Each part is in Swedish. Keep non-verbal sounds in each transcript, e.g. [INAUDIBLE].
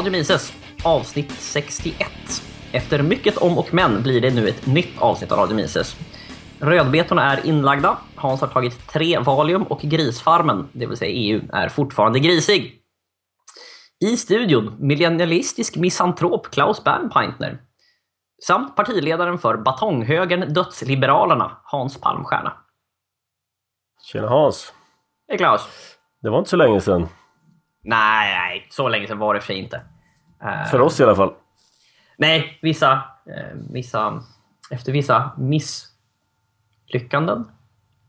Radio Mises, avsnitt 61. Efter mycket om och men blir det nu ett nytt avsnitt av Radio Mises. Rödbetorna är inlagda, Hans har tagit tre Valium och grisfarmen, det vill säga EU, är fortfarande grisig. I studion millennialistisk misantrop Klaus Bernpeintner samt partiledaren för batonghögern Dödsliberalerna, Hans Palmstierna. Tjena Hans! Hej Klaus! Det var inte så länge sedan. Nej, nej, så länge sedan var det för sig inte. Uh, för oss i alla fall. Nej, vissa, uh, vissa efter vissa misslyckanden.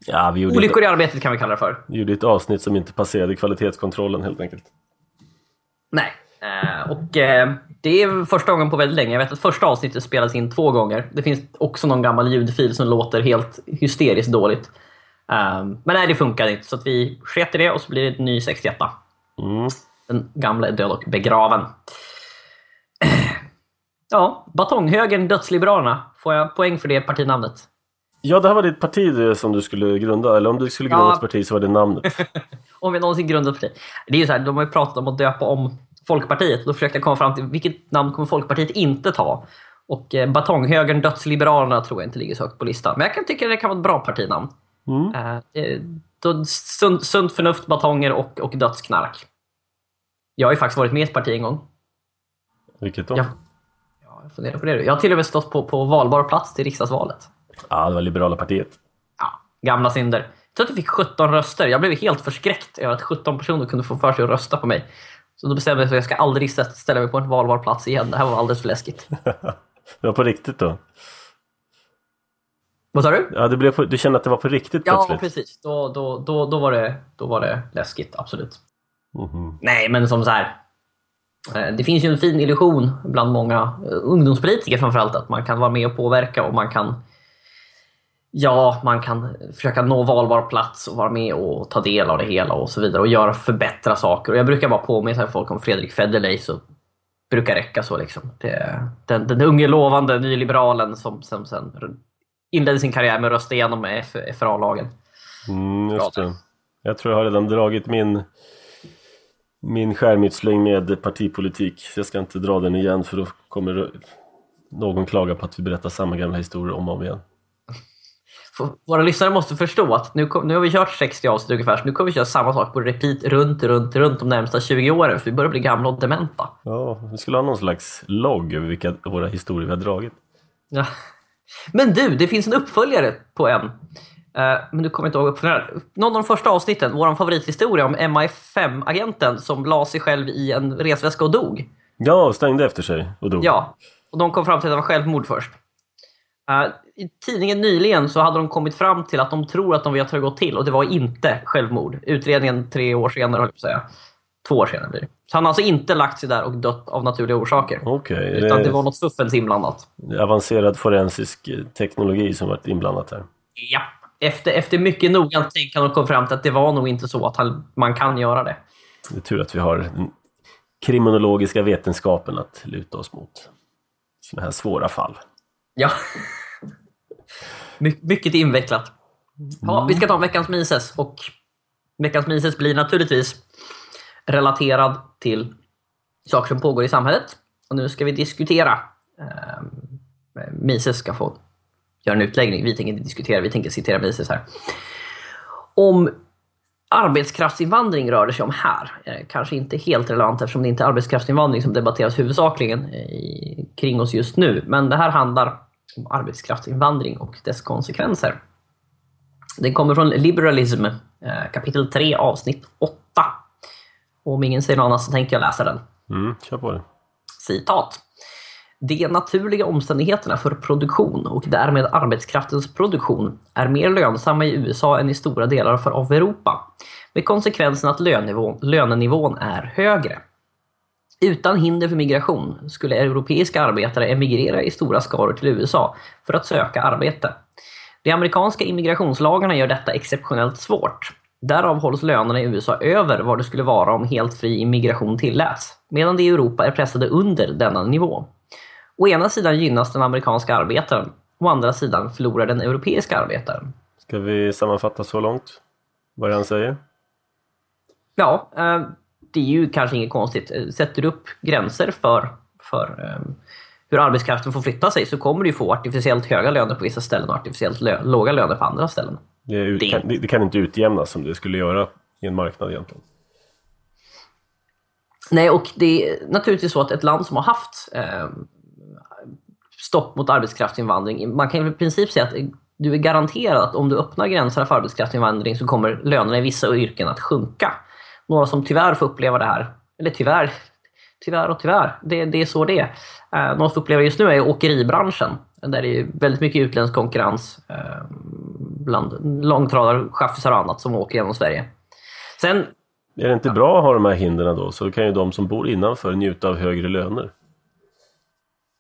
Ja, vi Olyckor ett, i arbetet kan vi kalla det för. Vi gjorde ett avsnitt som inte passerade kvalitetskontrollen helt enkelt. Nej, uh, och det är första gången på väldigt länge. Jag vet att första avsnittet spelades in två gånger. Det finns också någon gammal ljudfil som låter helt hysteriskt dåligt. Men nej, det funkar inte, så att vi sket i det och så blir det en ny 61. Mm. Den gamla är död och begraven. [CLEARS THROAT] Ja, Batonghögern Dödsliberalerna. Får jag poäng för det partinamnet? Ja, det här var ditt parti som du skulle grunda. Eller om du skulle grunda Ja. ett parti så var det namnet. [LAUGHS] Om vi någonsin grundat parti. Det är ju så här, de har ju pratat om att döpa om Folkpartiet. Då försökte jag komma fram till vilket namn kommer Folkpartiet inte ta? Och eh, Batonghögern Dödsliberalerna tror jag inte ligger så högt på listan. Men jag kan tycka att det kan vara ett bra partinamn. Mm. Eh, då, sunt, sunt förnuft, batonger och, och dödsknark. Jag har ju faktiskt varit med i ett parti en gång. Vilket då? Ja. Ja, jag funderar på det. Jag har till och med stått på, på valbar plats till riksdagsvalet. Ja, det var Liberala partiet. Ja, gamla synder. Jag tror att jag fick 17 röster. Jag blev helt förskräckt över att 17 personer kunde få för sig att rösta på mig. Så då bestämde jag mig för att jag ska aldrig stä- ställa mig på en valbar plats igen. Det här var alldeles för läskigt. [LAUGHS] Det var på riktigt då? Vad sa du? Ja, det blev på, du kände att det var på riktigt Ja, plötsligt? precis. Då, då, då, då, var det, då var det läskigt, absolut. Mhm. Nej, men som så här. Eh, Det finns ju en fin illusion bland många eh, ungdomspolitiker framförallt att man kan vara med och påverka och man kan Ja, man kan försöka nå valbar plats och vara med och ta del av det hela och så vidare och göra förbättra saker. Och jag brukar bara påminna folk om Fredrik Federley så brukar räcka så liksom. Det, den, den unge lovande nyliberalen som, som sen inledde sin karriär med att rösta igenom FRA-lagen. Mm, just det. Jag tror jag har redan dragit min min skärmytsling med partipolitik. Jag ska inte dra den igen för då kommer någon klaga på att vi berättar samma gamla historier om och om igen. Våra lyssnare måste förstå att nu, kom, nu har vi kört 60 avsnitt ungefär, så nu kommer vi köra samma sak på repeat runt, runt, runt de närmsta 20 åren, för vi börjar bli gamla och dementa. Ja, vi skulle ha någon slags logg över vilka våra historier vi har dragit. Ja. Men du, det finns en uppföljare på en. Eh, men du kommer inte ihåg uppföljaren. Någon av de första avsnitten, vår favorithistoria om MI5-agenten som la sig själv i en resväska och dog. Ja, stängde efter sig och dog. Ja, och de kom fram till att det var självmord först. Eh, I tidningen nyligen så hade de kommit fram till att de tror att de vet hur det gått till och det var inte självmord. Utredningen tre år senare, höll jag på att säga. Två år senare blir det. Så han har alltså inte lagt sig där och dött av naturliga orsaker. Okej, Utan det det var något fuffens inblandat. avancerad forensisk eh, teknologi som varit inblandat här. Ja. Efter, efter mycket noggrant tänkande kom fram till att det var nog inte så att han, man kan göra det. Det är tur att vi har den kriminologiska vetenskapen att luta oss mot. Sådana här svåra fall. Ja. My, mycket invecklat. Ja, vi ska ta veckans Mises och veckans Mises blir naturligtvis relaterad till saker som pågår i samhället. Och nu ska vi diskutera. Eh, Mises ska få göra en utläggning. Vi tänker inte diskutera, vi tänker citera Mises här. Om arbetskraftsinvandring rör det sig om här. Eh, Kanske inte helt relevant eftersom det inte är arbetskraftsinvandring som debatteras huvudsakligen i, kring oss just nu. Men det här handlar om arbetskraftsinvandring och dess konsekvenser. Den kommer från Liberalism, eh, kapitel 3, avsnitt 8. Och om ingen säger något annat så tänker jag läsa den. Mm, kör på det. Citat. De naturliga omständigheterna för produktion och därmed arbetskraftens produktion är mer lönsamma i USA än i stora delar av Europa. Med konsekvensen att lönenivån, lönenivån är högre. Utan hinder för migration skulle europeiska arbetare emigrera i stora skaror till USA för att söka arbete. De amerikanska immigrationslagarna gör detta exceptionellt svårt. Därav hålls lönerna i USA över vad det skulle vara om helt fri immigration tilläts, medan de i Europa är pressade under denna nivå. Å ena sidan gynnas den amerikanska arbetaren, å andra sidan förlorar den europeiska arbetaren. Ska vi sammanfatta så långt? Vad han säger? Ja, eh, det är ju kanske inget konstigt. Eh, sätter du upp gränser för, för um, hur arbetskraften får flytta sig så kommer du få artificiellt höga löner på vissa ställen och artificiellt lö låga löner på andra ställen. Det, ut, det... Kan, det, kan, inte utjämnas som det skulle göra i en marknad egentligen. Nej, och det är naturligtvis så att ett land som har haft eh, stopp mot arbetskraftsinvandring, man kan i princip säga att du är garanterad att om du öppnar gränserna för arbetskraftsinvandring så kommer lönerna i vissa yrken att sjunka. Några som tyvärr får uppleva det här, eller tyvärr, tyvärr och tyvärr, det, det är så det är. Eh, några som får uppleva just nu är åkeribranschen, där det är väldigt mycket utländsk konkurrens eh, bland långtradarchaffisar och annat som åker genom Sverige. Sen, är det inte bra att ha de här hindren då? Så kan ju de som bor innanför njuta av högre löner.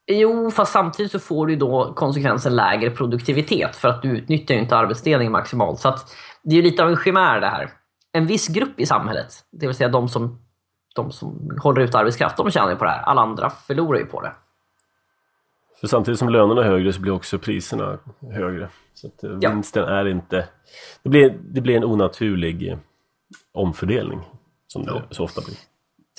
Jo, fast samtidigt så får du då konsekvensen lägre produktivitet för att du utnyttjar ju inte arbetsdelningen maximalt. Så det är ju lite av en chimär det här. En viss grupp i samhället, det vill säga de som, de som håller ut arbetskraft, de tjänar ju på det här. Alla andra förlorar ju på det. För samtidigt som lönerna är högre så blir också priserna högre. Så att eh, vinsten ja. är inte... Det blir, det blir en onaturlig eh, omfördelning som det så ofta blir.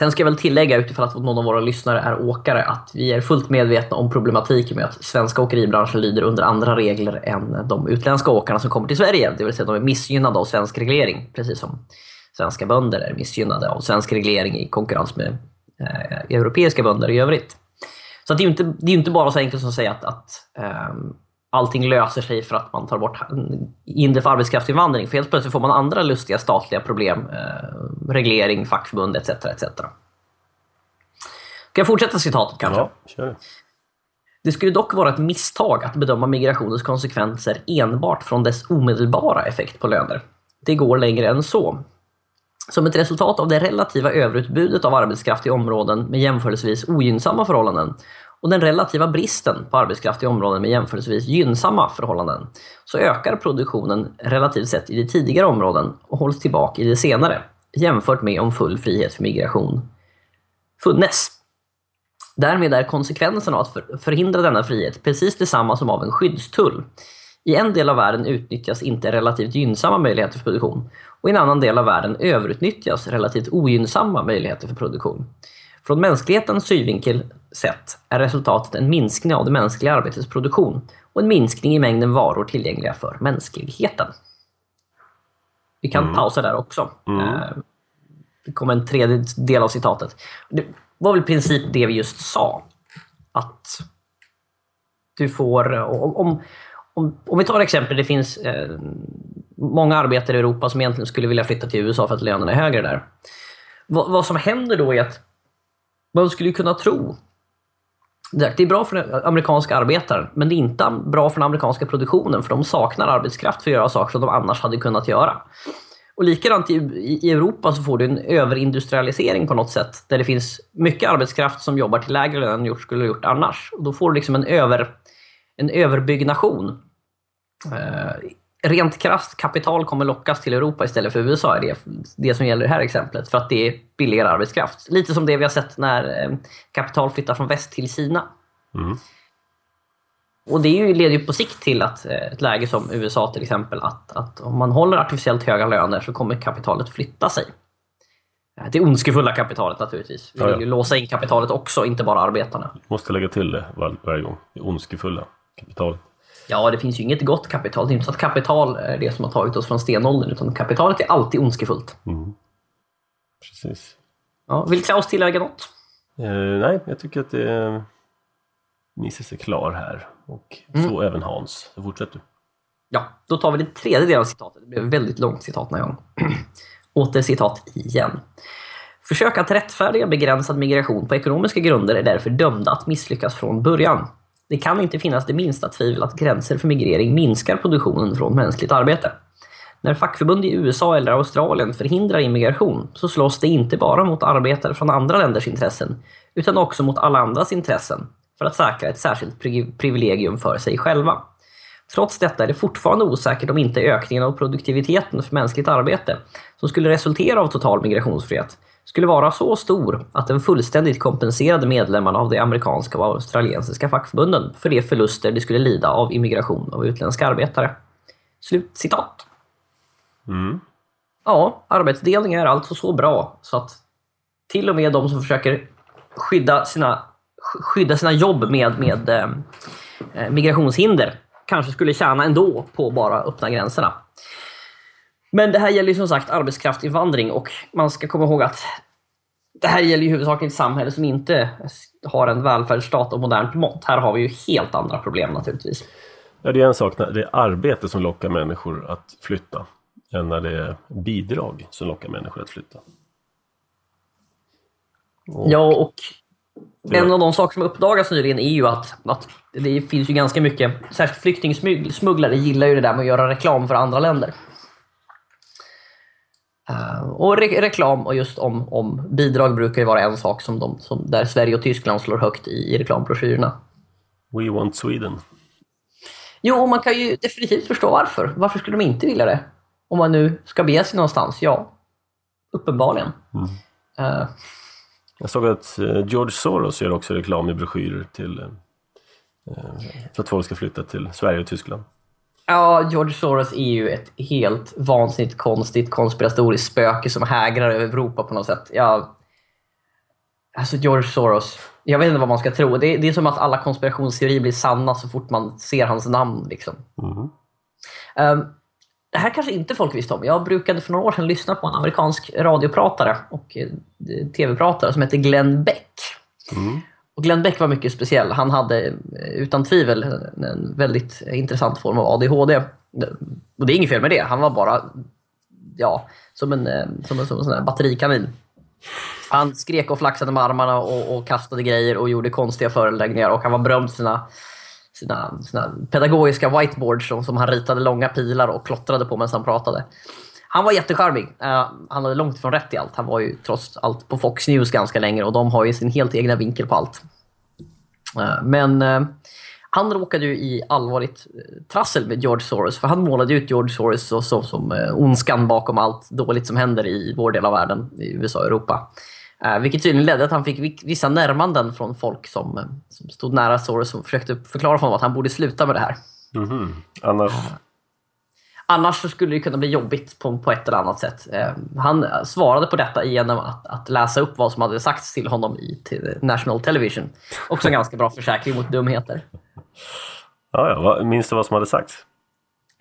Sen ska jag väl tillägga utifrån att någon av våra lyssnare är åkare att vi är fullt medvetna om problematiken med att svenska åkeribranschen lyder under andra regler än de utländska åkarna som kommer till Sverige. Det vill säga de är missgynnade av svensk reglering, precis som svenska bönder är missgynnade av svensk reglering i konkurrens med eh, europeiska bönder i övrigt. Så det är ju inte, det är inte bara så enkelt som att säga att, att eh, allting löser sig för att man tar bort hinder för arbetskraftsinvandring. För helt plötsligt får man andra lustiga statliga problem. Eh, reglering, fackförbund etc. etc. Ska jag fortsätta citatet kanske? Ja, kör. Det skulle dock vara ett misstag att bedöma migrationens konsekvenser enbart från dess omedelbara effekt på löner. Det går längre än så. Som ett resultat av det relativa överutbudet av arbetskraft i områden med jämförelsevis ogynnsamma förhållanden och den relativa bristen på arbetskraft i områden med jämförelsevis gynnsamma förhållanden så ökar produktionen relativt sett i de tidigare områden och hålls tillbaka i de senare jämfört med om full frihet för migration funnes. Därmed är konsekvensen av att förhindra denna frihet precis detsamma som av en skyddstull. I en del av världen utnyttjas inte relativt gynnsamma möjligheter för produktion och i en annan del av världen överutnyttjas relativt ogynnsamma möjligheter för produktion. Från mänsklighetens synvinkel sett är resultatet en minskning av det mänskliga arbetets produktion och en minskning i mängden varor tillgängliga för mänskligheten. Vi kan mm. pausa där också. Mm. Eh, det kommer en tredje del av citatet. Det var väl i princip det vi just sa. Att du får, om, om, om vi tar exempel, det finns eh, många arbetare i Europa som egentligen skulle vilja flytta till USA för att lönerna är högre där. Vad, vad som händer då är att man skulle kunna tro det är bra för den amerikanska arbetaren, men det är inte bra för den amerikanska produktionen, för de saknar arbetskraft för att göra saker som de annars hade kunnat göra. Och likadant i, i Europa så får du en överindustrialisering på något sätt, där det finns mycket arbetskraft som jobbar till lägre lön än gjort skulle ha gjort annars. Och då får du liksom en, över, en överbyggnation. Eh, rent krasst, kapital kommer lockas till Europa istället för USA, är det, det som gäller i det här exemplet, för att det är billigare arbetskraft. Lite som det vi har sett när eh, kapital flyttar från väst till Kina. Mm. Och Det leder ju på sikt till att eh, ett läge som USA till exempel, att, att om man håller artificiellt höga löner så kommer kapitalet flytta sig. Det ondskefulla kapitalet naturligtvis. Vi vill ju låsa in kapitalet också, inte bara arbetarna. Måste lägga till det var, varje gång. Det ondskefulla kapitalet. Ja, det finns ju inget gott kapital. Det är inte så att kapital är det som har tagit oss från stenåldern, utan kapitalet är alltid ondskefullt. Mm. Precis. Ja, vill Klaus tillägga något? Eh, nej, jag tycker att det. Mises är klar här och mm. så även Hans. Så fortsätt du. Ja, då tar vi den tredje delen av citatet. Det blev ett väldigt långt citat den här gången. [CLEARS THROAT] Åter citat igen. Försök att rättfärdiga begränsad migration på ekonomiska grunder är därför dömda att misslyckas från början. Det kan inte finnas det minsta tvivel att gränser för migrering minskar produktionen från mänskligt arbete. När fackförbund i USA eller Australien förhindrar immigration så slåss det inte bara mot arbetare från andra länders intressen utan också mot alla andras intressen för att säkra ett särskilt privilegium för sig själva. Trots detta är det fortfarande osäkert om inte ökningen av produktiviteten för mänskligt arbete som skulle resultera av total migrationsfrihet skulle vara så stor att den fullständigt kompenserade medlemmarna av de amerikanska och australiensiska fackförbunden för de förluster de skulle lida av immigration av utländska arbetare. Slut citat. Mm. Ja, arbetsdelning är alltså så bra så att till och med de som försöker skydda sina, skydda sina jobb med, med eh, migrationshinder kanske skulle tjäna ändå på bara öppna gränserna. Men det här gäller ju som sagt arbetskraftsinvandring och man ska komma ihåg att det här gäller ju huvudsakligen ett samhälle som inte har en välfärdsstat och modernt mått. Här har vi ju helt andra problem naturligtvis. Ja, det är en sak när det är arbete som lockar människor att flytta än när det är bidrag som lockar människor att flytta. Och ja, och en av de saker som uppdagats nyligen är ju att, att det finns ju ganska mycket, särskilt flyktingsmugglare gillar ju det där med att göra reklam för andra länder. Uh, och re reklam och just om, om bidrag brukar ju vara en sak som de, som, där Sverige och Tyskland slår högt i, i reklambroschyrerna. We want Sweden. Jo, man kan ju definitivt förstå varför. Varför skulle de inte vilja det? Om man nu ska bege sig någonstans, ja. Uppenbarligen. Mm. Uh, jag såg att eh, George Soros gör också reklam i broschyrer till, för att folk ska flytta till Sverige och Tyskland. Ja, George Soros är ju ett helt vansinnigt konstigt konspiratoriskt spöke som hägrar över Europa på något sätt. Ja, alltså George Soros, jag vet inte vad man ska tro. Det är, det är som att alla konspirationsteorier blir sanna så fort man ser hans namn. Liksom. Mm. Um, det här kanske inte folk visste om. Jag brukade för några år sedan lyssna på en amerikansk radiopratare och eh, tv-pratare som heter Glenn Beck. Mm. Och Glenn Beck var mycket speciell. Han hade eh, utan tvivel en väldigt intressant form av ADHD. Och det är inget fel med det. Han var bara ja, som en, eh, som en, som en sån där batterikanin. Han skrek och flaxade med armarna och, och, kastade grejer och gjorde konstiga föreläggningar. Och han var berömd för sina, sina, sina pedagogiska whiteboards som, som han ritade långa pilar och klottrade på medan han pratade. Han var jättecharmig. Uh, han hade långt ifrån rätt i allt. Han var ju trots allt på Fox News ganska länge och de har ju sin helt egna vinkel på allt. Uh, men uh, han råkade ju i allvarligt trassel med George Soros. För han målade ut George Soros så, så, som ondskan bakom allt dåligt som händer i vår del av världen, i USA och Europa. vilket tydligen ledde att han fick vissa närmanden från folk som, som stod nära Soros och försökte förklara för honom att han borde sluta med det här. Mm -hmm. Annars Annars så skulle det kunna bli jobbigt på, på ett eller annat sätt. Eh, han svarade på detta genom att, att, läsa upp vad som hade sagts till honom i till National Television. Också en ganska bra [LAUGHS] försäkring mot dumheter. Ja, ja. Minns du vad som hade sagts?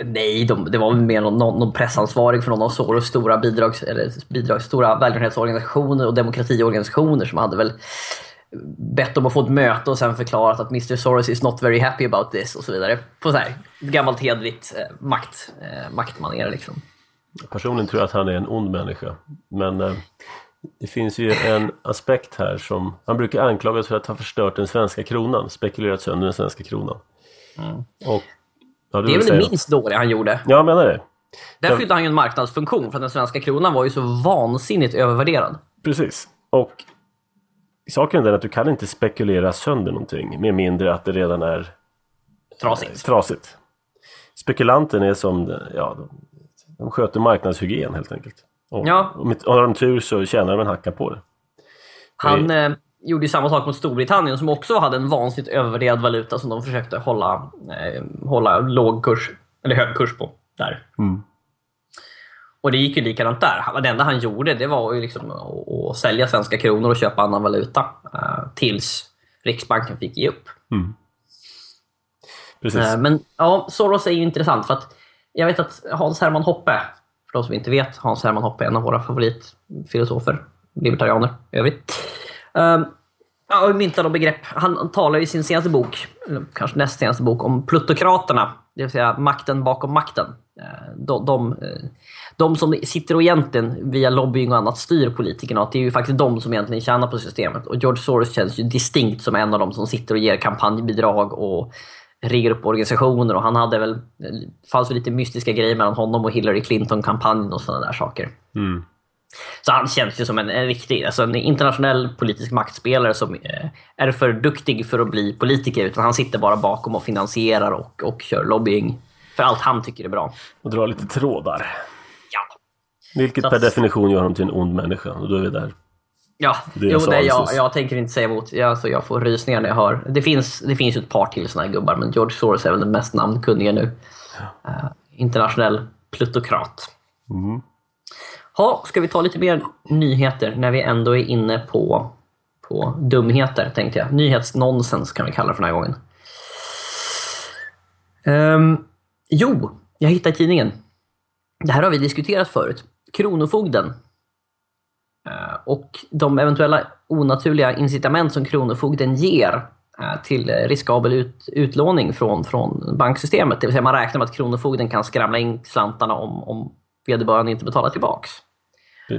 Nej, de, det var väl mer någon, någon pressansvarig för någon av Soros stora bidrags, eller bidrags, stora välgörenhetsorganisationer och demokratiorganisationer som hade väl bett om att få ett möte och sen förklarat att Mr Soros is not very happy about this och så vidare. På så här gammalt hederligt eh, makt, eh, maktmanér liksom. Personligen tror jag att han är en ond människa. Men eh, det finns ju en aspekt här som... Han brukar anklagas för att ha förstört den svenska kronan, spekulerat sönder den svenska kronan. Mm. Och, ja, det är väl det minst dåliga han gjorde. Ja, jag menar det. Där fyllde han ju en marknadsfunktion för att den svenska kronan var ju så vansinnigt övervärderad. Precis. Och saken är den att du kan inte spekulera sönder någonting med mindre att det redan är trasigt. Eh, trasigt. Spekulanten är som, ja, de, de sköter marknadshygien helt enkelt. Och, ja. och, och har de tur så tjänar de en hacka på det. Han eh, gjorde ju samma sak mot Storbritannien som också hade en vansinnigt övervärderad valuta som de försökte hålla, eh, hålla låg kurs, eller hög kurs på. Där. Mm. Och det gick ju likadant där. Det enda han gjorde det var ju liksom att, sälja svenska kronor och köpa annan valuta. Uh, tills Riksbanken fick ge upp. Mm. Uh, men ja, Soros är ju intressant för att jag vet att Hans Hermann Hoppe, för de som inte vet, Hans Hermann Hoppe är en av våra favoritfilosofer, libertarianer i övrigt. Uh, ja, myntade begrepp. Han talar i sin senaste bok, eller kanske näst senaste bok, om plutokraterna. Det vill säga makten bakom makten. De, de de som sitter och egentligen via lobbying och annat styr politikerna, att det är ju faktiskt de som egentligen tjänar på systemet. Och George Soros känns ju distinkt som en av de som sitter och ger kampanjbidrag och riggar upp organisationer och han hade väl, det fanns väl lite mystiska grejer mellan honom och Hillary Clinton-kampanjen och sådana där saker. Mm. Så han känns ju som en, en riktig, alltså en internationell politisk maktspelare som eh, är för duktig för att bli politiker, utan han sitter bara bakom och finansierar och, och kör lobbying för allt han tycker är bra. Och drar lite trådar. Vilket per definition gör honom till en ond människa och då är vi där. Ja, jo, nej, jag, jag tänker inte säga emot. Jag, alltså, jag får rysningar när jag hör. Det finns, det finns ju ett par till sådana här gubbar, men George Soros är väl den mest namnkunniga nu. Ja. Uh, internationell plutokrat. Mm. Ha, ska vi ta lite mer nyheter när vi ändå är inne på, på dumheter, tänkte jag. Nyhetsnonsens kan vi kalla det för den här gången. Um, jo, jag hittade tidningen. Det här har vi diskuterat förut. Kronofogden uh, och de eventuella onaturliga incitament som Kronofogden ger uh, till riskabel ut, utlåning från, från banksystemet. Det vill säga man räknar med att Kronofogden kan skramla in slantarna om, om vederbörande inte betalar tillbaks.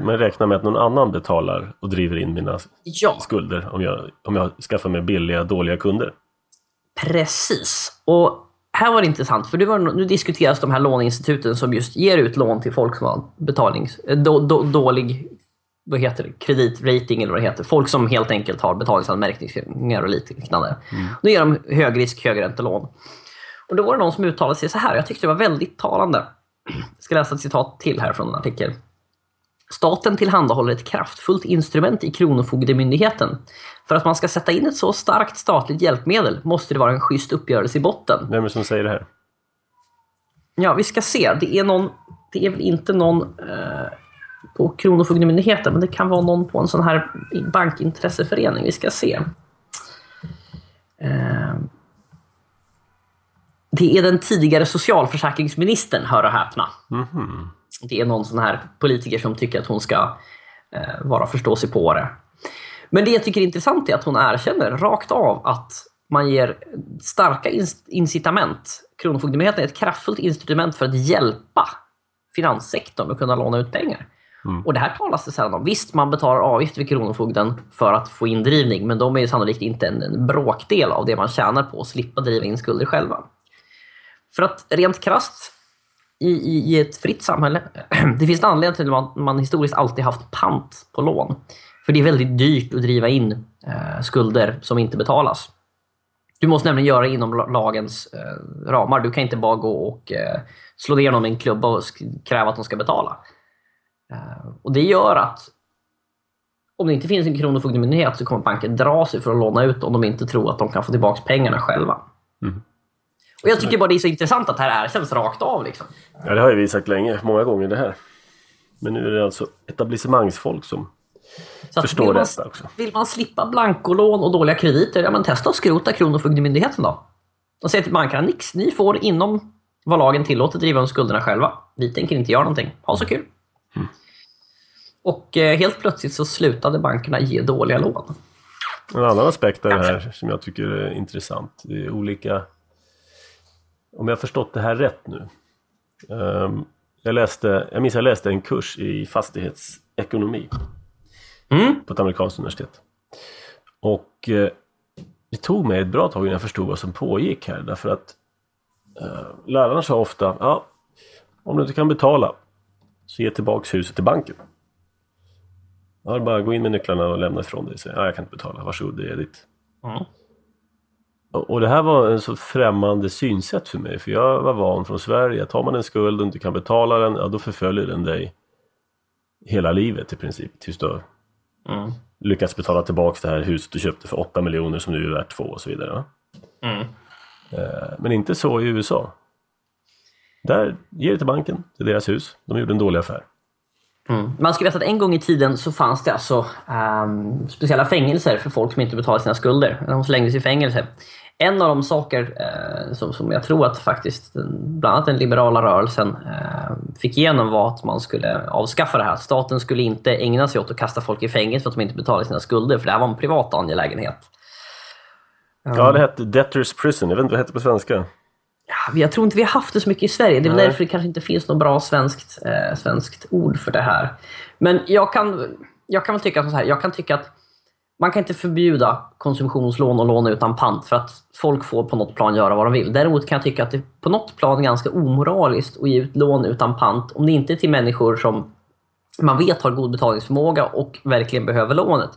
Man räknar med att någon annan betalar och driver in mina ja. skulder om jag, om jag skaffar mig billiga, dåliga kunder. Precis. Och här var det intressant, för var, nu diskuteras de här låneinstituten som just ger ut lån till folk som har betalnings, eh, då, då, dålig vad heter det, kreditrating eller vad det heter. Folk som helt enkelt har betalningsanmärkningar och liknande. Mm. Då ger de högrisk, högräntelån. Och då var det någon som uttalade sig så här, jag tyckte det var väldigt talande. Jag ska läsa ett citat till här från en artikel. Staten tillhandahåller ett kraftfullt instrument i Kronofogdemyndigheten. För att man ska sätta in ett så starkt statligt hjälpmedel måste det vara en schysst uppgörelse i botten. Vem är det som säger det här? Ja, vi ska se. Det är, någon, det är väl inte någon eh, på Kronofogdemyndigheten, men det kan vara någon på en sån här bankintresseförening. Vi ska se. Eh, det är den tidigare socialförsäkringsministern, hör och häpna. Mm -hmm. Det är någon sån här politiker som tycker att hon ska eh, vara förståsigpåare. Men det jag tycker är intressant är att hon erkänner rakt av att man ger starka incitament. Kronofogdemyndigheten är ett kraftfullt instrument för att hjälpa finanssektorn att kunna låna ut pengar. Mm. Och det här talas det sällan om. Visst, man betalar avgift vid Kronofogden för att få indrivning, men de är sannolikt inte en, en bråkdel av det man tjänar på att slippa driva in skulder själva. För att rent krast i, i, i, ett fritt samhälle, [CLEARS THROAT] det finns en anledning till att man, man historiskt alltid haft pant på lån. För det är väldigt dyrt att driva in eh, skulder som inte betalas. Du måste nämligen göra det inom lagens eh, ramar. Du kan inte bara gå och eh, slå ner någon med en klubba och kräva att de ska betala. Eh, och Det gör att om det inte finns en kronofogdemyndighet så kommer banken dra sig för att låna ut om de inte tror att de kan få tillbaka pengarna själva. Mm. Och Jag tycker bara det är så intressant att det här erkänns rakt av. Liksom. Ja, det har ju vi sagt länge, många gånger det här. Men nu är det alltså etablissemangsfolk som så förstår vill man, detta också. Vill man slippa blankolån och dåliga krediter, ja men testa att skrota Kronofogdemyndigheten då. Och säg till bankerna, nix, ni får inom vad lagen tillåter driva om skulderna själva. Vi tänker inte göra någonting. Ha så kul. Mm. Och eh, helt plötsligt så slutade bankerna ge dåliga lån. En annan aspekt av det här som jag tycker är intressant. Det är olika om jag förstått det här rätt nu. Um, jag, läste, jag minns jag läste en kurs i fastighetsekonomi mm. på ett amerikanskt universitet. Och uh, det tog mig ett bra tag innan jag förstod vad som pågick här därför att uh, lärarna sa ofta ja, om du inte kan betala så ge tillbaks huset till banken. Ja, bara gå in med nycklarna och lämna ifrån dig. ja, jag kan inte betala, varsågod det är ditt. Mm. Och det här var en så främmande synsätt för mig, för jag var van från Sverige. Tar man en skuld och inte kan betala den, ja då förföljer den dig hela livet i princip. Tills du mm. lyckats betala tillbaka det här huset du köpte för 8 miljoner som nu är värt 2 och så vidare. Mm. Eh, men inte så i USA. Där ger det till banken, är deras hus. De gjorde en dålig affär. Mm. Man ska veta att en gång i tiden så fanns det alltså um, speciella fängelser för folk som inte betalade sina skulder. De slängdes i fängelse en av de saker eh, som, som jag tror att faktiskt bland annat den liberala rörelsen eh, fick igenom var att man skulle avskaffa det här. Staten skulle inte ägna sig åt att kasta folk i fängelse för att de inte betalade sina skulder, för det här var en privat angelägenhet. Ja, det hette Debtors Prison. Jag vet inte vad det hette på svenska. Ja, jag tror inte vi har haft det så mycket i Sverige. Det är Nej. därför det kanske inte finns något bra svenskt, eh, svenskt ord för det här. Men jag kan, jag kan väl tycka så här. Jag kan tycka att man kan inte förbjuda konsumtionslån och lån utan pant för att folk får på något plan göra vad de vill. Däremot kan jag tycka att det på något plan är ganska omoraliskt att ge ut lån utan pant om det inte är till människor som man vet har god betalningsförmåga och verkligen behöver lånet.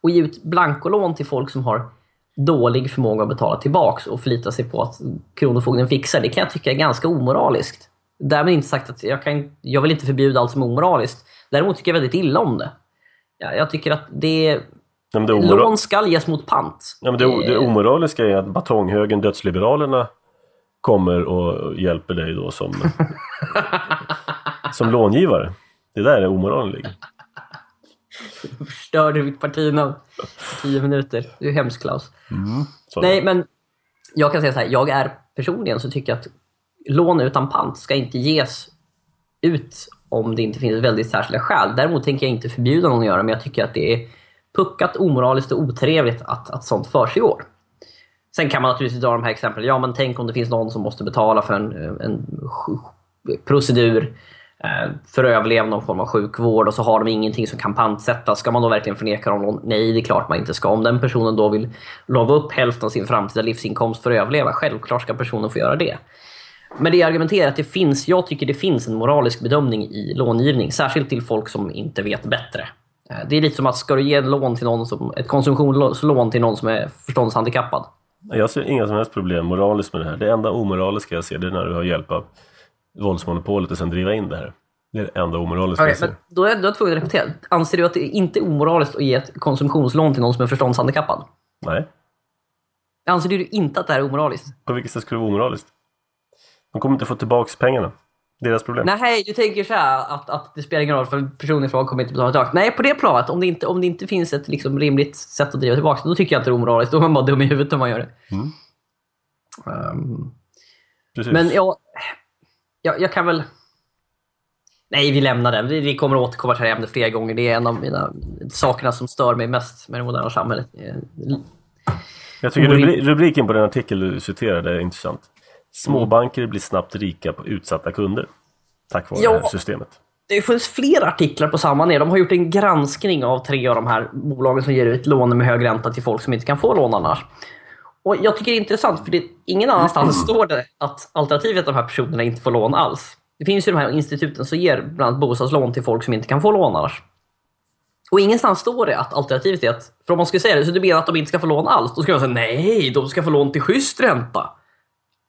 Och ge ut blankolån till folk som har dålig förmåga att betala tillbaks och förlita sig på att Kronofogden fixar det kan jag tycka är ganska omoraliskt. Därmed inte sagt att jag, kan, jag vill inte förbjuda allt som är omoraliskt. Däremot tycker jag väldigt illa om det. Jag tycker att det Ja, det Lån skall ges mot pant. Ja, men det, det omoraliska är att batonghögen Dödsliberalerna kommer och hjälper dig då som, [LAUGHS] som långivare. Det där är omoralen ligger. Du förstörde mitt partinamn på tio minuter. Du är hemsk Klaus. Mm, Nej, men jag kan säga så här. Jag är personligen så tycker jag att lån utan pant ska inte ges ut om det inte finns väldigt särskilda skäl. Däremot tänker jag inte förbjuda någon att göra men jag tycker att det är puckat, omoraliskt och otrevligt att, att sånt försiggår. Sen kan man naturligtvis dra de här exemplen. Ja, men tänk om det finns någon som måste betala för en, en procedur eh, för att överleva någon form av sjukvård och så har de ingenting som kan pantsättas. Ska man då verkligen förneka dem lån? Nej, det är klart man inte ska. Om den personen då vill lova upp hälften av sin framtida livsinkomst för att överleva, självklart ska personen få göra det. Men det argumenterar att det finns, jag tycker det finns en moralisk bedömning i långivning, särskilt till folk som inte vet bättre. Eh, det är lite som att ska du ge lån till någon som, ett konsumtionslån till någon som är förståndshandikappad. Jag ser inga som helst problem moraliskt med det här. Det enda omoraliska jag ser det är när du har hjälp av våldsmonopolet och sen driva in det här. Det är det enda omoraliska okay, jag ser. Men då är jag tvungen att repetera. Anser du att det inte är omoraliskt att ge ett konsumtionslån till någon som är förståndshandikappad? Nej. Anser du inte att det här är omoraliskt? På vilket sätt skulle det vara omoraliskt? De kommer inte få tillbaka pengarna. Deras problem. Nej, du tänker så här att, att det spelar ingen roll för personen i fråga kommer inte betala tillbaka. Nej, på det planet. Om det inte, om det inte finns ett liksom, rimligt sätt att driva tillbaka då tycker jag inte det är omoraliskt. Då är man bara dum i huvudet om man gör det. Mm. Um, men jag, jag, jag kan väl... Nej, vi lämnar den. Vi, vi kommer att återkomma till det här ämnet flera gånger. Det är en av mina sakerna som stör mig mest med det moderna samhället. Jag tycker rubriken på den artikel du citerade är intressant. Småbanker blir snabbt rika på utsatta kunder. Tack vare ja, det här systemet. Det finns fler artiklar på samma ner. De har gjort en granskning av tre av de här bolagen som ger ut lån med hög ränta till folk som inte kan få lån annars. Och Jag tycker det är intressant för det, ingen annanstans [CLEARS THROAT] står det att alternativet att de här personerna inte får lån alls. Det finns ju de här instituten som ger bland annat bostadslån till folk som inte kan få lån annars. Och ingenstans står det att alternativet är att, för om man skulle säga det, så du menar att de inte ska få lån alls? Då skulle man säga nej, de ska få lån till schysst ränta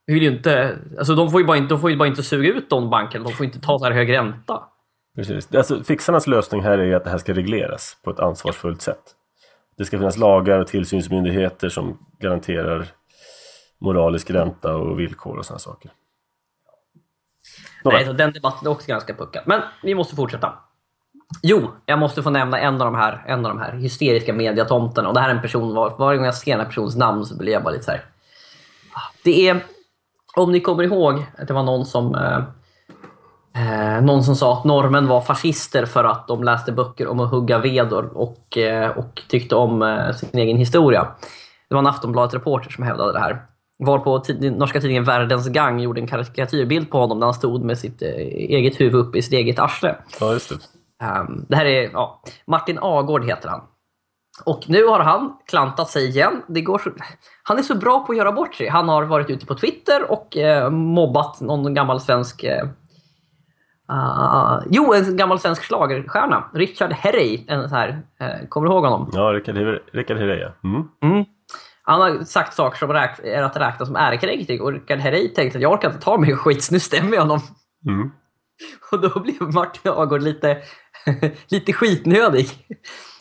vill ju inte, alltså de får ju bara inte, de får ju bara inte suga ut de bankerna, de får inte ta så här hög ränta. Precis. Alltså, fixarnas lösning här är att det här ska regleras på ett ansvarsfullt sätt. Det ska finnas lagar och tillsynsmyndigheter som garanterar moralisk ränta och villkor och sådana saker. Nej, så den debatten är också ganska puckad. Men vi måste fortsätta. Jo, jag måste få nämna en av de här, en av de här hysteriska mediatomterna. Och det här är en person, var, varje gång jag ser den här personens namn så blir jag bara lite så här. Ah, det är om ni kommer ihåg att det var någon som eh, eh, någon som sa att normen var fascister för att de läste böcker om att hugga vedor och, eh, och tyckte om eh, sin egen historia. Det var en Aftonbladet-reporter som hävdade det här. Varpå tid, norska tidningen Världens Gang gjorde en karikatyrbild på honom där han stod med sitt eh, eget huvud upp i sitt eget arsle. Ja, just det. Um, det här är ja, Martin Agård heter han. Och nu har han klantat sig igen. Det går så... Han är så bra på att göra bort sig. Han har varit ute på Twitter och eh, mobbat någon gammal svensk... Eh, uh, jo, en gammal svensk schlagerstjärna. Richard Herrey. En så här, eh, kommer du ihåg honom? Ja, Richard, Herrey. Mm. Mm. Han har sagt saker som är att räkna som ärekränkning och Richard Herrey tänkte att jag orkar inte ta mig skit, så nu stämmer jag honom. Mm. [LAUGHS] Och då blev Martin Agård lite, [LAUGHS] lite skitnödig.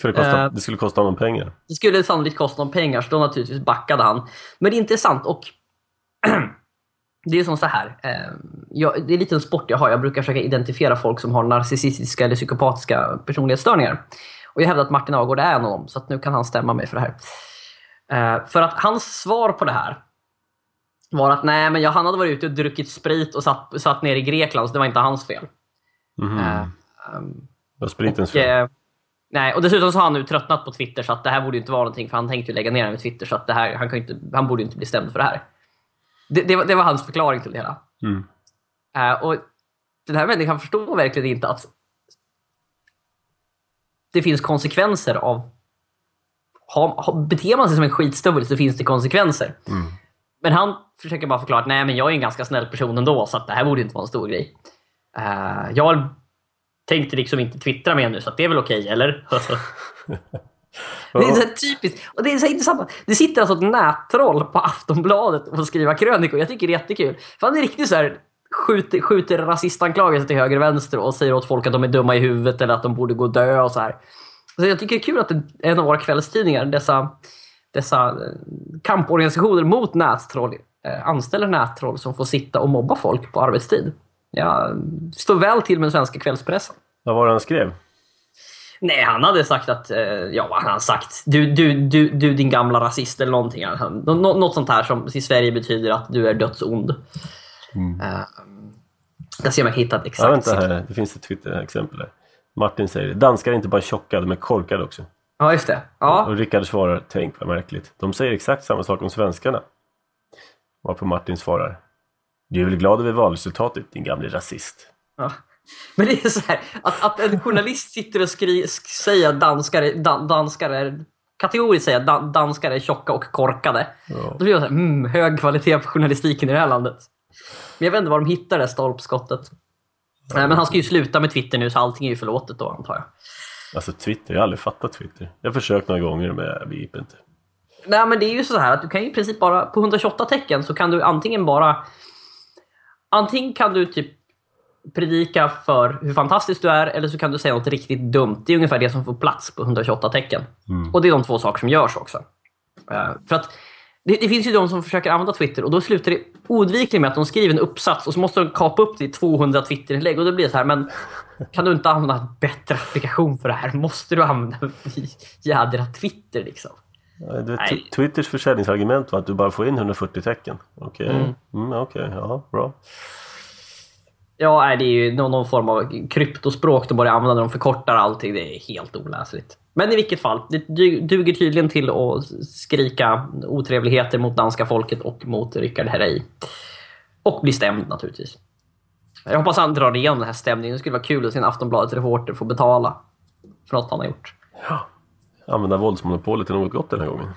För det, kostar, uh, det skulle kosta honom pengar? Det skulle sannolikt kosta honom pengar, så då naturligtvis backade han. Men det är intressant och [CLEARS THROAT] det är som så här. Uh, jag, det är lite en sport jag har. Jag brukar försöka identifiera folk som har narcissistiska eller psykopatiska personlighetsstörningar. Och jag hävdar att Martin Agård är en av dem, så nu kan han stämma mig för det här. Uh, för att hans svar på det här var att nej, men jag, han hade varit ute och druckit sprit och satt, satt ner i Grekland, så det var inte hans fel. Mm. Uh, um, det var spritens fel? Uh, nej, och dessutom så har han nu tröttnat på Twitter, så att det här borde inte vara någonting, för han tänkte ju lägga ner med Twitter, så att det här, han, kan inte, han borde inte bli stämd för det här. Det, det, var, det var hans förklaring till det hela. Mm. Uh, och den här människan förstår verkligen inte att det finns konsekvenser av... Ha, ha, beter man sig som en skitstövel så finns det konsekvenser. Mm. Men han försöker bara förklara att nej, men jag är en ganska snäll person ändå, så att det här borde inte vara en stor grej. Uh, jag tänkte liksom inte twittra mer nu, så det är väl okej, okay, eller? [LAUGHS] det är så typiskt. Och det är så intressant. Det sitter alltså ett nättroll på Aftonbladet och får skriva krönikor. Jag tycker det är jättekul. För han är riktigt så här skjuter, skjuter rasistanklagelser till höger och vänster och säger åt folk att de är dumma i huvudet eller att de borde gå och dö och så här. Så jag tycker det är kul att en av våra kvällstidningar, dessa dessa eh, kamporganisationer mot nättroll eh, anställer nättroll som får sitta och mobba folk på arbetstid. Jag står väl till med den svenska kvällspressen. Vad var det han skrev? Nej, han hade sagt att... Eh, ja, vad han sagt? Du, du, du, du din gamla rasist eller någonting. Han, något sånt här som i Sverige betyder att du är dödsond. Mm. Uh, jag ser om jag kan hitta ett exakt ja, vänta här. Det finns ett Twitter-exempel. Martin säger danskar är inte bara tjocka, de är korkade också. Ja, just det. Ja. Och Rickard svarar, tänk vad märkligt. De säger exakt samma sak om svenskarna. Varpå Martin svarar, du är väl glad över valresultatet din gamle rasist? Ja. Men det är så här, att, att en journalist sitter och skri, säger att danskar, dan, danskar är kategoriskt säger att danskar är tjocka och korkade. Ja. Då blir jag så här, mm, hög kvalitet på journalistiken i det här landet. Men jag vet inte var de hittar det stolpskottet. Nej, men han ska ju sluta med Twitter nu så allting är ju förlåtet då antar jag. Alltså Twitter, jag har aldrig fattat Twitter. Jag har försökt några gånger men jag begriper inte. Nej men det är ju så här att du kan i princip bara, på 128 tecken så kan du antingen bara Antingen kan du typ predika för hur fantastisk du är eller så kan du säga något riktigt dumt. Det är ungefär det som får plats på 128 tecken. Mm. Och det är de två saker som görs också. Uh, för att det, det, finns ju de som försöker använda Twitter och då slutar det oundvikligen med att de skriver en uppsats och så måste de kapa upp det i 200 Twitterinlägg och då blir det så här, men kan du inte använda en bättre applikation för det här? Måste du använda [LAUGHS] jädra Twitter liksom? Ja, Twitters försäljningsargument var att du bara får in 140 tecken. Okej, okay. mm. mm, okay. ja, bra. Ja, det är ju någon, någon, form av kryptospråk de börjar använda. De förkortar allting. Det är helt oläsligt. Men i vilket fall, det duger tydligen till att skrika otrevligheter mot danska folket och mot Rickard Herrey. Och bli stämd naturligtvis. Jag hoppas han drar igenom den här stämningen. Det skulle vara kul att se en Aftonbladet-reporter få betala för något han har gjort. Ja, använda våldsmonopolet till något gott den här gången.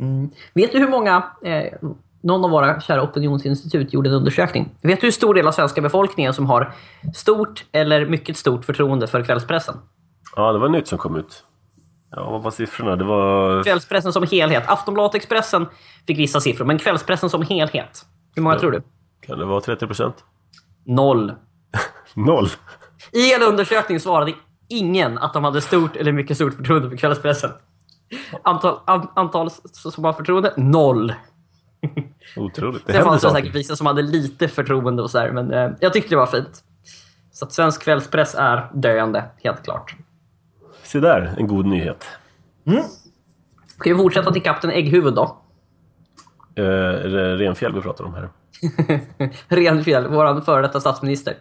Mm. Vet du hur många eh, någon av våra kära opinionsinstitut gjorde en undersökning. Vet du hur stor del av svenska befolkningen som har stort eller mycket stort förtroende för kvällspressen? Ja, det var nytt som kom ut. Ja, vad var siffrorna? Det var... Kvällspressen som helhet. Aftonbladet Expressen fick vissa siffror, men kvällspressen som helhet. Hur många ja. tror du? Kan det vara 30 procent? Noll. [LAUGHS] Noll? I hela undersökningen svarade ingen att de hade stort eller mycket stort förtroende för kvällspressen. Antal, an, antal som har förtroende? Noll. [LAUGHS] Otroligt. Det, det fanns det säkert vissa som hade lite förtroende och sådär, men eh, jag tyckte det var fint. Så att svensk kvällspress är döende, helt klart. Se där, en god nyhet. Mm. Ska vi fortsätta till Kapten Ägghuvud då? Eh, är det Renfjäll vi pratar om här? [LAUGHS] Renfjäll, vår före detta statsminister.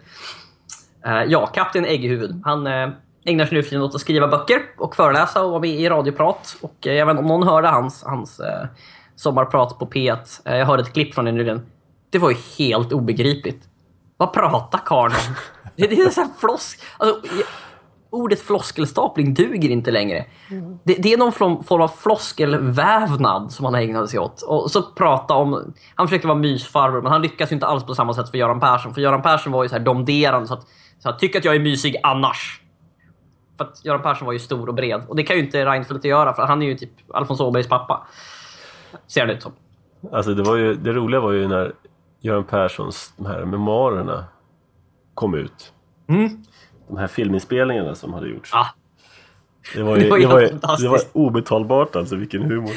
Eh, ja, Kapten Ägghuvud. Han eh, ägnar sig nu för tiden åt att skriva böcker och föreläsa och vara med i radioprat. Och eh, jag vet inte om någon hörde hans, hans eh, sommarprat på P1. Eh, jag hörde ett klipp från det nyligen. Det var ju helt obegripligt. Vad pratar karln om? Det, det är så här flosk... Alltså, ordet floskelstapling duger inte längre. Det, det, är någon form av floskelvävnad som han ägnade sig åt. Och så prata om... Han försökte vara mysfarbror, men han lyckas inte alls på samma sätt för Göran Persson. För Göran Persson var ju så här domderande, så att, så att tyck att jag är mysig annars. För att Göran Persson var ju stor och bred. Och det kan ju inte Reinfeldt göra, för han är ju typ Alfons Åbergs pappa. Ser det ut som. Alltså det, var ju, det roliga var ju när Göran Perssons de här memoarerna kom ut. Mm. De här filminspelningarna som hade gjorts. Ah. Det var ju, det var, det var, det var obetalbart alltså, vilken humor.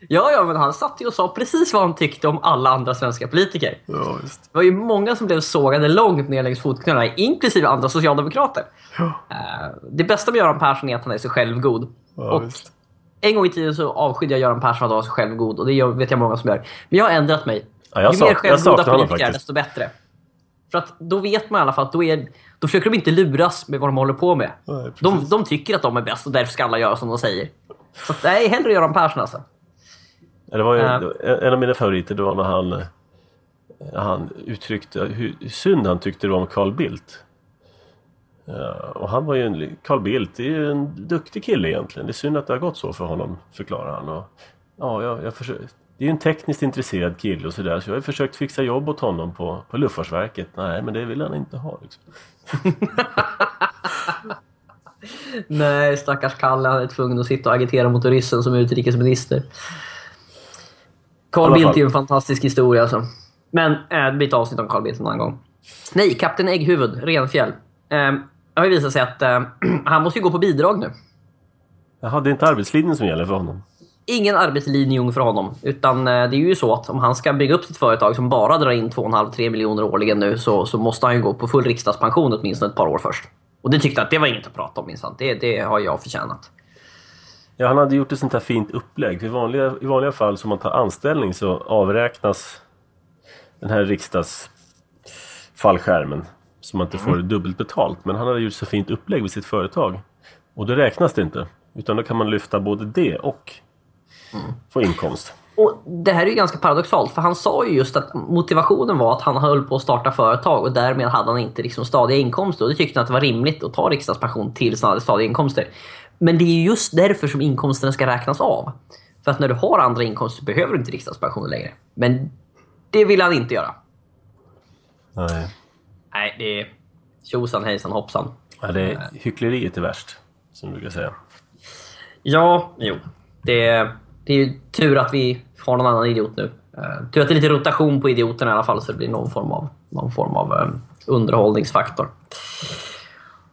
Ja, ja, men han satt ju och sa precis vad han tyckte om alla andra svenska politiker. Ja, just. Det var ju många som blev sågade långt ner längs fotknölarna, inklusive andra socialdemokrater. Ja. Uh, det bästa med Göran Persson är att han är så självgod. Ja, och just. En gång i tiden så avskydde jag Göran Persson för att vara så självgod och det vet jag många som gör. Men jag har ändrat mig. Ja, jag Ju mer självgoda politiker är, desto bättre. För att då vet man i alla fall att då, är, då försöker de inte luras med vad de håller på med. Nej, de, de tycker att de är bäst och därför ska alla göra som de säger. Så att, nej, hellre Göran Persson alltså. Det var ju, uh, en av mina favoriter det var när han, han uttryckte hur synd han tyckte det var om Carl Bildt. Ja, och han var ju en, Carl Bildt är ju en duktig kille egentligen. Det är synd att det har gått så för honom, förklarar han. Och, ja, jag, jag försöker, det är ju en tekniskt intresserad kille och sådär så jag har försökt fixa jobb åt honom på, på Luftfartsverket. Nej, men det vill han inte ha. Liksom. [LAUGHS] Nej, stackars Kalle. Han är tvungen att sitta och agitera mot ryssen som utrikesminister. Carl Bildt är ju en fantastisk historia alltså. Men äh, blir ett avsnitt om Carl Bildt en annan gång. Nej, Kapten Ägghuvud, Renfjäll. Eh, det har ju visat sig att äh, [CLEARS THROAT] han måste ju gå på bidrag nu. Jaha, det är inte arbetslinjen som gäller för honom? Ingen arbetslinje för honom. Utan det är ju så att om han ska bygga upp sitt företag som bara drar in 2,5-3 miljoner årligen nu så, så måste han ju gå på full riksdagspension åtminstone ett par år först. Och det tyckte att det var inget att prata om minsann. Det, det har jag förtjänat. Ja, han hade gjort ett sånt här fint upplägg. I vanliga, I vanliga fall som man tar anställning så avräknas den här riksdagsfallskärmen så man inte får mm. dubbelt betalt. Men han hade gjort så fint upplägg vid sitt företag. Och då räknas det inte. Utan då kan man lyfta både det och mm. få inkomst. Och Det här är ju ganska paradoxalt för han sa ju just att motivationen var att han höll på att starta företag och därmed hade han inte liksom stadiga inkomster. Och det tyckte han att det var rimligt att ta riksdagspension tills han hade stadiga inkomster. Men det är just därför som inkomsterna ska räknas av. För att när du har andra inkomster behöver du inte riksdagspension längre. Men det vill han inte göra. Nej. Nej, det är tjosan hejsan hoppsan. Ja, det är hyckleriet är värst, som du brukar säga. Ja, jo. Det är, det är ju tur att vi har någon annan idiot nu. Uh, tur att det är lite rotation på idioterna i alla fall, så det blir någon form av, någon form av um, underhållningsfaktor.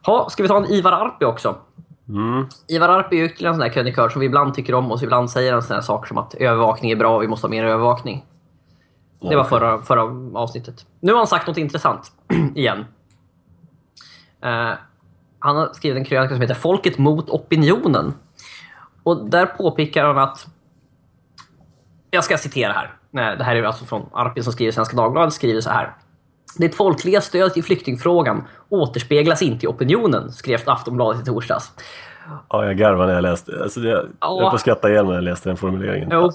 Ha, ska vi ta en Ivar Arpi också? Mm. Ivar Arpi är ytterligare en sån där krönikör som vi ibland tycker om och ibland säger han såna saker som att övervakning är bra, vi måste ha mer övervakning. Det var förra, förra avsnittet. Nu har han sagt något intressant [CLEARS THROAT] igen. Uh, han har skrivit en krönika som heter Folket mot opinionen. Och där påpekar han att... Jag ska citera här. Det här är alltså från Arpi som skriver Svenska Dagbladet. skriver så här. Det folkliga stödet i flyktingfrågan återspeglas inte i opinionen, skrev Aftonbladet i torsdags. Ja, jag garvade när jag läste. Alltså, jag höll ja. på att skratta ihjäl när jag läste den formuleringen. Jo,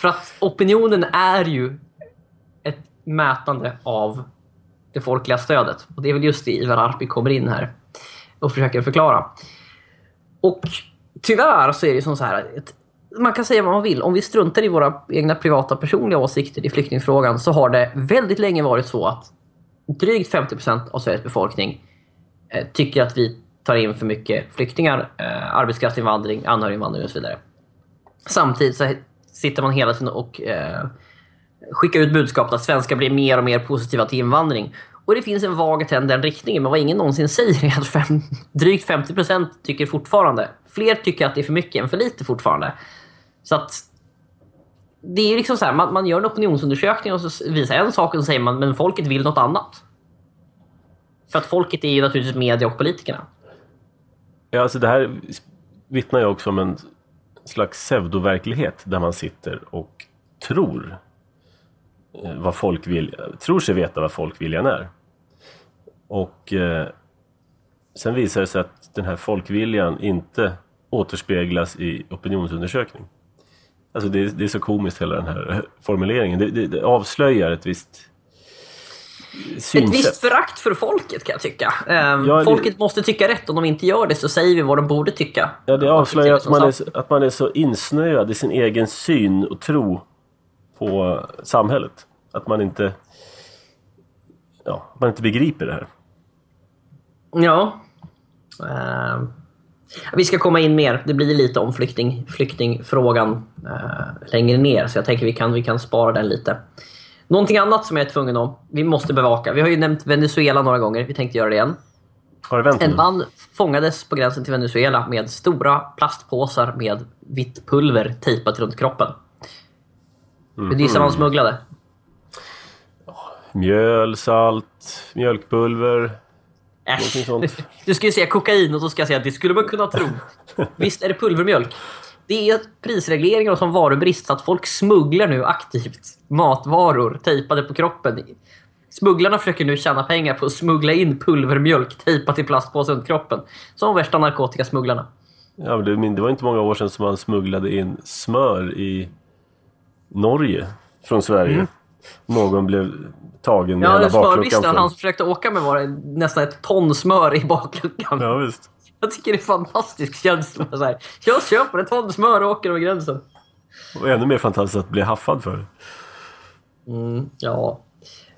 för att opinionen är ju ett mätande av det folkliga stödet. Och det är väl just det Ivar Arpi kommer in här och försöker förklara. Och tyvärr så är det som så här. Ett, man kan säga vad man vill. Om vi struntar i våra egna privata personliga åsikter i flyktingfrågan så har det väldigt länge varit så att drygt 50 procent av Sveriges befolkning eh, tycker att vi tar in för mycket flyktingar, eh, arbetskraftsinvandring, anhöriginvandring och så vidare. Samtidigt så sitter man hela tiden och eh, skickar ut budskapet att svenskar blir mer och mer positiva till invandring. Och det finns en vag trend i den riktningen, men vad ingen någonsin [LAUGHS] säger är att fem, drygt 50 procent tycker fortfarande, fler tycker att det är för mycket än för lite fortfarande. Så att det är liksom så här, man, man, gör en opinionsundersökning och så visar en sak och så säger man men folket vill något annat. För att folket är ju naturligtvis media och politikerna. Ja, alltså det här vittnar ju också om en slags pseudoverklighet där man sitter och tror eh, vad folk vill, tror sig veta vad folkviljan är. Och eh, sen visar det sig att den här folkviljan inte återspeglas i opinionsundersökning. Alltså det, det är så komiskt hela den här formuleringen. Det, det, det avslöjar ett visst synsätt. Ett visst förakt för folket kan jag tycka. Um, ja, folket måste tycka rätt. Om de inte gör det så säger vi vad de borde tycka. Ja, det avslöjar att man, är, att man är så insnöad i sin egen syn och tro på samhället. Att man inte, ja, man inte begriper det här. Ja. Uh, vi ska komma in mer. Det blir lite om flykting, flyktingfrågan uh, längre ner. Så jag tänker vi kan, vi kan spara den lite. Någonting annat som jag är tvungen om. Vi måste bevaka. Vi har ju nämnt Venezuela några gånger. Vi tänkte göra det igen. En man fångades på gränsen till Venezuela med stora plastpåsar med vitt pulver tejpat runt kroppen. Mm. Vill du gissa vad han smugglade? Mjöl, salt, mjölkpulver, Äsch. [LAUGHS] Du skulle säga kokain och så ska jag säga att det skulle man kunna tro. Visst är det pulvermjölk? Det är prisregleringar och som varubrist så att folk smugglar nu aktivt matvaror tejpade på kroppen. Smugglarna försöker nu tjäna pengar på att smuggla in pulvermjölk tejpat i plastpåse runt kroppen. Som värsta narkotikasmugglarna. Ja, men det, det var inte många år sedan som man smugglade in smör i Norge från Sverige. Mm. Någon blev tagen med ja, hela bakluckan. Ja, han försökte åka med var nästan ett ton smör i bakluckan. Ja, visst. Jag tycker det är fantastisk känsla. Så här, jag köper ett ton smör och åker över gränsen. Och ännu mer fantastiskt att bli haffad för. Mm, ja.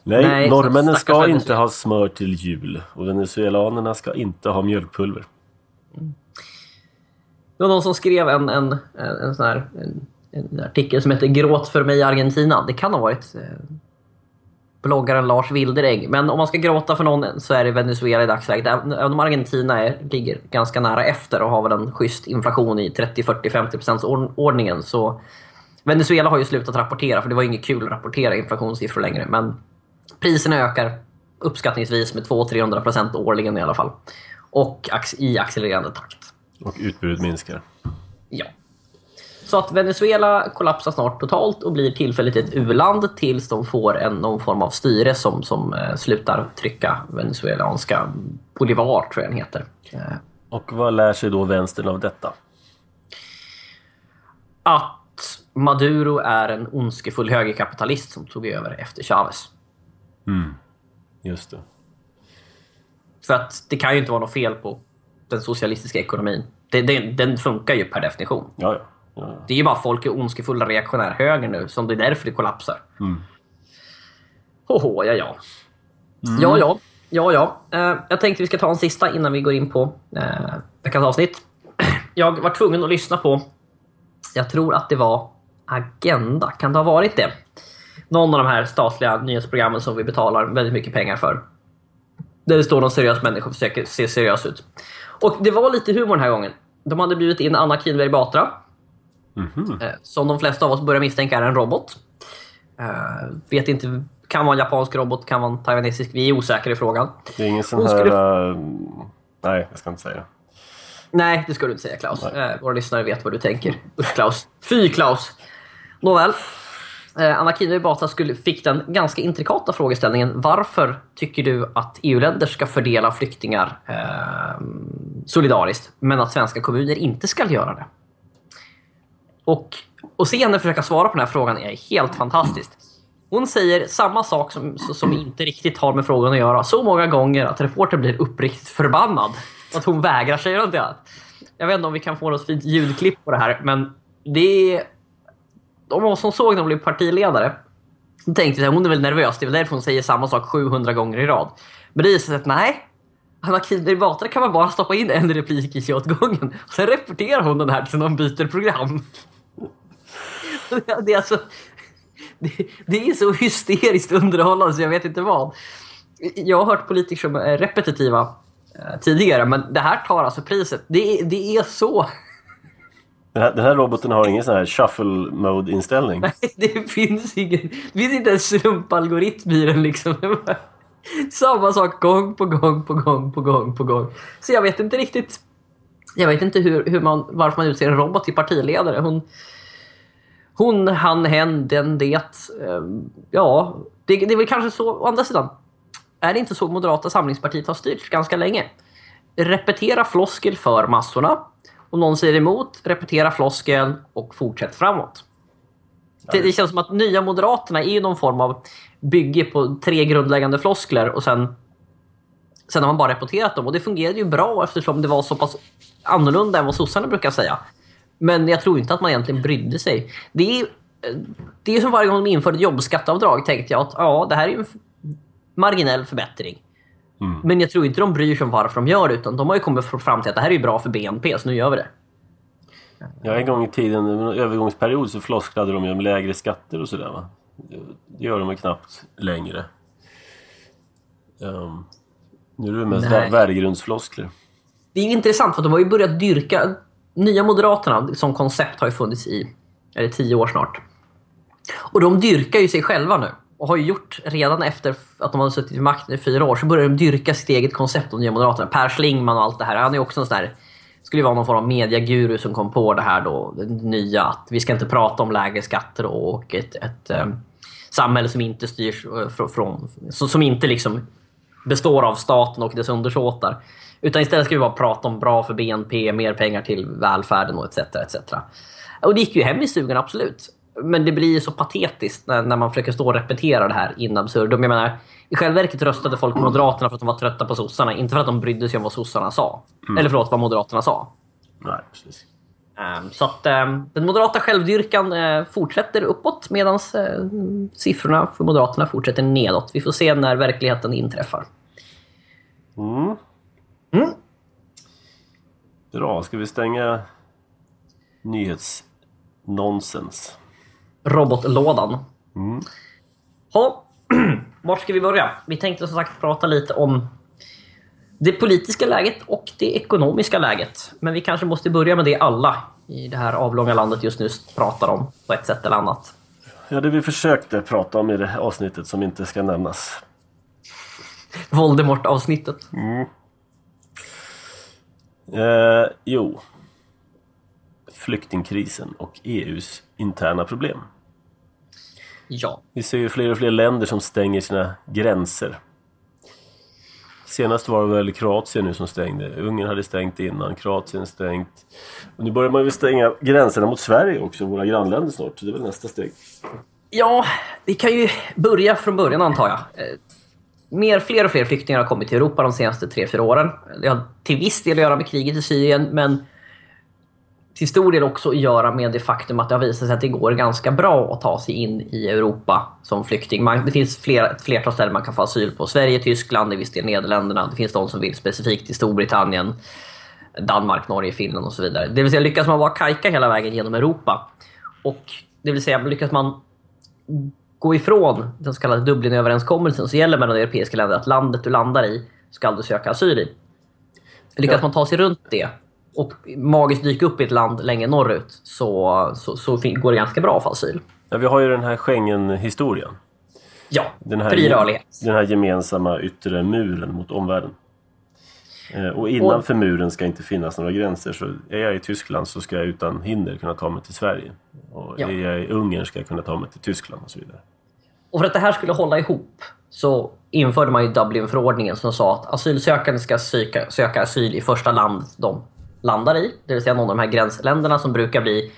Nej, Nej norrmännen ska inte ha smör till jul och venezuelanerna ska inte ha mjölkpulver. Mm. Det var någon som skrev en, en, en, en sån här en, en artikel som heter Gråt för mig Argentina. Det kan ha varit eh, bloggaren Lars Wilderägg. Men om man ska gråta för någon så är det Venezuela i dagsläget. Även om Argentina är, ligger ganska nära efter och har väl en schysst inflation i 30, 40, 50 procents ordningen så Venezuela har ju slutat rapportera för det var inget kul att rapportera inflationssiffror längre. Men priserna ökar uppskattningsvis med 200-300 procent årligen i alla fall. och i accelererande takt. Och utbudet minskar. Ja. Så att Venezuela kollapsar snart totalt och blir tillfälligt ett u-land tills de får en, någon form av styre som, som eh, slutar trycka venezuelanska Bolivar, tror jag den heter. Eh, och vad lär sig då vänstern av detta? Att Maduro är en ondskefull högerkapitalist som tog över efter Chavez. Mm. Just det. För att det kan ju inte vara något fel på den socialistiska ekonomin. Det, det, den funkar ju per definition. Ja, ja. Ja. Det är ju bara folk i ondskefulla reaktionär höger nu, som det är därför det kollapsar. Mm. Hoho, ja, ja. Mm. Ja, ja. Ja, ja. Uh, jag tänkte vi ska ta en sista innan vi går in på uh, veckans avsnitt. [CLEARS THROAT] Jag var tvungen att lyssna på, jag tror att det var Agenda, kan det ha varit det? Någon av de här statliga nyhetsprogrammen som vi betalar väldigt mycket pengar för. Där det står någon seriös människa och försöker se seriös ut. Och det var lite humor den här gången. De hade bjudit in Anna Kinberg Batra. Mm -hmm. Som de flesta av oss börjar misstänka är en robot. Uh, vet inte, kan vara en japansk robot, kan vara en taiwanesisk. Vi är osäkra i frågan. Det är ingen sån Hon här... Skulle... Uh, nej, jag ska inte säga. Nej, det ska du inte säga Klaus. Uh, våra lyssnare vet vad du tänker. Usch Klaus. Fy Klaus! Nåväl. Eh, Anna Kinberg Batra fick den ganska intrikata frågeställningen varför tycker du att EU-länder ska fördela flyktingar eh, solidariskt men att svenska kommuner inte ska göra det? Och att se henne försöka svara på den här frågan är helt fantastiskt. Hon säger samma sak som, som inte riktigt har med frågan att göra så många gånger att reportern blir uppriktigt förbannad. Att hon vägrar säga något annat. Jag vet inte om vi kan få något fint ljudklipp på det här, men det är de som såg när hon blev partiledare de tänkte att hon är väl nervös. Det är väl därför hon säger samma sak 700 gånger i rad. Men det visar sig att nej. Anna Kinberg Batra kan man bara stoppa in en replik i åt gången. Sen repeterar hon den här tills någon byter program. [LAUGHS] Det är alltså... Det, det, är så hysteriskt underhållande så jag vet inte vad. Jag har hört politiker som är repetitiva eh, tidigare, men det här tar alltså priset. Det, det är så den här, den här, roboten har ingen sån här shuffle mode inställning. [LAUGHS] Nej, det finns ingen. Det finns inte en slumpalgoritm i den liksom. [LAUGHS] Samma sak gång på gång på gång på gång på gång. Så jag vet inte riktigt. Jag vet inte hur, hur man, varför man utser en robot till partiledare. Hon, hon han, hen, den, det. Ehm, ja, det, det är väl kanske så. Å andra sidan, är det inte så Moderata samlingspartiet har styrt ganska länge? Repetera floskel för massorna om någon säger emot, repetera floskeln och fortsätt framåt. Det, det känns som att nya Moderaterna är någon form av bygge på tre grundläggande floskler och sen, sen har man bara repeterat dem. Och det fungerade ju bra eftersom det var så pass annorlunda än vad sossarna brukar säga. Men jag tror inte att man egentligen brydde sig. Det är, det är som varje gång de införde jobbskatteavdrag tänkte jag att ja, det här är en marginell förbättring. Mm. Men jag tror inte de bryr sig om varför de gör det, utan de har ju kommit fram till att det här är bra för BNP, så nu gör vi det. Ja, en gång i tiden, en övergångsperiod, så flosklade de ju om lägre skatter och sådär va? Det gör de ju knappt längre. Um, nu är det mest värdegrundsfloskler. Det är intressant för de har ju börjat dyrka... Nya Moderaterna som koncept har ju funnits i eller tio år snart. Och de dyrkar ju sig själva nu och har ju gjort redan efter att de har suttit vid makten i fyra år så börjar de dyrka sitt eget koncept, de nya Moderaterna. Per Schlingman och allt det här. Han är också en sån där skulle vara någon form av mediaguru som kom på det här då, det nya att vi ska inte prata om lägre skatter och ett, ett um, samhälle som inte styrs uh, från, från som inte liksom består av staten och dess undersåtar. Utan istället ska vi bara prata om bra för BNP, mer pengar till välfärden och etc. etc. Och det gick ju hem i stugan, absolut. Men det blir så patetiskt när, när man försöker stå och repetera det här in absurdum. Jag menar, I själva verket röstade folk på Moderaterna för att de var trötta på sossarna. Inte för att de brydde sig om vad sossarna sa. Mm. Eller förlåt, vad Moderaterna sa. Nej, precis. Um, så att um, den moderata självdyrkan uh, fortsätter uppåt medan uh, siffrorna för Moderaterna fortsätter nedåt. Vi får se när verkligheten inträffar. Mm. Mm. Bra, ska vi stänga nyhetsnonsens? robotlådan. Mm. Ha, [CLEARS THROAT] vart ska vi börja? Vi tänkte som sagt prata lite om det politiska läget och det ekonomiska läget. Men vi kanske måste börja med det alla i det här avlånga landet just nu pratar om på ett sätt eller annat. Ja, det vi försökte prata om i det avsnittet som inte ska nämnas. [LAUGHS] Voldemort-avsnittet. Mm. Eh, jo. Flyktingkrisen och EUs interna problem. Ja. Vi ser ju fler och fler länder som stänger sina gränser. Senast var det väl Kroatien nu som stängde. Ungern hade stängt innan, Kroatien stängt. Och nu börjar man väl stänga gränserna mot Sverige också, våra grannländer snart. Så det är väl nästa steg. Ja, vi kan ju börja från början antar jag. Mer, fler och fler flyktingar har kommit till Europa de senaste tre fyra åren. Det har till viss del att göra med kriget i Syrien, men till stor del också att göra med det faktum att det har visat sig att det går ganska bra att ta sig in i Europa som flykting. Man, det finns flera, ett flertal ställen man kan få asyl på. Sverige, Tyskland, i viss del Nederländerna. Det finns de som vill specifikt till Storbritannien, Danmark, Norge, Finland och så vidare. Det vill säga lyckas man vara kajka hela vägen genom Europa och det vill säga lyckas man gå ifrån den så kallade Dublinöverenskommelsen som gäller mellan europeiska länder att landet du landar i ska du söka asyl i. Lyckas ja. man ta sig runt det och magiskt dyka upp i ett land längre norrut så, så, så går det ganska bra för asyl. Ja, vi har ju den här Schengen-historien. Ja, den här, fri rörlighet. Den här gemensamma yttre muren mot omvärlden. Eh, och innanför och, muren ska inte finnas några gränser. Så är jag i Tyskland så ska jag utan hinder kunna ta mig till Sverige. Och ja. är jag i Ungern ska jag kunna ta mig till Tyskland och så vidare. Och för att det här skulle hålla ihop så införde man ju Dublinförordningen som sa att asylsökande ska söka, söka asyl i första land de landar i. Det vill säga någon av de här gränsländerna som brukar bli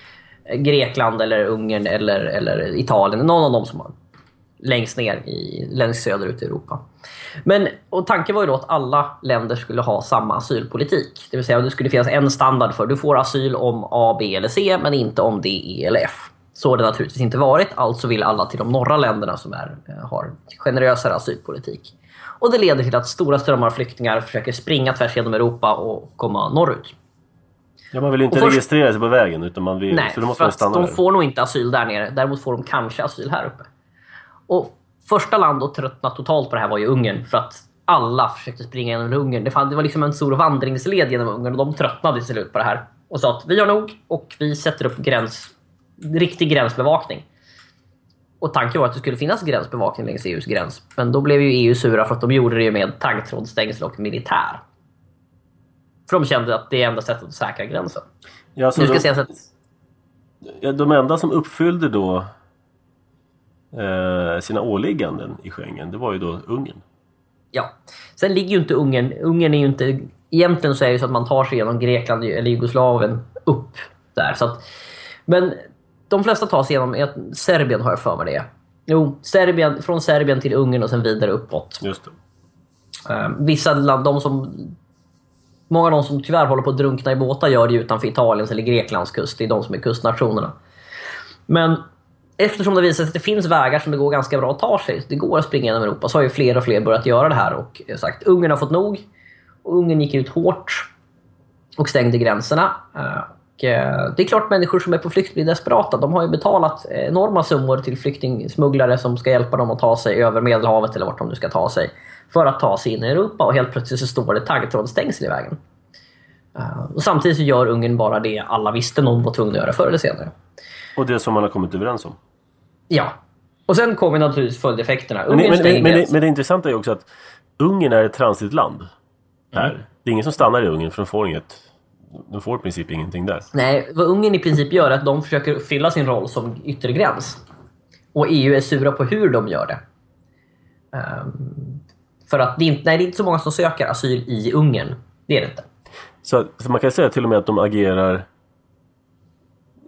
eh, Grekland eller Ungern eller, eller Italien. Någon av dem som har längst ner i, längst söderut i Europa. Men och tanken var ju då att alla länder skulle ha samma asylpolitik. Det vill säga att det skulle finnas en standard för du får asyl om A, B eller C men inte om D, E eller F. Så har det naturligtvis inte varit. Alltså vill alla till de norra länderna som är, eh, har generösare asylpolitik. Och det leder till att stora strömmar av flyktingar försöker springa tvärs genom Europa och komma norrut. Ja, man vill inte först... registrera sig på vägen utan man vill... Nej, så då måste för stanna de där. får nog inte asyl där nere. Däremot får de kanske asyl här uppe. Och första land att tröttna totalt på det här var ju Ungern. För att alla försökte springa genom Ungern. Det, fann, det var liksom en stor vandringsled genom Ungern och de tröttnade till slut på det här. Och sa att vi har nog och vi sätter upp gräns, riktig gränsbevakning. Och tanken var att det skulle finnas gränsbevakning längs EUs gräns. Men då blev ju EU sura för att de gjorde det med taggtrådsstängsel och militär. För de kände att det är enda sättet att säkra gränsen. Ja, så nu ska de, sägas att... de enda som uppfyllde då eh, sina åligganden i Schengen, det var ju då Ungern. Ja. Sen ligger ju inte Ungern... Ungern är ju inte... Egentligen så är det så att man tar sig genom Grekland eller Jugoslavien upp där. Så att, men de flesta tar sig genom... Serbien har jag för mig det Jo, Serbien, från Serbien till Ungern och sen vidare uppåt. Just det. Uh, vissa land, de som Många av de som tyvärr håller på att drunkna i båtar gör det utanför Italiens eller Greklands kust. Det är de som är kustnationerna. Men eftersom det visar sig att det finns vägar som det går ganska bra att ta sig, det går att springa genom Europa, så har ju fler och fler börjat göra det här. Och sagt, Ungern har fått nog. Och Ungern gick ut hårt och stängde gränserna. Eh, det är klart människor som är på flykt blir desperata. De har ju betalat enorma summor till flyktingsmugglare som ska hjälpa dem att ta sig över Medelhavet eller vart de nu ska ta sig för att ta sig in i Europa och helt plötsligt så står det taggtrådsstängsel i vägen. Uh, och samtidigt så gör Ungern bara det alla visste någon var tvungen att göra förr eller senare. Och det som man har kommit överens om? Ja. Och sen kommer naturligtvis följdeffekterna. Men, men, men, men, det, men det intressanta är också att Ungern är ett transitland. Här. Mm. Det är ingen som stannar i Ungern för de får inget de får i princip ingenting där. Nej, vad Ungern i princip gör är att de försöker fylla sin roll som yttre gräns. Och EU är sura på hur de gör det. Um, för att det är, inte, nej, det är inte så många som söker asyl i Ungern. Det är det inte. Så, så man kan säga till och med att de agerar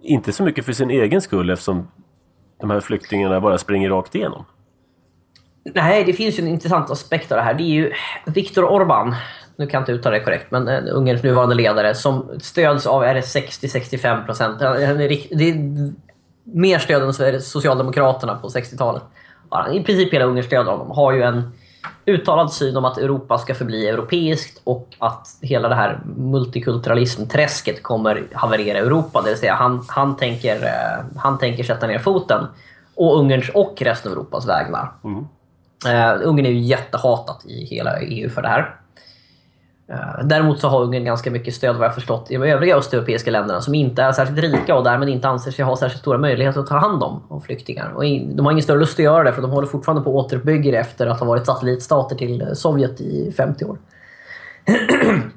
inte så mycket för sin egen skull eftersom de här flyktingarna bara springer rakt igenom? Nej, det finns ju en intressant aspekt av det här. Det är ju Viktor Orbán, nu kan jag inte uttala det korrekt, men eh, Ungerns nuvarande ledare som stöds av, är det 60-65 procent? Det är mer stöd än Socialdemokraterna på 60-talet. I princip hela Ungern stöder honom. Har ju en uttalad syn om att Europa ska förbli europeiskt och att hela det här multikulturalismträsket kommer haverera Europa. Det vill säga han, han, tänker, eh, han tänker sätta ner foten och Ungerns och resten av Europas vägnar. Mm. Uh, Ungern är ju jättehatat i hela EU för det här. Eh, däremot så har Ungern ganska mycket stöd vad jag förstått i de övriga östeuropeiska länderna som inte är särskilt rika och därmed inte anser sig ha särskilt stora möjligheter att ta hand om, om flyktingar. Och de har ingen större lust att göra det för de håller fortfarande på att återuppbygga det efter att ha varit satellitstater till Sovjet i 50 år. [CLEARS THROAT]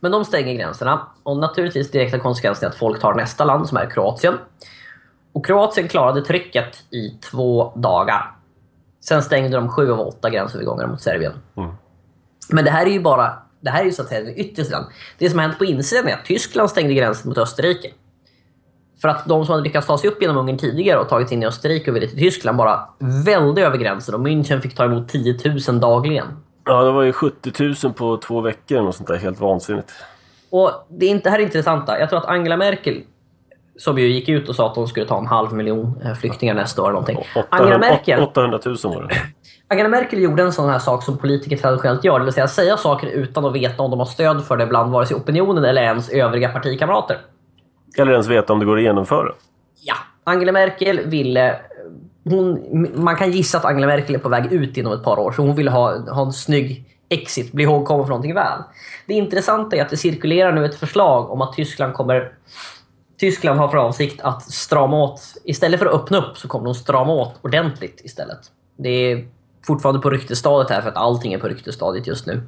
Men de stänger gränserna och naturligtvis direkta konsekvensen är att folk tar nästa land som är Kroatien. Och Kroatien klarade trycket i två dagar. Sen stängde de sju av åtta gränsövergångar mot Serbien. Mm. Men det här är ju bara det här är ju så att säga den yttre sidan. Det som har hänt på insidan är att Tyskland stängde gränsen mot Österrike. För att de som hade lyckats ta sig upp genom Ungern tidigare och tagit in i Österrike och ville till Tyskland bara välde över gränsen och München fick ta emot 10 000 dagligen. Ja, det var ju 70 000 på två veckor och sånt där. Helt vansinnigt. Och det, är inte, det här är intressanta. Jag tror att Angela Merkel, som ju gick ut och sa att hon skulle ta en halv miljon eh, flyktingar nästa år. Eller någonting. 800, Angela Merkel, 800 000 var det. Angela Merkel gjorde en sån här sak som politiker traditionellt gör, det vill säga säga saker utan att veta om de har stöd för det bland vare sig opinionen eller ens övriga partikamrater. Eller ens veta om det går att genomföra. Ja. Angela Merkel ville... Hon, man kan gissa att Angela Merkel är på väg ut inom ett par år, så hon ville ha, ha en snygg exit, bli ihågkommen för någonting väl. Det intressanta är att det cirkulerar nu ett förslag om att Tyskland kommer... Tyskland har för avsikt att strama åt. Istället för att öppna upp så kommer de strama åt ordentligt istället. Det är fortfarande på ryktesstadiet här för att allting är på ryktesstadiet just nu.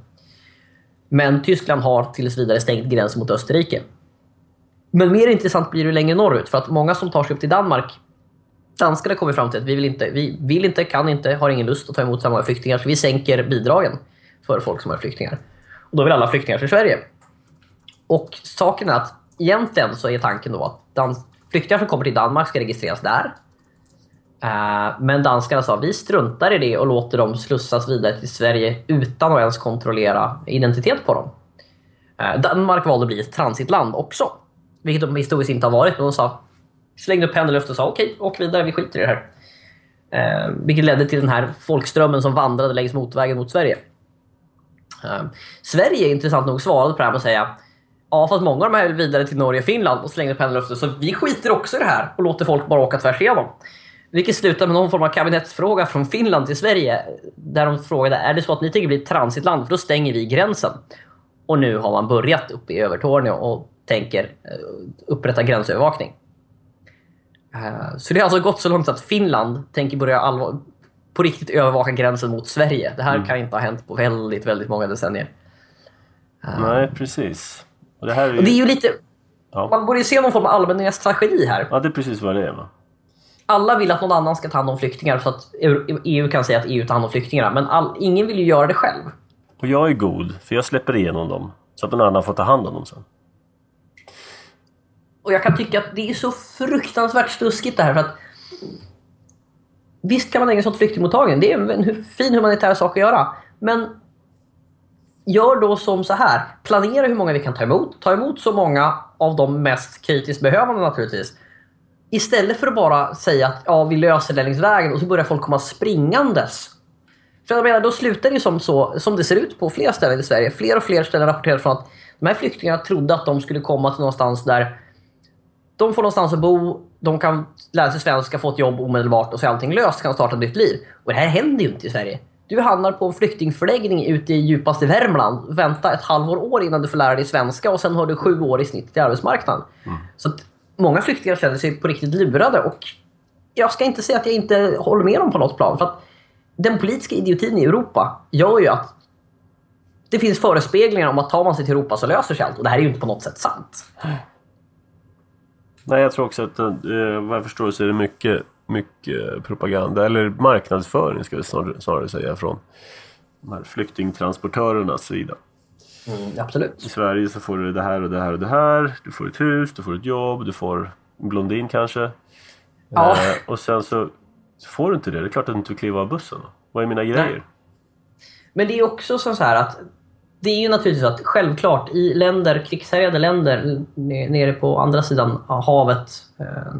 Men Tyskland har tills vidare stängt gränsen mot Österrike. Men mer intressant blir det längre norrut för att många som tar sig upp till Danmark Danskarna kommer fram till att vi vill inte, vi vill inte, kan inte, har ingen lust att ta emot så många flyktingar så vi sänker bidragen för folk som är flyktingar. Och då vill alla flyktingar till Sverige. Och saken är att egentligen så är tanken då att flyktingar som kommer till Danmark ska registreras där. Eh, men danskarna sa vi struntar i det och låter dem slussas vidare till Sverige utan att ens kontrollera identitet på dem. Eh, Danmark valde att bli ett transitland också. Vilket de historiskt inte har varit. Men de sa, slängde upp händerna i luften och sa okej, åk vidare, vi skiter i det här. Eh, vilket ledde till den här folkströmmen som vandrade längs motorvägen mot Sverige. Eh, Sverige, intressant nog, svarade på det här med att säga Ja, fast många av dem vill vidare till Norge och Finland och slängde upp händerna i luften. Så vi skiter också i det här och låter folk bara åka tvärs igenom. Vilket slutar med någon form av kabinettsfråga från Finland till Sverige. Där de frågade, är det så att ni tänker bli ett transitland? För då stänger vi gränsen. Och nu har man börjat uppe i Övertorneå och tänker eh, upprätta gränsövervakning. Eh, så det har alltså gått så långt att Finland tänker börja allvar, på riktigt övervaka gränsen mot Sverige. Det här mm. kan inte ha hänt på väldigt, väldigt många decennier. Eh, Nej, precis. Och det, här är ju... Och det är ju lite... Ja. Man borde ju se någon form av allmän tragedi här. Ja, det är precis vad det är. Va? Alla vill att någon annan ska ta hand om flyktingar så att EU kan säga att EU tar hand om flyktingarna. Men all, ingen vill ju göra det själv. Och jag är god, för jag släpper igenom dem. Så att någon annan får ta hand om dem sen. Och jag kan tycka att det är så fruktansvärt sluskigt det här. För att Visst kan man ägna sig åt flyktingmottagning. Det är en fin humanitär sak att göra. Men gör då som så här. Planera hur många vi kan ta emot. Ta emot så många av de mest kritiskt behövande naturligtvis Istället för att bara säga att ja, vi löser det längs vägen och så börjar folk komma springandes. För jag menar, då slutar det som, så, som det ser ut på flera ställen i Sverige. Fler och fler ställen rapporterar från att de här flyktingarna trodde att de skulle komma till någonstans där de får någonstans att bo, de kan lära sig svenska, få ett jobb omedelbart och så är allting löst, kan starta ett nytt liv. Och det här händer ju inte i Sverige. Du hamnar på en flyktingförläggning ute i djupaste Värmland. Vänta ett halvår år innan du får lära dig svenska och sen har du sju år i snitt till arbetsmarknaden. Mm. Så många flyktingar känner sig på riktigt lurade och jag ska inte säga att jag inte håller med dem på något plan. För att den politiska idiotin i Europa gör ju att det finns förespeglingar om att tar man sig till Europa så löser sig allt. Och det här är ju inte på något sätt sant. Nej, jag tror också att eh, vad jag förstår så är det mycket, mycket propaganda, eller marknadsföring ska vi snarare, snarare säga, från de här flyktingtransportörernas sida. Mm, absolut. I Sverige så får du det här och det här och det här. Du får ett hus, du får ett jobb, du får en blondin kanske. Ja. Eh, och sen så, får du inte det. Det är klart att du inte vill kliva av bussen. Vad är mina grejer? Nej. Men det är också så här att det är ju naturligtvis att självklart i länder, krigshärjade länder nere på andra sidan havet eh,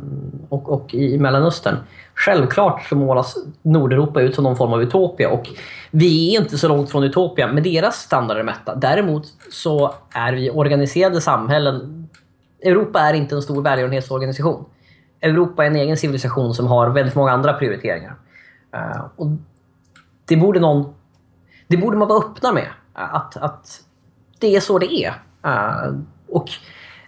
och, och i Mellanöstern. Självklart så målas Nordeuropa ut som någon form av utopia och vi är inte så långt från utopia med deras standarder mätta. Däremot så är vi organiserade samhällen. Europa är inte en stor välgörenhetsorganisation. Europa är en egen civilisation som har väldigt många andra prioriteringar. Eh, och det borde någon det borde man vara öppna med. Att, att det är så det är. Eh, och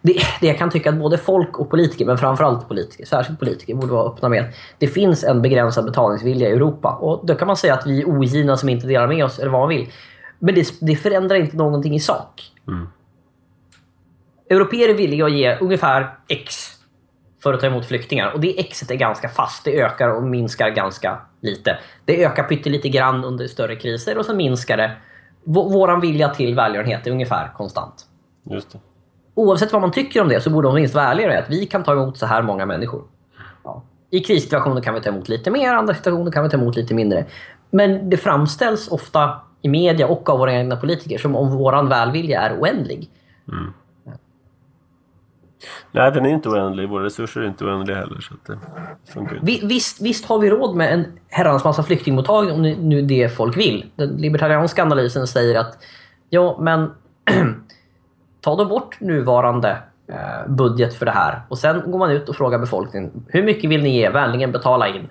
det, det jag kan tycka att både folk och politiker, men framförallt politiker, särskilt politiker, borde vara öppna med. Det finns en begränsad betalningsvilja i Europa. Och då kan man säga att vi är ogina som inte delar med oss, eller vad man vill. Men det, det förändrar inte någonting i sak. Mm. Europeer är villiga att ge ungefär X för att ta emot flyktingar. Och det Xet är ganska fast. Det ökar och minskar ganska lite. Det ökar pyttelite grann under större kriser och så minskar det. Våran vilja till välgörenhet är ungefär konstant. Just det. Oavsett vad man tycker om det så borde de minst vara ärligare att vi kan ta emot så här många människor. Ja. I krissituationer kan vi ta emot lite mer, andra situationer kan vi ta emot lite mindre. Men det framställs ofta i media och av våra egna politiker som om våran välvilja är oändlig. Mm. Nej, den är inte oändlig. Våra resurser är inte oändliga heller. Så det funkar. Visst, visst har vi råd med en herrans massa flyktingmottagning om nu det folk vill. Den libertarianska analysen säger att ja, men [CLEARS THROAT] ta då bort nuvarande eh, budget för det här och sen går man ut och frågar befolkningen hur mycket vill ni ge? Vänligen betala in.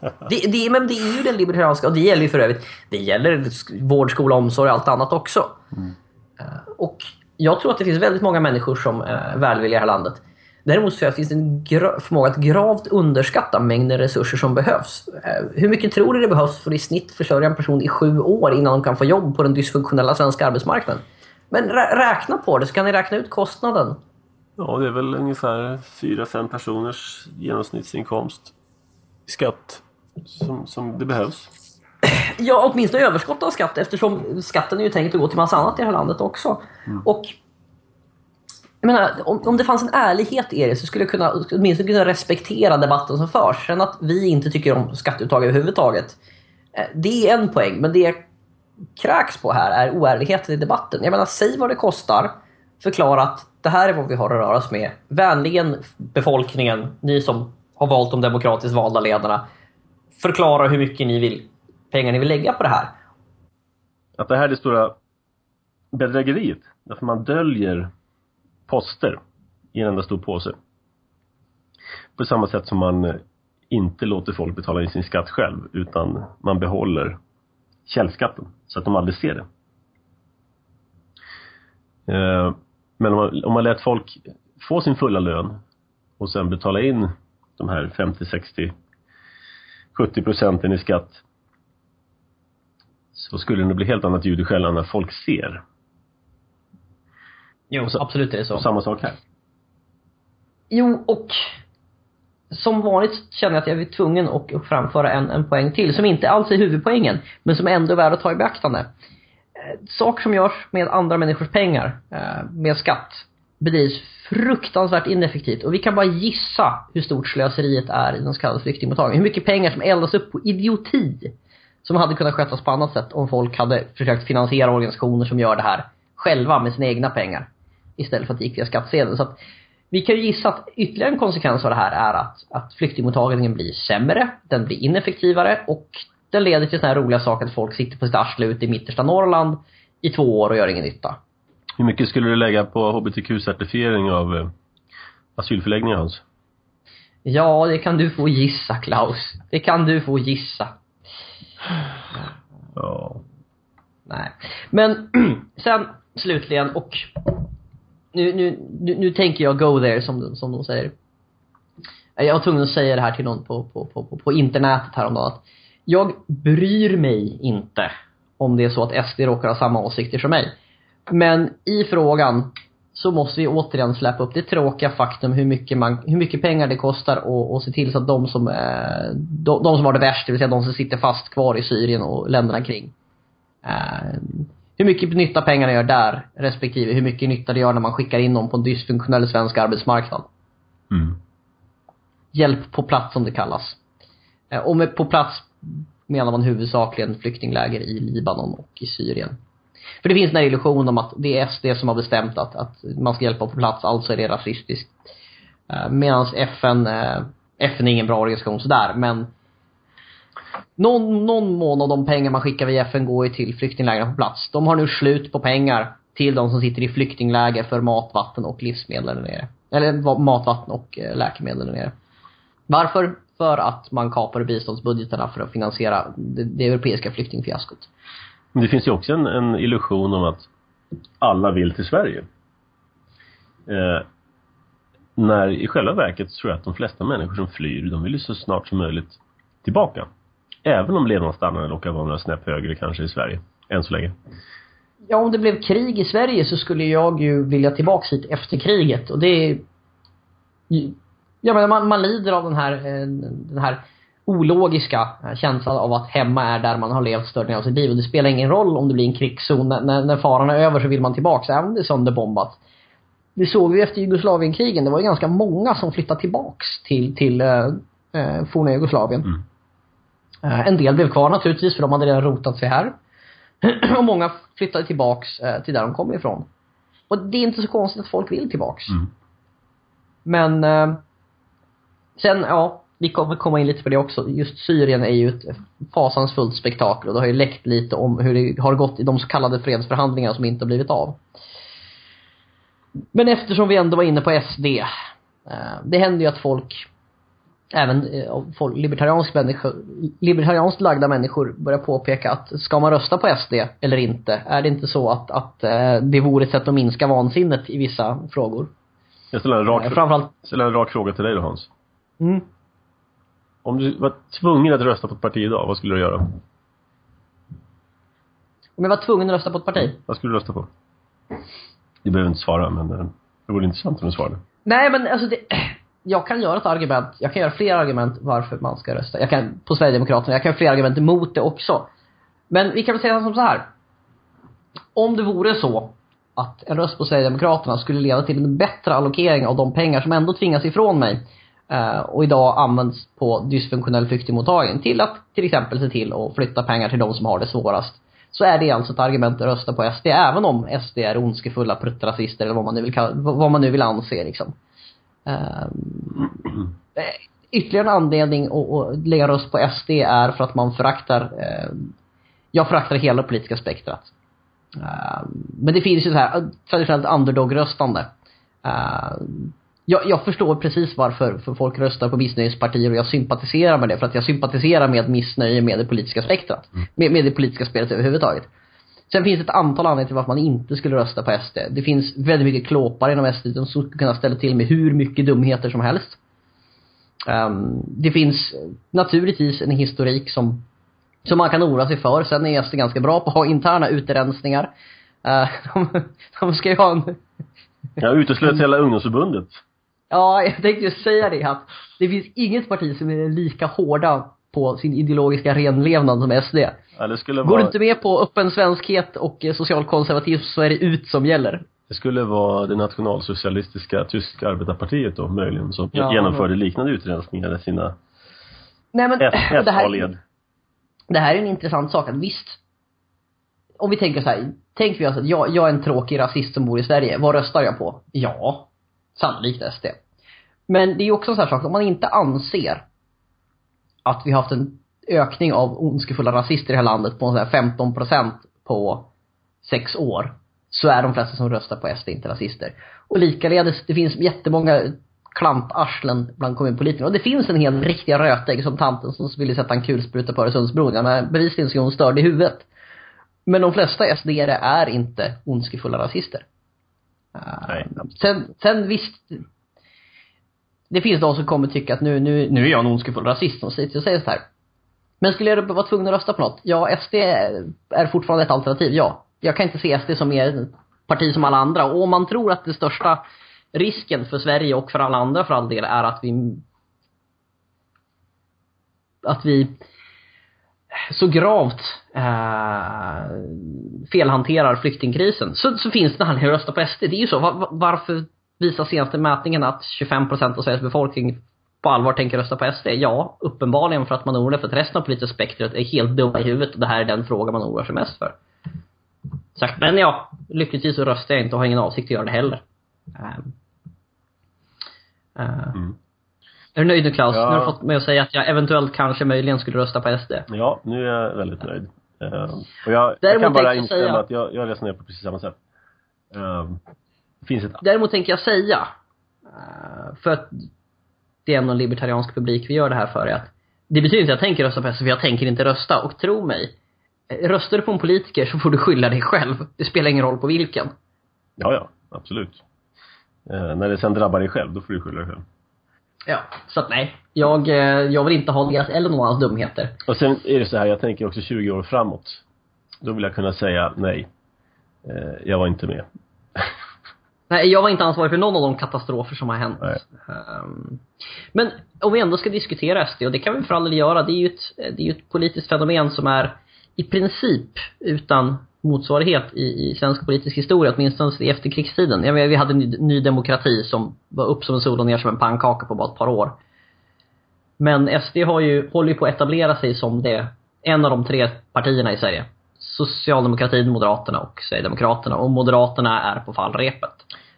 Det, det, men det är ju den libertarianska, och det gäller ju för övrigt, det gäller vård, skola, omsorg och allt annat också. Mm. Eh, och jag tror att det finns väldigt många människor som är välvilliga i det här landet. Däremot så finns det en förmåga att gravt underskatta mängden resurser som behövs. Eh, hur mycket tror du det behövs för att i snitt försörja en person i sju år innan de kan få jobb på den dysfunktionella svenska arbetsmarknaden? Men räkna på det så kan ni räkna ut kostnaden. Ja, det är väl ungefär 4-5 personers genomsnittsinkomst i skatt som, som det behövs. Ja, åtminstone överskott av skatt eftersom skatten är ju tänkt att gå till massa annat i det här landet också. Mm. Och jag menar, om, om det fanns en ärlighet i det så skulle jag kunna, åtminstone kunna respektera debatten som förs. Sen att vi inte tycker om skatteuttag överhuvudtaget. Eh, det är en poäng, men det kräks på här är oärligheten i debatten. Jag menar, säg vad det kostar. Förklara att det här är vad vi har att röra oss med. Vänligen befolkningen, ni som har valt de demokratiskt valda ledarna. Förklara hur mycket ni vill pengar ni vill lägga på det här. Att det här är det stora bedrägeriet. Därför man döljer poster i en enda stor påse. På samma sätt som man inte låter folk betala in sin skatt själv utan man behåller källskatten så att de aldrig ser det. Eh, men om man, om man lät folk få sin fulla lön och sen betala in de här 50, 60, 70 procenten i skatt så skulle det bli helt annat ljud i skällan när folk ser. Jo, så, absolut är det så. Samma sak här. Jo, och som vanligt känner jag att jag är tvungen att framföra en, en poäng till, som inte alls är huvudpoängen, men som ändå är värd att ta i beaktande. Eh, Saker som görs med andra människors pengar, eh, med skatt, bedrivs fruktansvärt ineffektivt. Och vi kan bara gissa hur stort slöseriet är i den så kallade flyktingmottagningen. Hur mycket pengar som eldas upp på idioti som hade kunnat skötas på annat sätt om folk hade försökt finansiera organisationer som gör det här själva med sina egna pengar. Istället för att det gick via skattsedeln. Så att vi kan ju gissa att ytterligare en konsekvens av det här är att, att flyktingmottagningen blir sämre, den blir ineffektivare och den leder till sådana här roliga saker att folk sitter på sitt arsle ute i mittersta Norrland i två år och gör ingen nytta. Hur mycket skulle du lägga på hbtq-certifiering av eh, asylförläggningar Hans? Ja, det kan du få gissa Klaus. Det kan du få gissa. Ja. Nej. Men [CLEARS THROAT] sen slutligen och nu, nu, nu, nu tänker jag go there som, som de säger. Jag var tvungen att säga det här till någon på, på, på, på internetet häromdagen. Att jag bryr mig inte om det är så att SD råkar ha samma åsikter som mig. Men i frågan så måste vi återigen släppa upp det tråkiga faktum hur mycket, man, hur mycket pengar det kostar och, och se till så att de som, eh, de, de, som har det värst, det vill säga de som sitter fast kvar i Syrien och länderna kring. Eh, hur mycket nytta pengarna gör där, respektive hur mycket nytta det gör när man skickar in dem på en dysfunktionell svensk arbetsmarknad. Mm. Hjälp på plats som det kallas. Eh, och med på plats menar man huvudsakligen flyktingläger i Libanon och i Syrien. För det finns den här illusionen om att det är SD som har bestämt att, att man ska hjälpa på plats, alltså är det rasistiskt. Uh, Medan FN, uh, FN är ingen bra organisation sådär, men någon, någon mån av de pengar man skickar via FN går ju till flyktinglägren på plats. De har nu slut på pengar till de som sitter i flyktingläger för mat, vatten och livsmedel där nere. Eller mat, vatten och eh, läkemedel där nere. Varför? För att man kapar biståndsbudgeterna för att finansiera det, det europeiska flyktingfiaskot. Men det finns ju också en, en illusion om att alla vill till Sverige. Eh, när i själva verket tror jag att de flesta människor som flyr, de vill ju så snart som möjligt tillbaka. Även om levnadsstandarden råkar vara några snäpp högre kanske i Sverige, än så länge. Ja, om det blev krig i Sverige så skulle jag ju vilja tillbaks hit efter kriget och det är... Jag menar, man, man lider av den här, eh, den här ologiska känslan av att hemma är där man har levt större delen av sitt liv och det spelar ingen roll om det blir en krigszon. När, när faran är över så vill man tillbaks, även om det är sönderbombat. Det såg vi efter Jugoslavienkrigen. Det var ju ganska många som flyttade tillbaks till, till eh, eh forna Jugoslavien. Mm. Eh, en del blev kvar naturligtvis för de hade redan rotat sig här. [CLEARS THROAT] och många flyttade tillbaks eh, till där de kom ifrån. Och det är inte så konstigt att folk vill tillbaks. Mm. Men eh, sen, ja, vi kommer komma in lite på det också. Just Syrien är ju ett fasansfullt spektakel och det har ju läckt lite om hur det har gått i de så kallade fredsförhandlingarna som inte har blivit av. Men eftersom vi ändå var inne på SD. Det händer ju att folk även eh, folk, libertariansk människor, libertarianskt lagda människor börjar påpeka att ska man rösta på SD eller inte? Är det inte så att, att eh, det vore ett sätt att minska vansinnet i vissa frågor? Jag ställer en rak, eh, framförallt... ställer en rak fråga till dig då Hans. Mm. Om du var tvungen att rösta på ett parti idag, vad skulle du göra? Om jag var tvungen att rösta på ett parti? Vad skulle du rösta på? Du behöver inte svara, men det vore intressant om du svarade. Nej, men alltså det jag kan göra ett argument, jag kan göra fler argument varför man ska rösta. Jag kan, på Sverigedemokraterna, jag kan göra fler argument emot det också. Men vi kan väl säga som så här. Om det vore så att en röst på Sverigedemokraterna skulle leda till en bättre allokering av de pengar som ändå tvingas ifrån mig eh, och idag används på dysfunktionell flyktingmottagning till att till exempel se till att flytta pengar till de som har det svårast. Så är det alltså ett argument att rösta på SD, även om SD är ondskefulla pruttrasister eller vad man nu vill, vad man nu vill anse liksom. Um, ytterligare en anledning att, lägga röst på SD är för att man föraktar, eh, jag föraktar hela politiska spektrat. Uh, men det finns ju så här traditionellt underdog-röstande. Jag, jag, förstår precis varför för folk röstar på missnöjespartier och jag sympatiserar med det. För att jag sympatiserar med missnöje med det politiska spektrat. Mm. Med, med det politiska spelet överhuvudtaget. Sen finns ett antal anledningar till varför man inte skulle rösta på SD. Det finns väldigt mycket klåpar inom SD som skulle kunna ställa till med hur mycket dumheter som helst. Um, det finns naturligtvis en historik som, som man kan oroa sig för. Sen är SD ganska bra på att ha interna utrensningar. Uh, [LAUGHS] de, de ska ju ha en... [LAUGHS] Ja, uteslöt hela ungdomsförbundet. Ja, jag tänkte ju säga det att det finns inget parti som är lika hårda på sin ideologiska renlevnad som SD. Skulle vara... Går du inte med på öppen svenskhet och eh, socialkonservatism så är det ut som gäller. Det skulle vara det nationalsocialistiska tyska arbetarpartiet då möjligen som ja, genomförde ja. liknande utrensningar i sina Nej men, [CLEARS THROAT] det här, det här är en intressant sak att visst om vi tänker så här, tänker vi oss att jag, jag är en tråkig rasist som bor i Sverige, vad röstar jag på? Ja, sannolikt SD. Men det är ju också en sån här sak, om man inte anser att vi har haft en ökning av ondskefulla rasister i det här landet på så 15% på sex år. Så är de flesta som röstar på SD inte rasister. Och likaledes, det finns jättemånga klantarslen bland kommunpolitikerna. Och det finns en hel riktiga rötägg som tanten som ville sätta en kulspruta på Öresundsbron. Ja, bevisligen så är hon störd i huvudet. Men de flesta sd är inte ondskefulla rasister. Nej. Sen, sen visst, det finns de som kommer tycka att nu, nu, nu är jag en ondskefull rasist som säger så här. Men skulle jag vara tvungen att rösta på något? Ja, SD är fortfarande ett alternativ, ja. Jag kan inte se SD som mer parti som alla andra. Och om man tror att den största risken för Sverige och för alla andra för all del är att vi att vi så gravt eh, felhanterar flyktingkrisen så, så finns det anledning att rösta på SD. Det är ju så. Var, varför visar senaste mätningen att 25% av Sveriges befolkning på allvar tänker rösta på SD? Ja, uppenbarligen för att man oroar för att resten av politiska spektrat är helt dumma i huvudet och det här är den fråga man oroar sig mest för. Sagt, men ja, lyckligtvis så röstar jag inte och har ingen avsikt att göra det heller. Um, uh, mm. Är du nöjd nu Klaus? Ja. Nu har du fått mig att säga att jag eventuellt kanske möjligen skulle rösta på SD. Ja, nu är jag väldigt nöjd. Uh, och jag, jag kan bara instämma säga... att jag, jag resonerar på precis samma sätt. Uh, finns ett... Däremot tänker jag säga, uh, för att det är ändå en libertariansk publik vi gör det här för, att det betyder inte att jag tänker rösta på SD, för jag tänker inte rösta. Och tro mig, röstar du på en politiker så får du skylla dig själv. Det spelar ingen roll på vilken. Ja, ja, absolut. Eh, när det sen drabbar dig själv, då får du skylla dig själv. Ja, så att nej. Jag, eh, jag vill inte ha deras eller någon annans dumheter. Och sen är det så här, jag tänker också 20 år framåt. Då vill jag kunna säga nej. Eh, jag var inte med. [LAUGHS] Nej, jag var inte ansvarig för någon av de katastrofer som har hänt. Um, men om vi ändå ska diskutera SD, och det kan vi för all del göra, det är ju ett, det är ett politiskt fenomen som är i princip utan motsvarighet i, i svensk politisk historia, åtminstone i efterkrigstiden. Jag menar, vi hade ny, ny demokrati som var upp som en sol och ner som en pannkaka på bara ett par år. Men SD har ju, håller ju på att etablera sig som det, en av de tre partierna i Sverige. Socialdemokratin, Moderaterna och Sverigedemokraterna. Och Moderaterna är på fallrepet.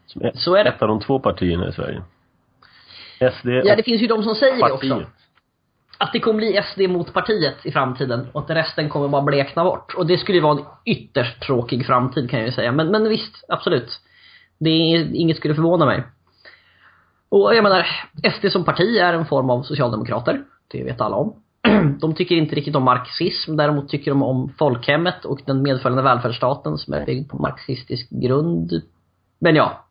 Som Så är det. ett av de två partierna i Sverige. SD Ja, det finns ju de som säger det också. Att det kommer bli SD mot partiet i framtiden och att resten kommer bara blekna bort. Och det skulle ju vara en ytterst tråkig framtid kan jag ju säga. Men, men visst, absolut. Det är, inget skulle förvåna mig. Och jag menar, SD som parti är en form av socialdemokrater. Det vet alla om. [CLEARS THROAT] De tycker inte riktigt om marxism, däremot tycker de om folkhemmet och den medföljande välfärdsstaten som är byggd på marxistisk grund. Men ja,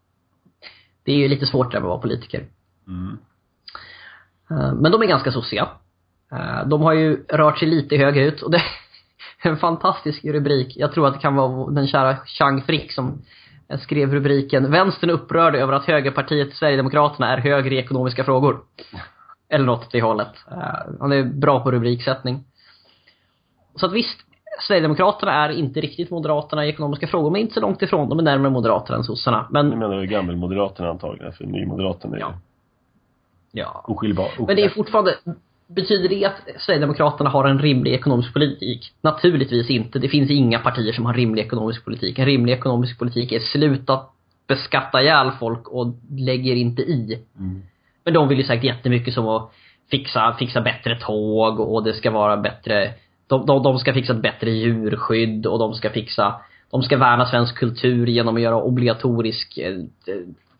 det är ju lite svårt där med att vara politiker. Mm. Eh, Men de är ganska sossiga. Eh, De har ju rört sig lite högerut och det är [LAUGHS] en fantastisk rubrik. Jag tror att det kan vara den kära Chang Frick som skrev rubriken Vänstern upprörd över att högerpartiet Sverigedemokraterna är högre i ekonomiska frågor. Eller något åt det hållet. Eh, Han är bra på rubriksättning. Så att visst, Sverigedemokraterna är inte riktigt Moderaterna i ekonomiska frågor, men inte så långt ifrån. De är närmare Moderaterna än sossarna. Men, menar gammelmoderaterna antagligen, för nymoderaterna är Ja. ja. oskiljbar. Men det är fortfarande, betyder det att Sverigedemokraterna har en rimlig ekonomisk politik? Naturligtvis inte. Det finns inga partier som har rimlig ekonomisk politik. En rimlig ekonomisk politik är sluta beskatta ihjäl folk och lägger inte i. Mm. Men de vill ju säkert jättemycket som att fixa, fixa bättre tåg och det ska vara bättre de, de, de ska fixa ett bättre djurskydd och de ska fixa De ska värna svensk kultur genom att göra obligatorisk eh,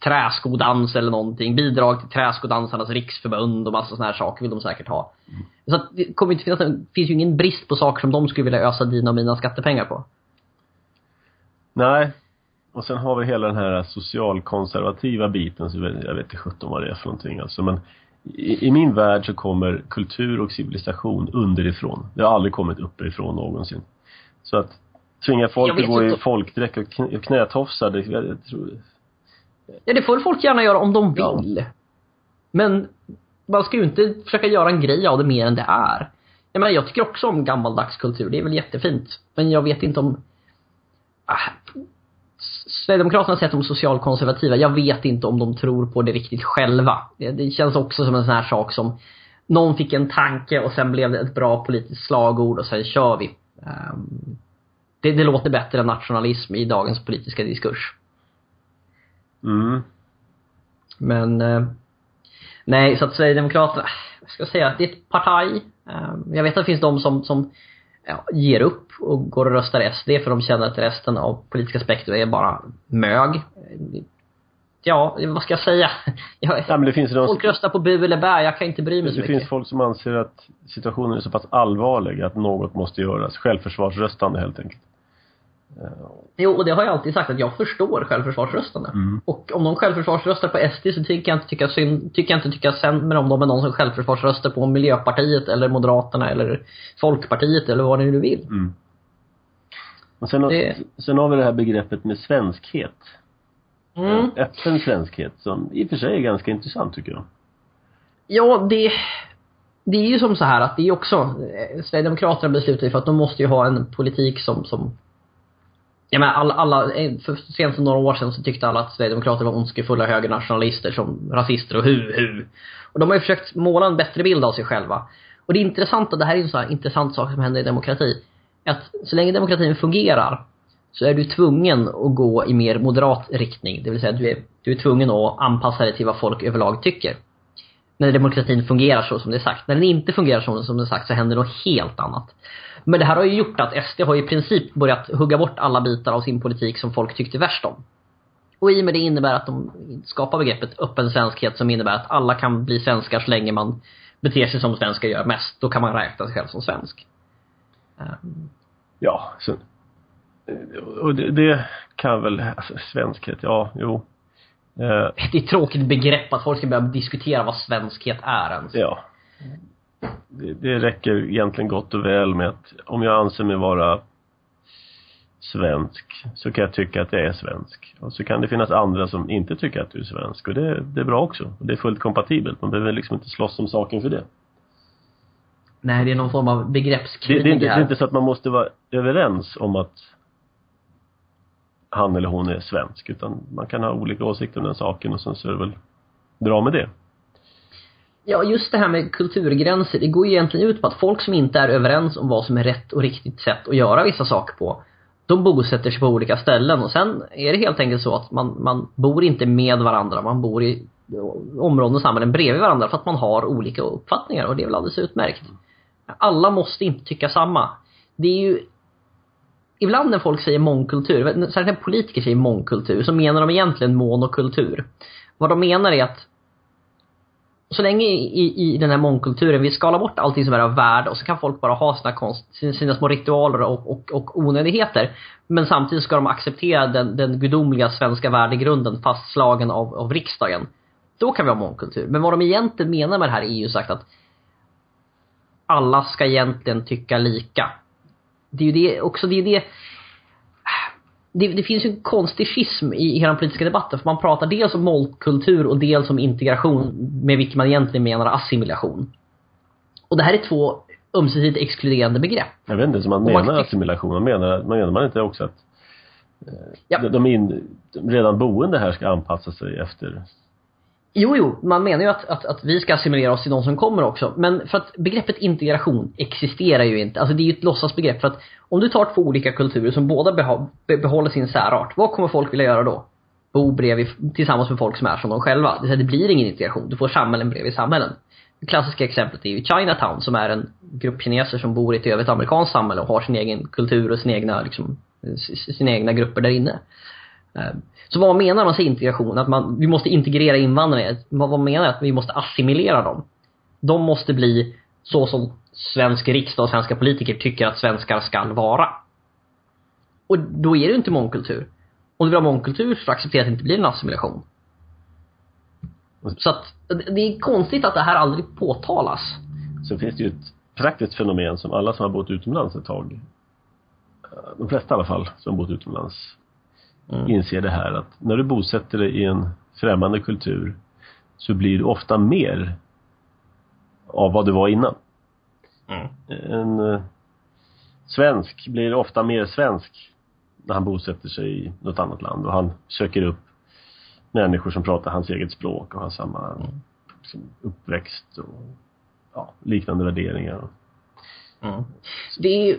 träskodans eller någonting. Bidrag till Träskodansarnas riksförbund och massa såna här saker vill de säkert ha. Så att det kommer inte finnas, det finns ju ingen brist på saker som de skulle vilja ösa dina och mina skattepengar på. Nej. Och sen har vi hela den här socialkonservativa biten, så jag vet- inte sjutton vad det är för någonting alltså. Men i, i min värld så kommer kultur och civilisation underifrån. Det har aldrig kommit uppifrån någonsin. Så att tvinga folk att gå i inte. folkdräkt och kn- och knätofsar, det, jag, jag tror, Ja, det får folk gärna göra om de Ja. vill. Men man ska ju inte försöka göra en grej av det mer än det är. Jag menar, jag tycker också om gammaldags kultur. Det är väl jättefint. Men jag vet inte om... Sverigedemokraterna säger att de är socialkonservativa. Jag vet inte om de tror på det riktigt själva. Det, det känns också som en sån här sak som någon fick en tanke och sen blev det ett bra politiskt slagord och sen kör vi. Ehm, det, det låter bättre än nationalism i dagens politiska diskurs. mm. Men eh, nej, så att Sverigedemokraterna, vad ska jag säga, det är ett parti. Eh, jag vet att det finns de som, som ger upp och går och röstar SD för de känner att resten av politiska spektrum är bara mög. Ja, vad ska jag säga? [LAUGHS] Jag, Nej, men det folk röstar på bu eller bä, jag kan inte bry mig så det mycket. finns folk som anser att situationen är så pass allvarlig att något måste göras. Självförsvarsröstande helt enkelt. Jo, och det har jag alltid sagt att jag förstår självförsvarsröstande. Mm. Och om någon självförsvarsröstar på SD så tycker jag inte tycka synd, tycker jag inte tycka sämre om dem än någon som självförsvarsröstar på Miljöpartiet eller Moderaterna eller Folkpartiet eller vad ni nu vill. Mm. Och sen, har- Det- sen har vi det här begreppet med svenskhet. Mm. Öppen svenskhet som i och för sig är ganska intressant tycker jag. Ja, det, det är ju som så här att det är också, eh, Sverigedemokraterna beslutar ju för att de måste ju ha en politik som, som Ja, men alla, alla, för sent som några år sedan så tyckte alla att Sverigedemokrater var ondskefulla högernationalister som rasister och hu, hu. Och de har ju försökt måla en bättre bild av sig själva. Och det intressanta, det här är en sån här intressant sak som händer i demokrati. Att så länge demokratin fungerar så är du tvungen att gå i mer moderat riktning. Det vill säga du är, du är tvungen att anpassa dig till vad folk överlag tycker när demokratin fungerar så som det är sagt. När den inte fungerar så som det är sagt så händer något helt annat. Men det här har ju gjort att SD har i princip börjat hugga bort alla bitar av sin politik som folk tyckte värst om. Och i och med det innebär att de skapar begreppet öppen svenskhet som innebär att alla kan bli svenskar så länge man beter sig som svenskar gör mest. Då kan man räkna sig själv som svensk. Ehm. Ja, så, och det, det kan väl, alltså svenskhet, ja, jo. Eh, Det är ett tråkigt begrepp att folk ska börja diskutera vad svenskhet är ens. ja. Det, det räcker egentligen gott och väl med att om jag anser mig vara svensk så kan jag tycka att jag är svensk. Och så kan det finnas andra som inte tycker att du är svensk och det, det är bra också. Det är fullt kompatibelt. Man behöver liksom inte slåss om saken för det. Nej, det är någon form av begreppskrig det, det, det är inte så att man måste vara överens om att han eller hon är svensk utan man kan ha olika åsikter om den saken och sen så är det väl bra med det. Ja, just det här med kulturgränser, det går ju egentligen ut på att folk som inte är överens om vad som är rätt och riktigt sätt att göra vissa saker på, de bosätter sig på olika ställen och sen är det helt enkelt så att man, man bor inte med varandra, man bor i områden och samhällen bredvid varandra för att man har olika uppfattningar och det är väl alldeles utmärkt. Alla måste inte tycka samma. Det är ju Ibland när folk säger mångkultur, särskilt när politiker säger mångkultur, så menar de egentligen monokultur. Vad de menar är att så länge i, i den här mångkulturen vi skalar bort allting som är av värde och så kan folk bara ha sina, konst, sina, sina små ritualer och, och, och onödigheter. Men samtidigt ska de acceptera den, den gudomliga svenska värdegrunden fastslagen av, av riksdagen. Då kan vi ha mångkultur. Men vad de egentligen menar med det här är ju sagt att alla ska egentligen tycka lika. Det är ju det också, det är det det, det, finns ju en konstig schism i hela den politiska debatten. För man pratar dels om målkultur och dels om integration med vilket man egentligen menar assimilation. Och det här är två ömsesidigt exkluderande begrepp. Jag vet inte, så man menar man, assimilation. Man menar, man menar man inte också att eh, ja. de, in, de redan boende här ska anpassa sig efter Jo, jo, man menar ju att, att, att vi ska assimilera oss till de som kommer också. Men för att begreppet integration existerar ju inte. Alltså det är ju ett låtsasbegrepp. För att om du tar två olika kulturer som båda behåller sin särart. Vad kommer folk vilja göra då? Bo bredvid, tillsammans med folk som är som de själva. Det, det blir ingen integration. Du får samhällen bredvid samhällen. Det klassiska exemplet är ju Chinatown som är en grupp kineser som bor i ett övrigt amerikanskt samhälle och har sin egen kultur och sin egna, liksom, sina egna grupper där inne. Ehm, så vad menar man med integration? Att man, vi måste integrera invandrare. Vad menar man att vi måste assimilera dem? De måste bli så som svensk riksdag och svenska politiker tycker att svenskar ska vara. Och då är det ju inte mångkultur. Om du vill ha mångkultur så acceptera att det inte blir en assimilation. Så att det är konstigt att det här aldrig påtalas. Sen finns det ju ett praktiskt fenomen som alla som har bott utomlands ett tag, eh, de flesta i alla fall, som har bott utomlands mm. inser det här att när du bosätter dig i en främmande kultur så blir du ofta mer av vad du var innan. Mm. En uh, svensk blir ofta mer svensk när han bosätter sig i något annat land och han söker upp människor som pratar hans eget språk och har samma mm. liksom, uppväxt och ja, liknande värderingar. Mm. Det är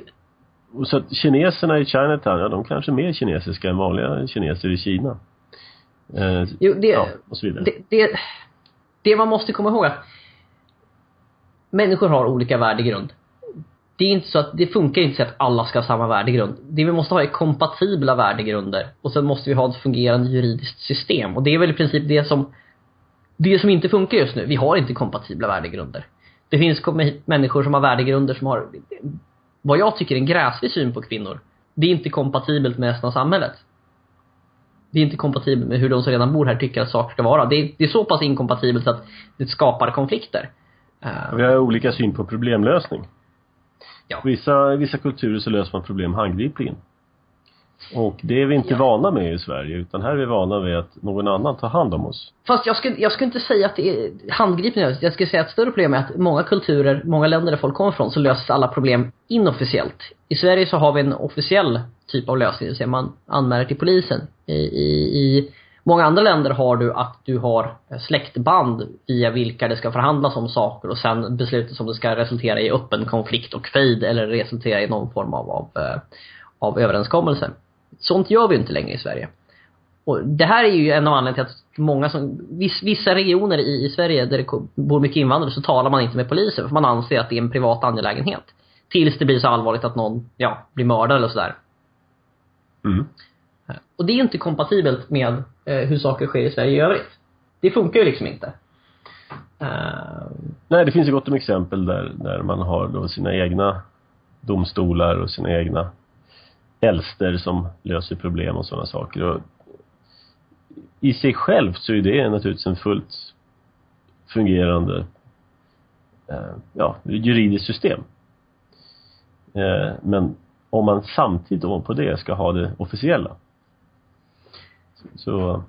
ju så att kineserna i Chinatown, ja de kanske är mer kinesiska än vanliga kineser i Kina. Eh, jo, det, ja, och så vidare. Det, det, det man måste komma ihåg att människor har olika värdegrund. Det är inte så att, det funkar inte så att alla ska ha samma värdegrund. Det vi måste ha är kompatibla värdegrunder. Och sen måste vi ha ett fungerande juridiskt system. Och det är väl i princip det som, det som inte funkar just nu. Vi har inte kompatibla värdegrunder. Det finns människor som har värdegrunder som har vad jag tycker är en gräslig syn på kvinnor. Det är inte kompatibelt med resten av samhället. Det är inte kompatibelt med hur de som redan bor här tycker att saker ska vara. Det är, det är så pass inkompatibelt att det skapar konflikter. Uh, Vi har olika syn på problemlösning. Ja. Vissa, vissa kulturer så löser man problem handgripligen. Och det är vi inte ja. vana med i Sverige utan här är vi vana vid att någon annan tar hand om oss. Fast jag skulle, jag skulle inte säga att det är handgripligen. Jag skulle säga att ett större problem är att många kulturer, många länder där folk kommer ifrån så löses alla problem inofficiellt. I Sverige så har vi en officiell typ av lösning, det vill säga man anmäler till polisen. I, i, i många andra länder har du att du har släktband via vilka det ska förhandlas om saker och sen beslutas om det ska resultera i öppen konflikt och fejd eller resultera i någon form av, av, eh, av överenskommelse. Sånt gör vi inte längre i Sverige. Och det här är ju en av anledningarna till att många som, vissa regioner i, i Sverige där det bor mycket invandrare så talar man inte med polisen för man anser att det är en privat angelägenhet. Tills det blir så allvarligt att någon, ja, blir mördad eller sådär. Mm. Och det är inte kompatibelt med eh, hur saker sker i Sverige i övrigt. Det funkar ju liksom inte. Uh... Nej, det finns ju gott om exempel där, där man har då sina egna domstolar och sina egna älster som löser problem och sådana saker. Och I sig självt så är det naturligtvis en fullt fungerande eh, ja, juridiskt system. Eh, men om man samtidigt ovanpå det ska ha det officiella. Så,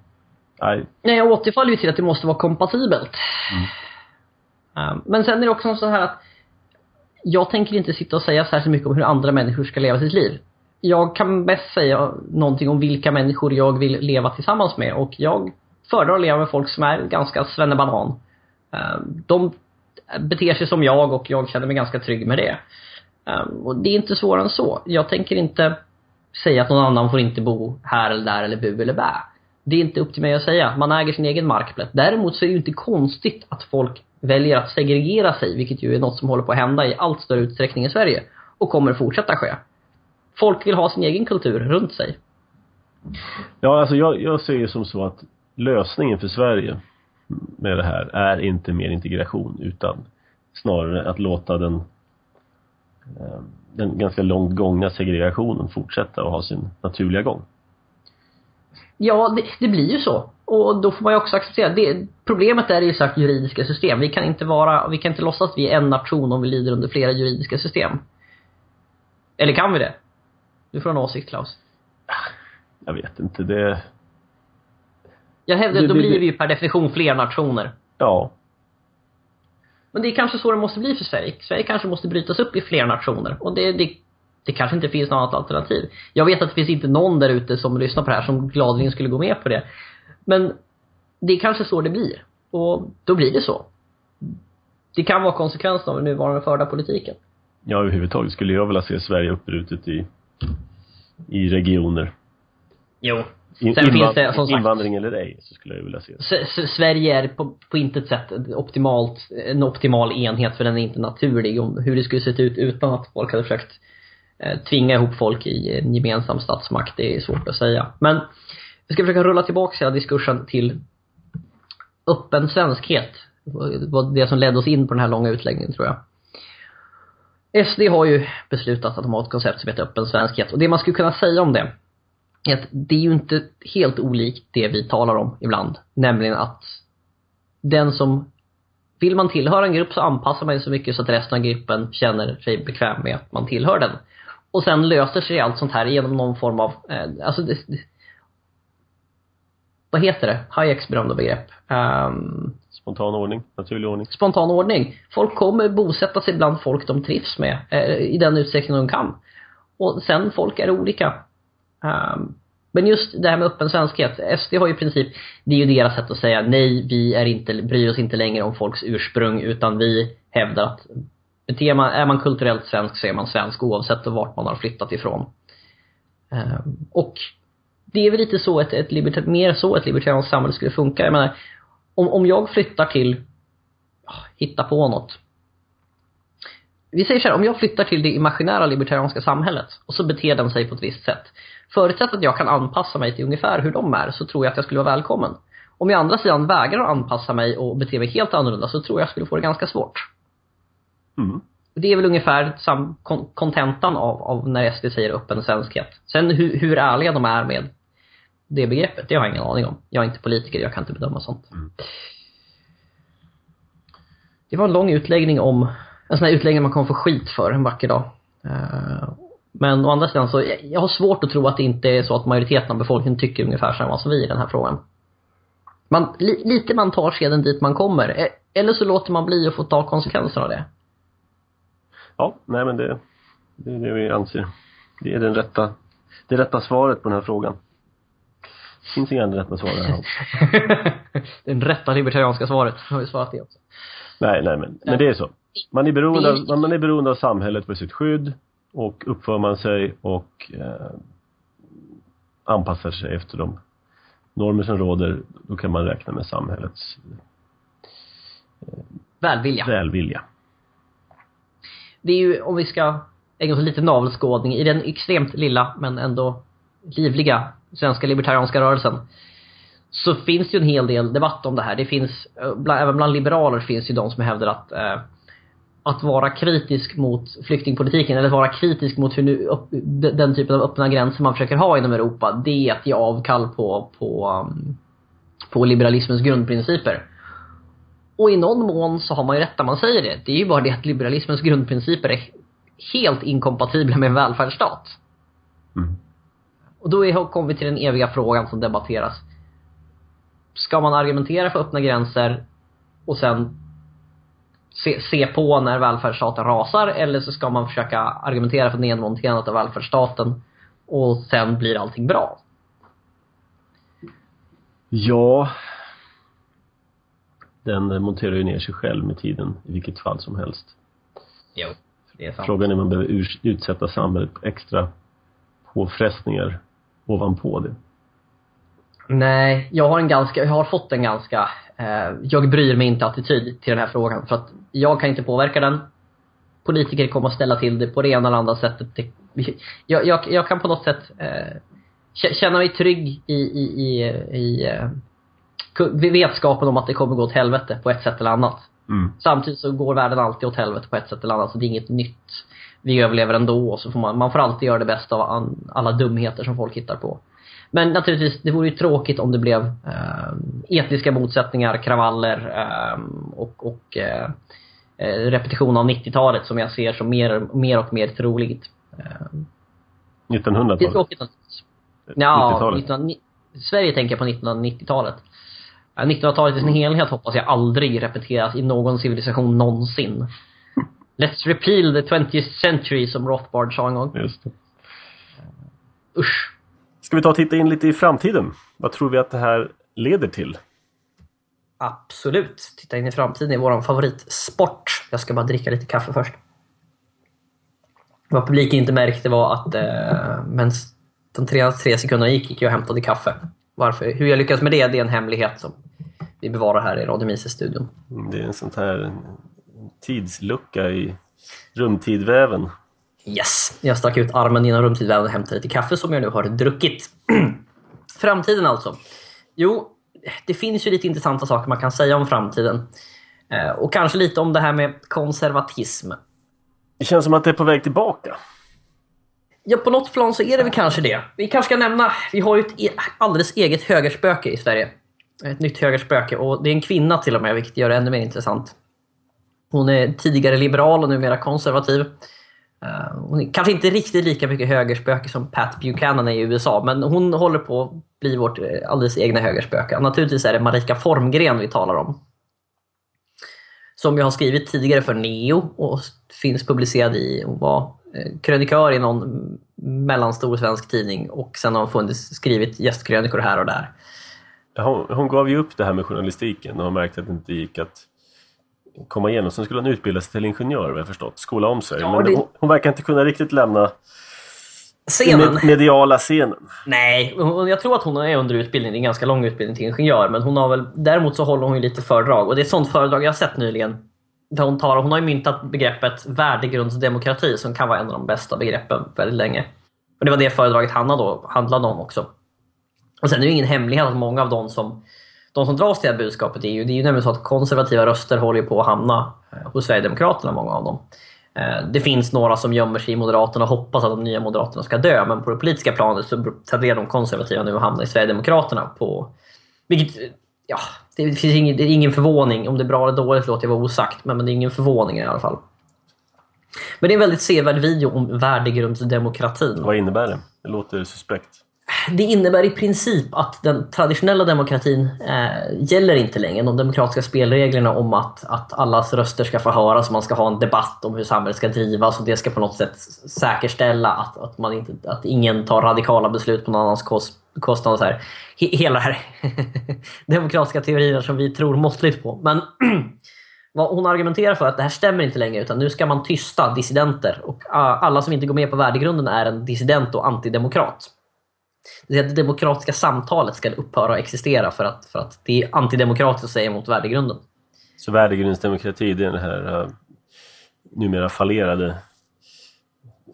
nej. Nej, jag återfaller ju till att det måste vara kompatibelt. Mm. Um, men sen är det också så här att jag tänker inte sitta och säga särskilt mycket om hur andra människor ska leva sitt liv. Jag kan bäst säga någonting om vilka människor jag vill leva tillsammans med och jag föredrar att leva med folk som är ganska svennebanan. Eh, de beter sig som jag och jag känner mig ganska trygg med det. Eh, och det är inte svårare än så. Jag tänker inte säga att någon annan får inte bo här eller där eller bu eller bä. Det är inte upp till mig att säga. Man äger sin egen markplätt. Däremot så är det ju inte konstigt att folk väljer att segregera sig, vilket ju är något som håller på att hända i allt större utsträckning i Sverige. Och kommer fortsätta ske. Folk vill ha sin egen kultur runt sig. Ja, alltså jag, jag ser det som så att lösningen för Sverige med det här är inte mer integration utan snarare att låta den eh, den ganska långt gångna segregationen fortsätta och ha sin naturliga gång. Ja, det, det, blir ju så. Och då får man ju också acceptera det. Problemet är ju sagt juridiska system. Vi kan inte vara, vi kan inte låtsas att vi är en nation om vi lider under flera juridiska system. Eller kan vi det? Du får en åsikt Klaus. Jag vet inte, det... Jag hävdar, då blir vi ju per definition fler nationer. Ja. Men det är kanske så det måste bli för Sverige. Sverige kanske måste brytas upp i fler nationer. Och det, det, det kanske inte finns något annat alternativ. Jag vet att det finns inte någon där ute som lyssnar på det här som gladeligen skulle gå med på det. Men det är kanske så det blir. Och då blir det så. Det kan vara konsekvensen av den nuvarande förda politiken. Ja, överhuvudtaget skulle jag vilja se Sverige uppbrutet i, i regioner. Jo. In, Sen finns det, som sagt, invandring eller ej, så skulle jag vilja se. Sverige är på, på intet sätt optimalt, en optimal enhet för den är inte naturlig. Om hur det skulle sett ut utan att folk hade försökt eh, tvinga ihop folk i en gemensam statsmakt, det är svårt att säga. Men vi ska försöka rulla tillbaka hela diskursen till öppen svenskhet. Det var det som ledde oss in på den här långa utläggningen tror jag. SD har ju beslutat att de har ett koncept som heter öppen svenskhet. Och det man skulle kunna säga om det är att det är ju inte helt olikt det vi talar om ibland. Nämligen att den som vill man tillhöra en grupp så anpassar man sig så mycket så att resten av gruppen känner sig bekväm med att man tillhör den. Och sen löser sig allt sånt här genom någon form av, eh, alltså det, det, vad heter det? Hayeks berömda begrepp. Um, spontan ordning, naturlig ordning. Spontan ordning. Folk kommer bosätta sig bland folk de trivs med eh, i den utsträckning de kan. Och sen, folk är olika. Um, men just det här med öppen svenskhet. SD har ju i princip, det är ju deras sätt att säga nej, vi är inte, bryr oss inte längre om folks ursprung utan vi hävdar att beter man, är man kulturellt svensk så är man svensk oavsett vart man har flyttat ifrån. Um, och det är väl lite så ett, ett mer så ett libertarianskt samhälle skulle funka. Jag menar, om, om jag flyttar till, hitta på något. Vi säger så här, om jag flyttar till det imaginära libertarianska samhället och så beter den sig på ett visst sätt. Förutsatt att jag kan anpassa mig till ungefär hur de är så tror jag att jag skulle vara välkommen. Om jag å andra sidan vägrar att anpassa mig och bete mig helt annorlunda så tror jag att jag skulle få det ganska svårt. Mm. Det är väl ungefär kontentan av, av när SD säger öppen svenskhet. Sen hur, hur ärliga de är med det begreppet, det har jag ingen aning om. Jag är inte politiker, jag kan inte bedöma sånt. Mm. Det var en lång utläggning om, en sån här utläggning man kommer få skit för en vacker dag. Uh, men å andra sidan så, jag har svårt att tro att det inte är så att majoriteten av befolkningen tycker ungefär samma som vi i den här frågan. Man, li, lite man tar skeden dit man kommer. E, eller så låter man bli att få ta konsekvenserna av det. Ja, nej men det, det är det vi anser. Det är den rätta, det rätta svaret på den här frågan. Finns inga rätta svar här. [LAUGHS] det rätta libertarianska svaret. Har vi svarat det också. Nej, nej men, men det är så. Man är beroende av, man är beroende av samhället för sitt skydd och uppför man sig och eh, anpassar sig efter de normer som råder, då kan man räkna med samhällets eh, välvilja. välvilja. Det är ju, om vi ska ägna oss lite navelskådning, i den extremt lilla men ändå livliga svenska libertarianska rörelsen så finns det ju en hel del debatt om det här. Det finns, eh, bland, även bland liberaler finns ju de som hävdar att eh, att vara kritisk mot flyktingpolitiken eller vara kritisk mot hur nu, upp, den typen av öppna gränser man försöker ha inom Europa, det är att ge avkall på, på, um, på liberalismens grundprinciper. Och i någon mån så har man ju rätt när man säger det. Det är ju bara det att liberalismens grundprinciper är helt inkompatibla med en välfärdsstat. Mm. Och då kommer vi till den eviga frågan som debatteras. Ska man argumentera för öppna gränser och sen se, se på när välfärdsstaten rasar eller så ska man försöka argumentera för nedmonterandet av välfärdsstaten och sen blir allting bra? Ja, den monterar ju ner sig själv med tiden i vilket fall som helst. Jo, det är sant. Frågan är om man behöver utsätta samhället på extra påfrestningar ovanpå det. Nej, jag har en ganska, jag har fått en ganska, eh, jag bryr mig inte attityd till den här frågan. För att jag kan inte påverka den. Politiker kommer att ställa till det på det ena eller andra sättet. Jag, jag, jag kan på något sätt eh, känna mig trygg i, i, i, i eh, vetskapen om att det kommer gå åt helvete på ett sätt eller annat. Mm. Samtidigt så går världen alltid åt helvete på ett sätt eller annat, så det är inget nytt. Vi överlever ändå, så får man, man får alltid göra det bästa av alla dumheter som folk hittar på. Men naturligtvis, det vore ju tråkigt om det blev eh, etiska motsättningar, kravaller eh, och, och eh, eh repetition av 90-talet som jag ser som mer, mer och mer troligt. 1900-talet? Det är tråkigt Ja, 19, Sverige tänker på 1990-talet. 1900-talet i sin helhet hoppas jag aldrig repeteras i någon civilisation någonsin. Let's repeal the 20th century som Rothbard sa en gång. Just det. Usch. Ska vi ta och titta in lite i framtiden? Vad tror vi att det här leder till? Absolut. Titta in i framtiden är vår favoritsport. Jag ska bara dricka lite kaffe först. Vad publiken inte märkte var att eh, medan de tre, tre sekunderna gick, gick jag och hämtade kaffe. Varför, hur jag lyckas med det, det är en hemlighet som vi bevarar här i Radio Mises-studion. Det är en sån här tidslucka i rumtidväven. Yes! Jag stack ut armen genom rumtidväven och hämtade lite kaffe som jag nu har druckit. [CLEARS THROAT] framtiden alltså. Jo, det finns ju lite intressanta saker man kan säga om framtiden. Eh, och kanske lite om det här med konservatism. Det känns som att det är på väg tillbaka. Ja, på något plan så är det väl kanske det. Vi kanske ska nämna, vi har ju ett e- alldeles eget högerspöke i Sverige. Ett nytt högerspöke och det är en kvinna till och med, vilket gör det ännu mer intressant. Hon är tidigare liberal och numera konservativ. Eh, hon är kanske inte riktigt lika mycket högerspöke som Pat Buchanan är i USA, men hon håller på att bli vårt eh, alldeles egna högerspöke. Naturligtvis är det Marika Formgren vi talar om. Som jag har skrivit tidigare för Neo och finns publicerad i, hon var eh, krönikör i någon mellanstor svensk tidning och sen har hon funnits, skrivit gästkrönikor här och där. Hon, hon gav ju upp det här med journalistiken och märkte att det inte gick att komma igenom. Sen skulle hon utbilda sig till ingenjör vad jag förstått, skola om sig. Ja, Men det... hon, hon, verkar inte kunna riktigt lämna scenen. Med, mediala scenen. Nej, jag tror att hon är under utbildning. Det är en ganska lång utbildning till ingenjör. Men hon har väl, däremot så håller hon ju lite föredrag. Och det är ett sånt föredrag jag har sett nyligen. Där hon, tar, hon har ju myntat begreppet värdegrundsdemokrati som kan vara en av de bästa begreppen väldigt länge. Och Det var det föredraget handlade om också. Och Sen är det ju ingen hemlighet att många av de som de som dras till det här budskapet är ju, det är ju nämligen så att konservativa röster håller på att hamna hos Sverigedemokraterna, många av dem. Eh, det finns några som gömmer sig i Moderaterna och hoppas att de nya Moderaterna ska dö, men på det politiska planet så tenderar de konservativa nu att hamna i Sverigedemokraterna. På, vilket, ja, det finns ingen, det är ingen förvåning. Om det är bra eller dåligt låter jag vara osagt, men, men det är ingen förvåning i alla fall. Men det är en väldigt sevärd video om värdegrundsdemokratin. Vad innebär det? Det låter suspekt det innebär i princip att den traditionella demokratin eh, gäller inte längre. De demokratiska spelreglerna om att, att allas röster ska få höras och man ska ha en debatt om hur samhället ska drivas och det ska på något sätt säkerställa att, att, man inte, att ingen tar radikala beslut på någon annans kost, kostnad. Så här. Hela det här [LAUGHS] demokratiska teorierna som vi tror måttligt på. Men [CLEARS THROAT] vad hon argumenterar för att det här stämmer inte längre utan nu ska man tysta dissidenter och ah, alla som inte går med på värdegrunden är en dissident och antidemokrat. Det demokratiska samtalet ska upphöra att existera för att, för att det är antidemokratiskt att säga emot värdegrunden. Så värdegrundsdemokrati, det är den här uh, numera fallerade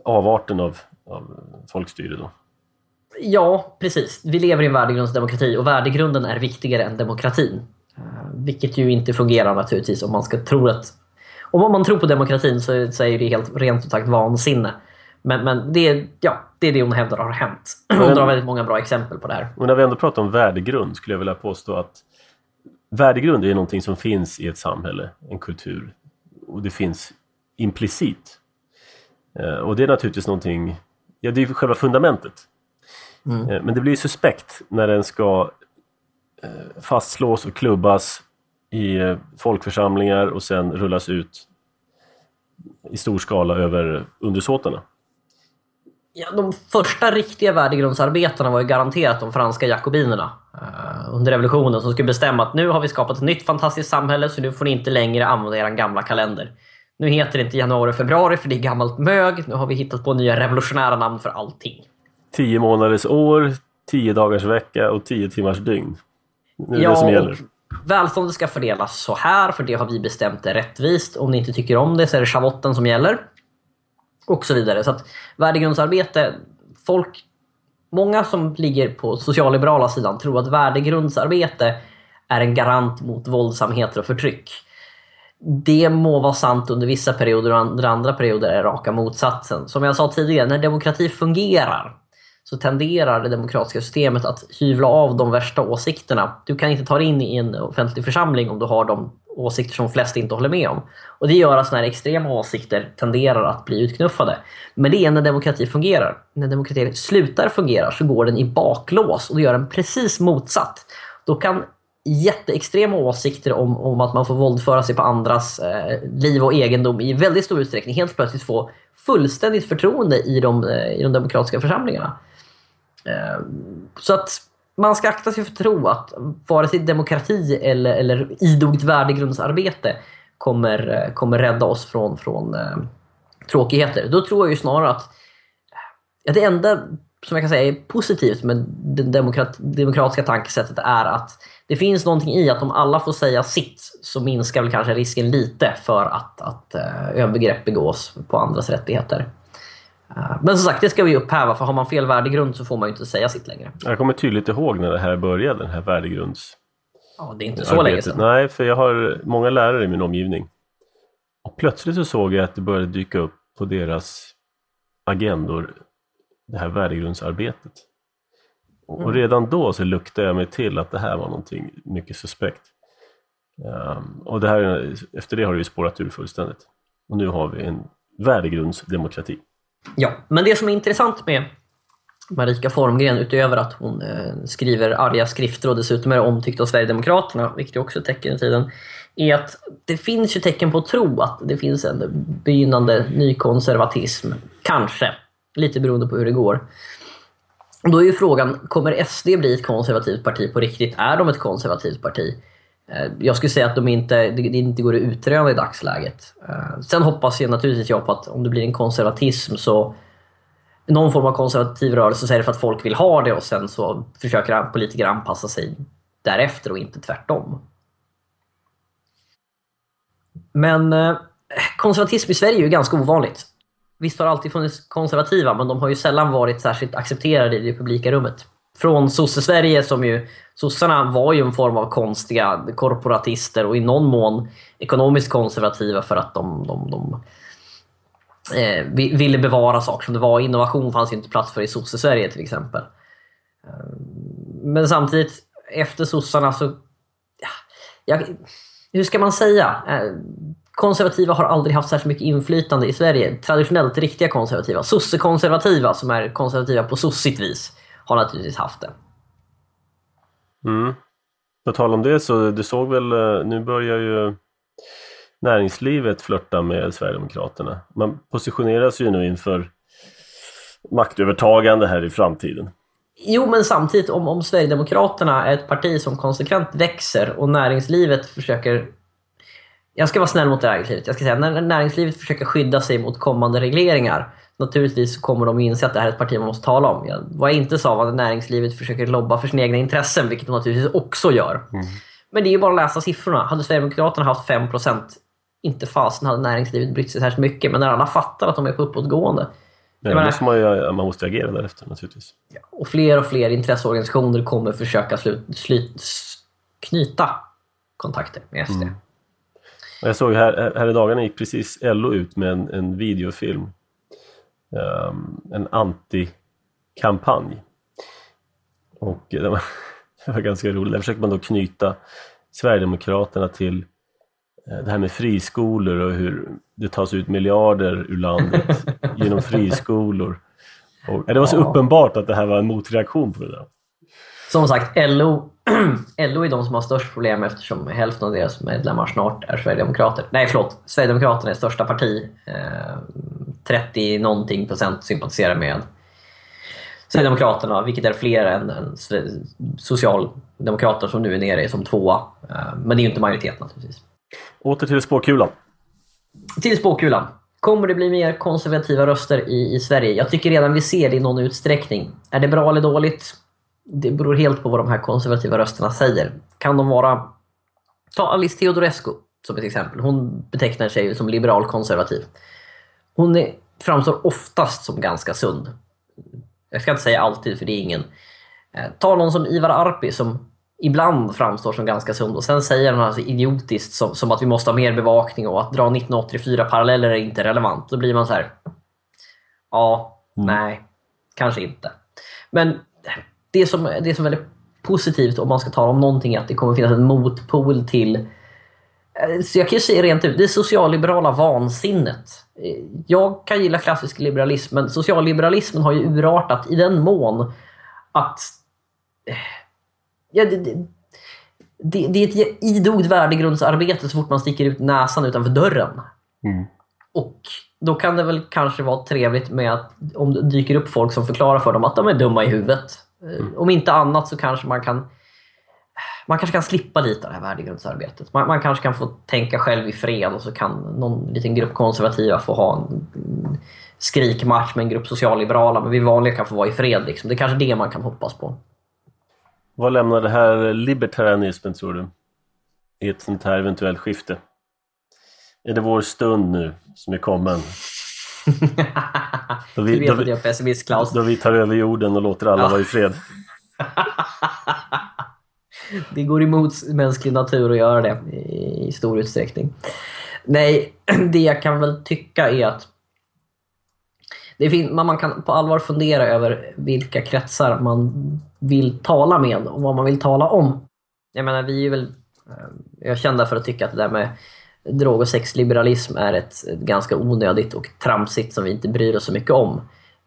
avarten av, av folkstyre då? Ja, precis. Vi lever i en värdegrundsdemokrati och värdegrunden är viktigare än demokratin. Uh, vilket ju inte fungerar naturligtvis om man ska tro att... Om man tror på demokratin så, så är det helt rent ut sagt vansinne. Men, men det, ja, det är det hon hävdar har hänt. [CLEARS THROAT] Hon drar väldigt många bra exempel på det här. Men när vi ändå pratar om värdegrund skulle jag vilja påstå att värdegrund är någonting som finns i ett samhälle, en kultur. Och det finns implicit. Eh, och det är naturligtvis någonting, ja det är själva fundamentet. Mm. Eh, men det blir suspekt när den ska eh, fastslås och klubbas i folkförsamlingar och sen rullas ut i stor skala över undersåtarna. Ja, de första riktiga värdegrundsarbetena var ju garanterat de franska jakobinerna under revolutionen som skulle bestämma att nu har vi skapat ett nytt fantastiskt samhälle så nu får ni inte längre använda er gamla kalender. Nu heter det inte januari och februari för det är gammalt mög. Nu har vi hittat på nya revolutionära namn för allting. Tio månaders år, tio dagars vecka och tio timmars dygn. Nu är ja, det som gäller. Välståndet ska fördelas så här, för det har vi bestämt är rättvist. Om ni inte tycker om det så är det schavotten som gäller. Och så vidare. Så att värdegrundsarbete, folk, många som ligger på socialliberala sidan tror att värdegrundsarbete är en garant mot våldsamheter och förtryck det må vara sant under vissa perioder och under andra perioder är raka motsatsen. Som jag sa tidigare, när demokrati fungerar så tenderar det demokratiska systemet att hyvla av de värsta åsikterna. Du kan inte ta dig in i en offentlig församling om du har de åsikter som flest inte håller med om. Och Det gör att såna här extrema åsikter tenderar att bli utknuffade. Men det är när demokrati fungerar. När demokrati slutar fungera så går den i baklås och då gör den precis motsatt. Då kan jätteextrema åsikter om, om att man får våldföra sig på andras eh, liv och egendom i väldigt stor utsträckning helt plötsligt få fullständigt förtroende i de, eh, i de demokratiska församlingarna. Ehm, så att man ska akta sig för att tro att vare sig demokrati eller, eller idogt värdegrundsarbete kommer, eh, kommer rädda oss från, från eh, tråkigheter. Då tror jag ju snarare att ja, det enda som jag kan säga är positivt med det demokrat, demokratiska tankesättet är att det finns någonting i att om alla får säga sitt så minskar väl kanske risken lite för att, att eh, övergrepp begås på andras rättigheter. Uh, men som sagt, det ska vi upphäva för har man fel värdegrund så får man ju inte säga sitt längre. Jag kommer tydligt ihåg när det här började, den här värdegrunds... Ja, det är inte så arbetet. länge sedan. Nej, för jag har många lärare i min omgivning. Och plötsligt så såg jag att det började dyka upp på deras agendor det här värdegrundsarbetet. Och mm. redan då så luktade jag mig till att det här var någonting mycket suspekt. Um, och det här, efter det har det ju spårat ur fullständigt. Och nu har vi en värdegrundsdemokrati. Ja, men det som är intressant med Marika Formgren, utöver att hon eh, skriver arga skrifter och dessutom är omtyckt av Sverigedemokraterna, vilket också är tecken i tiden, är att det finns ju tecken på att tro att det finns en begynnande nykonservatism. Kanske. Lite beroende på hur det går. Då är ju frågan, kommer SD bli ett konservativt parti på riktigt? Är de ett konservativt parti? Eh, jag skulle säga att de inte, det inte går att utröna i dagsläget. Eh, sen hoppas jag naturligtvis jag på att om det blir en konservatism så någon form av konservativ rörelse så är det för att folk vill ha det och sen så försöker politiker anpassa sig därefter och inte tvärtom. Men eh, konservatism i Sverige är ju ganska ovanligt. Visst har det alltid funnits konservativa, men de har ju sällan varit särskilt accepterade i det publika rummet. Från sosse-Sverige som ju, sossarna var ju en form av konstiga korporatister och i någon mån ekonomiskt konservativa för att de, de, de eh, ville bevara saker som det var. Innovation fanns ju inte plats för i sosse-Sverige till exempel. Eh, men samtidigt, efter sossarna så... Ja, jag, hur ska man säga? Eh, konservativa har aldrig haft särskilt mycket inflytande i Sverige. Traditionellt riktiga konservativa. Sosse-konservativa, som är konservativa på sossigt vis, har naturligtvis haft det. Mm. På tal om det så, du såg väl, eh, nu börjar ju näringslivet flörta med Sverigedemokraterna. Man positioneras ju nu inför maktövertagande här i framtiden. Jo, men samtidigt om, om Sverigedemokraterna är ett parti som konsekvent växer och näringslivet försöker jag ska vara snäll mot näringslivet. Jag ska säga när näringslivet försöker skydda sig mot kommande regleringar Naturligtvis kommer de inse att det här är ett parti man måste tala om. Jag, vad jag inte sa var att näringslivet försöker lobba för sina egna intressen, vilket de naturligtvis också gör. Mm. Men det är ju bara att läsa siffrorna. Hade Sverigedemokraterna haft 5% inte fasen hade näringslivet brytt sig särskilt mycket. Men när alla fattar att de är på uppåtgående. Ja, menar, måste man, ju, man måste agera därefter naturligtvis. Och fler och fler intresseorganisationer kommer försöka slut, slut, knyta kontakter med SD. Mm. Jag såg här, här i dagarna gick precis LO ut med en, en videofilm. Um, en anti-kampanj. Och det var, [LAUGHS] det var ganska roligt. Där försöker man då knyta Sverigedemokraterna till eh, det här med friskolor och hur det tas ut miljarder ur landet [LAUGHS] genom friskolor. Och, det var så ja. uppenbart att det här var en motreaktion på det där. Som sagt, LO, LO [CLEARS THROAT] är de som har störst problem eftersom hälften av deras medlemmar snart är Sverigedemokrater. Nej, förlåt. Sverigedemokraterna är största parti. Eh, 30 någonting procent sympatiserar med Sverigedemokraterna, vilket är fler än, än Socialdemokrater som nu är nere som tvåa. Eh, men det är ju inte majoritet naturligtvis. Åter till spåkulan. Till spåkulan. Kommer det bli mer konservativa röster i, i Sverige? Jag tycker redan vi ser det i någon utsträckning. Är det bra eller dåligt? Det beror helt på vad de här konservativa rösterna säger. Kan de vara... Ta Alice Teodorescu som ett exempel. Hon betecknar sig som liberal konservativ. Hon är, framstår oftast som ganska sund. Jag ska inte säga alltid, för det är ingen. Eh, ta någon som Ivar Arpi som ibland framstår som ganska sund och sen säger han alltså idiotiskt som, som att vi måste ha mer bevakning och att dra 1984 paralleller är inte relevant. Då blir man så här. Ja, mm. nej, kanske inte. Men det som, det som är väldigt positivt om man ska tala om någonting är att det kommer finnas en motpol till så jag kan ju säga rent ut, det socialliberala vansinnet. Eh, jag kan gilla klassisk liberalism, men socialliberalismen har ju urartat i den mån att eh, ja, det, det, det, det är ett idogt värdegrundsarbete så fort man sticker ut näsan utanför dörren. Mm. Och då kan det väl kanske vara trevligt med att om det dyker upp folk som förklarar för dem att de är dumma i huvudet. Mm. Om inte annat så kanske man kan man kanske kan slippa lite av det här värdegrundsarbetet. Man, man, kanske kan få tänka själv i fred och så kan någon liten grupp konservativa få ha en skrikmatch med en grupp socialliberala men vi vanliga kan få vara i fred. Liksom. Det är kanske det man kan hoppas på. Vad lämnar det här libertarianismen tror du? I ett sånt här eventuellt skifte? Är det vår stund nu som är kommen? [LAUGHS] då vi, du vet att jag är pessimist Klaus. Då vi tar över jorden och låter alla ja. vara i fred. [LAUGHS] det går emot mänsklig natur att göra det i stor utsträckning. Nej, [CLEARS THROAT] det jag kan väl tycka är att det fin- man kan på allvar fundera över vilka kretsar man vill tala med och vad man vill tala om. Jag menar, vi är väl... Eh, jag är kända för att tycka att det där med drog och sexliberalism är ett, ett ganska onödigt och tramsigt som vi inte bryr oss så mycket om.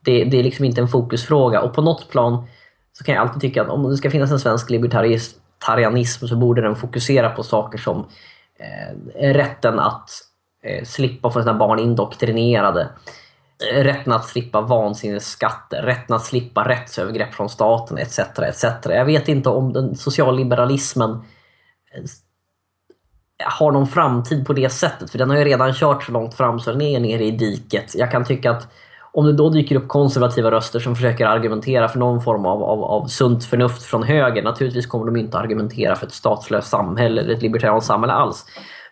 Det, det, är liksom inte en fokusfråga och på något plan så kan jag alltid tycka att om det ska finnas en svensk libertarism tarianism så borde den fokusera på saker som eh, rätten att eh, slippa få sina barn indoktrinerade eh, rätten att slippa vansinnesskatter, rätten att slippa rättsövergrepp från staten etc. etc. Jag vet inte om den socialliberalismen eh, har någon framtid på det sättet, för den har ju redan kört så långt fram så den är nere i diket. Jag kan tycka att om det då dyker upp konservativa röster som försöker argumentera för någon form av, av, av sunt förnuft från höger, naturligtvis kommer de inte argumentera för ett statslöst samhälle eller ett libertarianskt samhälle alls.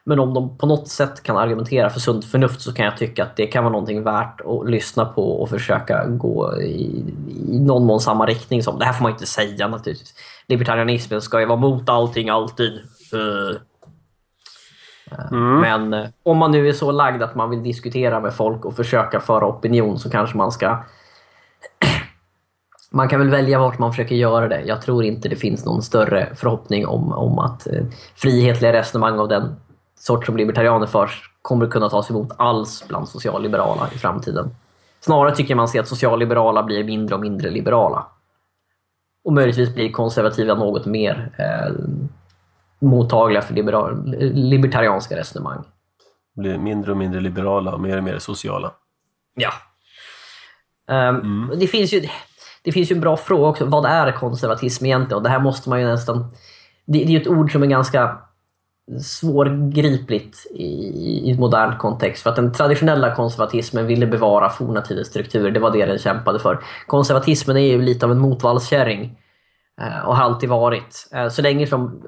Men om de på något sätt kan argumentera för sunt förnuft så kan jag tycka att det kan vara någonting värt att lyssna på och försöka gå i, i någon mån samma riktning som. Det här får man inte säga naturligtvis. Libertarianismen ska ju vara mot allting alltid. Uh. Mm. Men eh, om man nu är så lagd att man vill diskutera med folk och försöka föra opinion så kanske man ska [CLEARS THROAT] man kan väl välja vart man försöker göra det. Jag tror inte det finns någon större förhoppning om, om att eh, frihetliga resonemang av den sort som libertarianer förs kommer kunna tas emot alls bland socialliberala i framtiden. Snarare tycker man sig att socialliberala blir mindre och mindre liberala. Och möjligtvis blir konservativa något mer eh, mottagliga för liberal, libertarianska resonemang. Blir mindre och mindre liberala och mer och mer sociala. Ja. Um, mm. det, finns ju, det finns ju en bra fråga också. Vad är konservatism egentligen? Och det här måste man ju nästan... Det, det är ju ett ord som är ganska svårgripligt i, i modern kontext. För att den traditionella konservatismen ville bevara forna tiders strukturer. Det var det den kämpade för. Konservatismen är ju lite av en motvallskärring. Eh, och har alltid varit. Eh, så länge som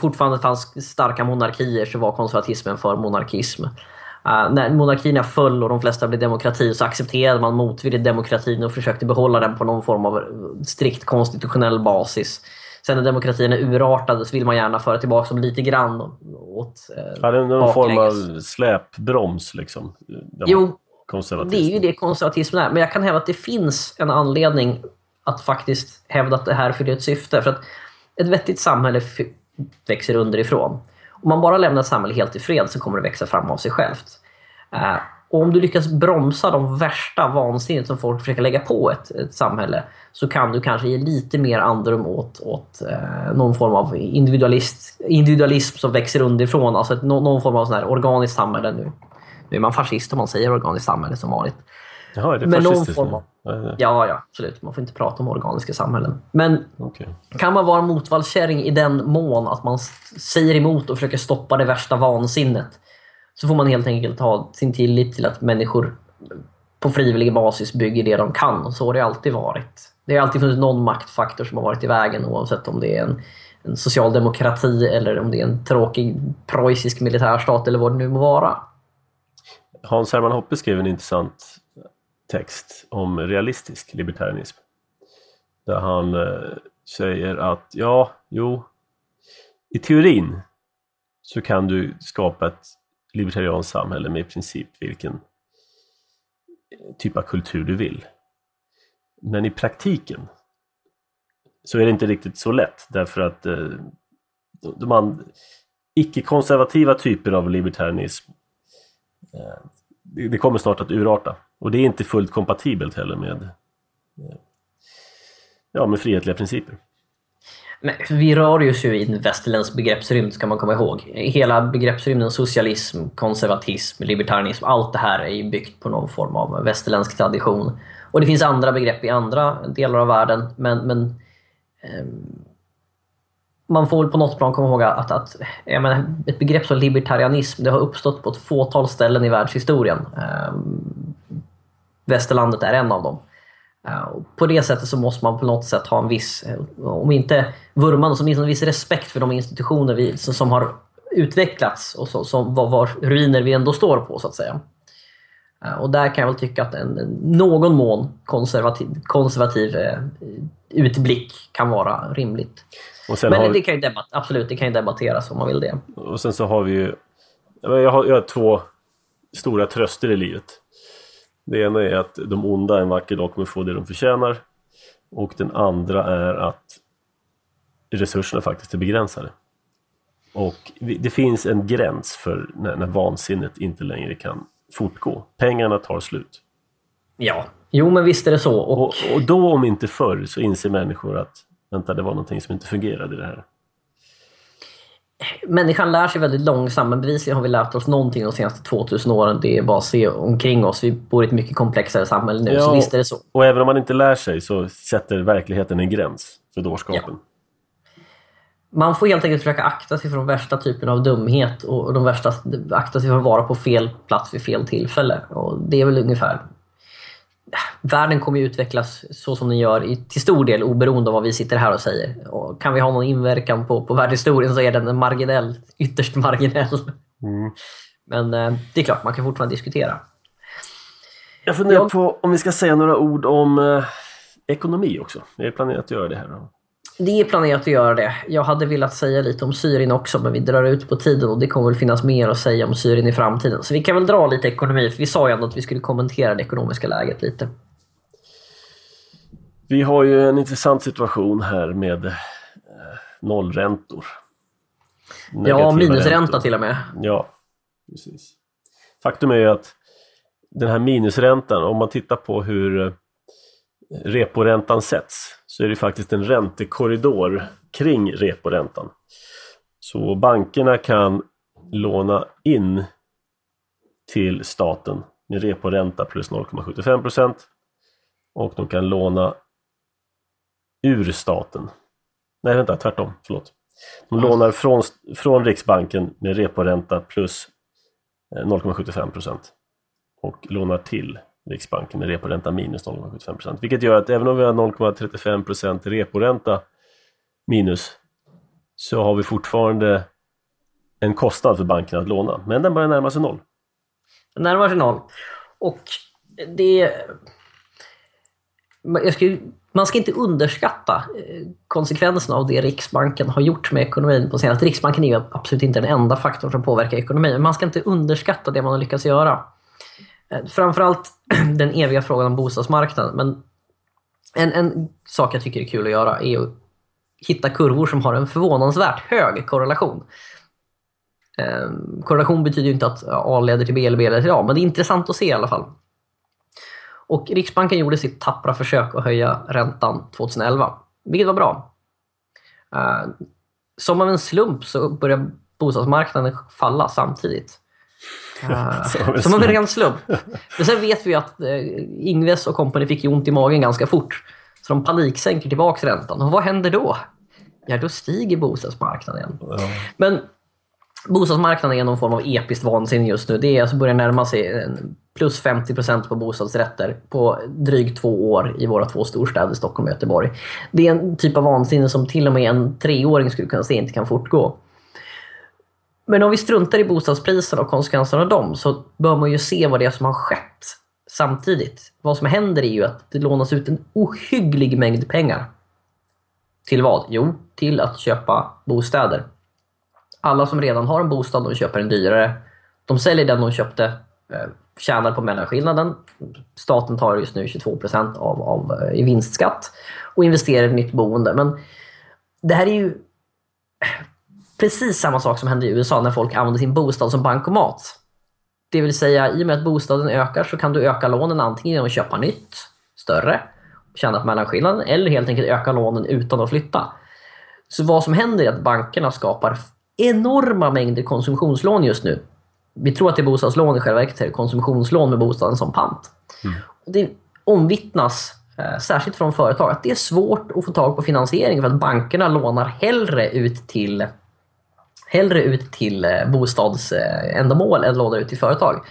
fortfarande fanns starka monarkier så var konservatismen för monarkism. Uh, när monarkierna föll och de flesta blev demokrati så accepterade man motvilligt demokratin och försökte behålla den på någon form av strikt konstitutionell basis. Sen när demokratin är urartad så vill man gärna föra tillbaka dem lite grann åt eh, Ja, det är någon form av släpbroms liksom. Jo, det är ju det konservatismen är. Men jag kan hävda att det finns en anledning att faktiskt hävda att det här fyller ett syfte. För att ett vettigt samhälle växer underifrån. Om man bara lämnar ett samhälle helt i fred så kommer det växa fram av sig självt. Eh, och om du lyckas bromsa de värsta vansinnet som folk försöker lägga på ett, ett samhälle så kan du kanske ge lite mer andrum åt, åt eh, någon form av individualist, individualism som växer underifrån. Alltså ett, någon form av sån här organiskt samhälle. Nu, nu är man fascist om man säger organiskt samhälle som vanligt. Jaha, är det Men någon form av, Ja, ja, absolut. Man får inte prata om organiska samhällen. Men okay. kan man vara motvallskärring i den mån att man säger emot och försöker stoppa det värsta vansinnet så får man helt enkelt ha sin tillit till att människor på frivillig basis bygger det de kan. Så har det alltid varit. Det har alltid funnits någon maktfaktor som har varit i vägen oavsett om det är en, en socialdemokrati eller om det är en tråkig preussisk militärstat eller vad det nu må vara. Hans Hermann Hoppe skrev en intressant text om realistisk libertarianism. Där han eh, säger att ja, jo, i teorin så kan du skapa ett libertarianskt samhälle med i princip vilken typ av kultur du vill. Men i praktiken så är det inte riktigt så lätt därför att eh, de icke-konservativa typer av libertarianism eh, det kommer snart att urarta. Och det är inte fullt kompatibelt heller med, eh, ja, med frihetliga principer. Men vi rör oss ju i en västerländsk begreppsrymd ska man komma ihåg. Hela begreppsrymden socialism, konservatism, libertarianism, allt det här är byggt på någon form av västerländsk tradition. Och det finns andra begrepp i andra delar av världen men, men eh, man får väl på något plan komma ihåg att, att jag menar, ett begrepp som libertarianism det har uppstått på ett fåtal ställen i världshistorien. Eh, västerlandet är en av dem. Eh, på det sättet så måste man på något sätt ha en viss, eh, om inte vurman, så åtminstone en viss respekt för de institutioner vi, som har utvecklats och så, som, var, var ruiner vi ändå står på så att säga. Eh, och där kan jag väl tycka att en, någon mån konservativ, konservativ utblick kan vara rimligt. Men det kan ju debat absolut, det kan ju debatteras om man vill det. Och sen så har vi ju... Jag har, jag har två stora tröster i livet. Det ena är att de onda en vacker dag kommer få det de förtjänar. Och den andra är att resurserna faktiskt är begränsade. Och det finns en gräns för när, när vansinnet inte längre kan fortgå. Pengarna tar slut. Ja, jo men visst är det så. Och... Och, och då om inte förr så inser människor att vänta, det var någonting som inte fungerade i det här människan lär sig väldigt långsamt, men bevisligen har vi lärt oss någonting de senaste 2000 åren. Det är bara att se omkring oss. Vi bor i ett mycket komplexare samhälle nu, ja, så visst är det så. Och även om man inte lär sig så sätter verkligheten en gräns för dårskapen. Ja. Man får helt enkelt försöka akta sig för de värsta typerna av dumhet och de värsta, akta sig för att vara på fel plats vid fel tillfälle. Och det är väl ungefär världen kommer ju utvecklas så som den gör till stor del oberoende av vad vi sitter här och säger. Och kan vi ha någon inverkan på, på världshistorien så är den marginell, ytterst marginell. Mm. Men eh, det är klart, man kan fortfarande diskutera. Jag funderar Jag... på om vi ska säga några ord om eh, ekonomi också. Är det planerat att göra det här? Det är planerat att göra det. Jag hade velat säga lite om Syrien också men vi drar ut på tiden och det kommer väl finnas mer att säga om Syrien i framtiden. Så vi kan väl dra lite ekonomi för vi sa ju ändå att vi skulle kommentera det ekonomiska läget lite. Vi har ju en intressant situation här med eh, nollräntor. Negativa ja, minusränta räntor. till och med. Ja, precis. Faktum är ju att den här minusräntan, om man tittar på hur eh, reporäntan sätts så är det faktiskt en räntekorridor kring reporäntan. Så bankerna kan låna in till staten med reporänta plus 0,75% och de kan låna ur staten. Nej, vänta, tvärtom. Förlåt. De lånar från, från Riksbanken med reporänta plus 0,75 eh, och lånar till Riksbanken med reporänta minus 0,75% Vilket gör att även om vi har 0,35% reporänta minus så har vi fortfarande en kostnad för banken att låna. Men den börjar närma sig noll. Den närmar sig noll. Och det... Ska, man ska inte underskatta eh, konsekvenserna av det Riksbanken har gjort med ekonomin på senaste. Riksbanken är ju absolut inte den enda faktorn som påverkar ekonomin. Men man ska inte underskatta det man har lyckats göra. Eh, framförallt [CLEARS THROAT] den eviga frågan om bostadsmarknaden. Men en, en sak jag tycker är kul att göra är att hitta kurvor som har en förvånansvärt hög korrelation. Ehm, korrelation betyder ju inte att A leder till B eller B leder till A, men det är intressant att se i alla fall. Och Riksbanken gjorde sitt tappra försök att höja räntan 2011, vilket var bra. Ehm, som av en slump så började bostadsmarknaden falla samtidigt. Uh, [LAUGHS] som av en ren slump. Men sen vet vi att uh, Ingves och kompani fick ju ont i magen ganska fort. Så de paniksänker tillbaka räntan. Och vad händer då? Ja, då stiger bostadsmarknaden. Ja. Men bostadsmarknaden är någon form av episkt vansinne just nu. Det är alltså börjar närma sig plus 50 procent på bostadsrätter på drygt två år i våra två storstäder, Stockholm och Göteborg. Det är en typ av vansinne som till och med en treåring skulle kunna se inte kan fortgå. Men om vi struntar i bostadspriserna och konsekvenserna av dem så bör man ju se vad det är som har skett samtidigt. Vad som händer är ju att det lånas ut en ohygglig mängd pengar. Till vad? Jo, till att köpa bostäder. Alla som redan har en bostad, de köper en dyrare. De säljer den de köpte, eh, tjänar på mellanskillnaden. Staten tar just nu 22 av, av, eh, i vinstskatt och investerar i nytt boende. Men det här är ju precis samma sak som hände i USA när folk använde sin bostad som bankomat. Det vill säga, i och med att bostaden ökar så kan du öka lånen antingen genom att köpa nytt, större, tjäna på mellanskillnaden eller helt enkelt öka lånen utan att flytta. Så vad som händer är att bankerna skapar enorma mängder konsumtionslån just nu. Vi tror att det är bostadslån, i själva verket är det konsumtionslån med bostaden som pant. Mm. Det omvittnas, eh, särskilt från företag, att det är svårt att få tag på finansiering för att bankerna lånar hellre ut till hellre ut till eh, bostadsändamål än lånar ut till företag.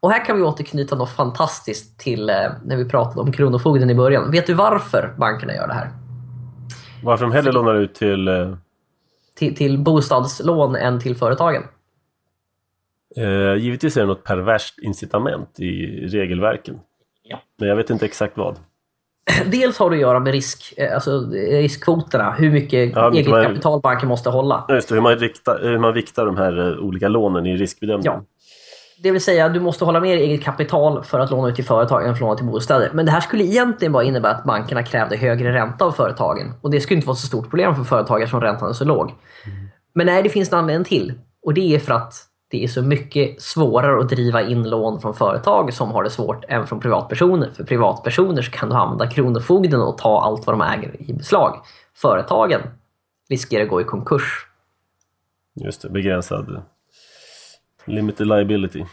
Och här kan vi återknyta något fantastiskt till eh, när vi pratade om Kronofogden i början. Vet du varför bankerna gör det här? Varför de hellre lånar ut till... Eh, till, till bostadslån än till företagen? Eh, givetvis är det något perverst incitament i regelverken. Ja. Men jag vet inte exakt vad. [CLEARS THROAT] Dels har det att göra med risk, eh, alltså riskkvoterna, hur mycket ja, eget man, kapital banken måste hålla. Just det, hur man, riktar, hur man viktar de här eh, olika lånen i riskbedömningen. Ja. Det vill säga, du måste hålla mer eget kapital för att låna ut till företag än för att låna till bostäder. Men det här skulle egentligen bara innebära att bankerna krävde högre ränta av företagen. Och det skulle inte vara så stort problem för företag eftersom räntan är så låg. Mm. Men nej, det finns en anledning till. Och det är för att det är så mycket svårare att driva in lån från företag som har det svårt än från privatpersoner. För privatpersoner så kan du använda Kronofogden och ta allt vad de äger i beslag. Företagen riskerar att gå i konkurs. Just det, begränsad limited liability.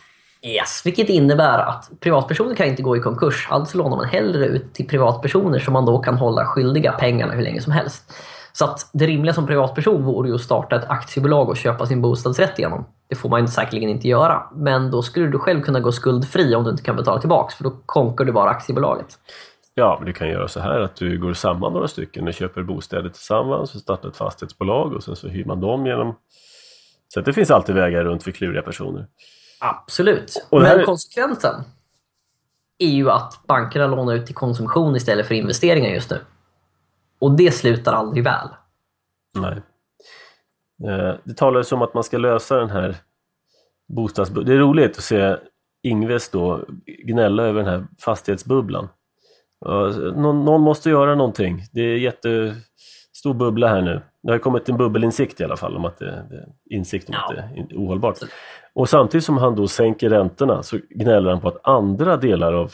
Yes, vilket innebär att privatpersoner kan inte gå i konkurs. Alltså lånar man hellre ut till privatpersoner som man då kan hålla skyldiga pengarna hur länge som helst. Så att det rimliga som privatperson vore ju att starta ett aktiebolag och köpa sin bostadsrätt igenom. Det får man säkerligen inte göra. Men då skulle du själv kunna gå skuldfri om du inte kan betala tillbaka för då konkar du bara aktiebolaget. Ja, men du kan göra så här att du går samman några stycken och köper bostäder tillsammans och startar ett fastighetsbolag och sen så hyr man dem genom... Så det finns alltid vägar runt för kluriga personer. Absolut. Men här... konsekvensen är ju att bankerna lånar ut till konsumtion istället för investeringar just nu. Och det slutar aldrig väl. Nej. Eh, det talades om att man ska lösa den här bostadsbubblan. Det är roligt att se Ingves då gnälla över den här fastighetsbubblan. Någon, någon måste göra någonting. Det är jättestor bubbla här nu. Det har kommit en bubbelinsikt i alla fall om att det, det insikt om ja. att det är ohållbart. Och samtidigt som han då sänker räntorna så gnäller han på att andra delar av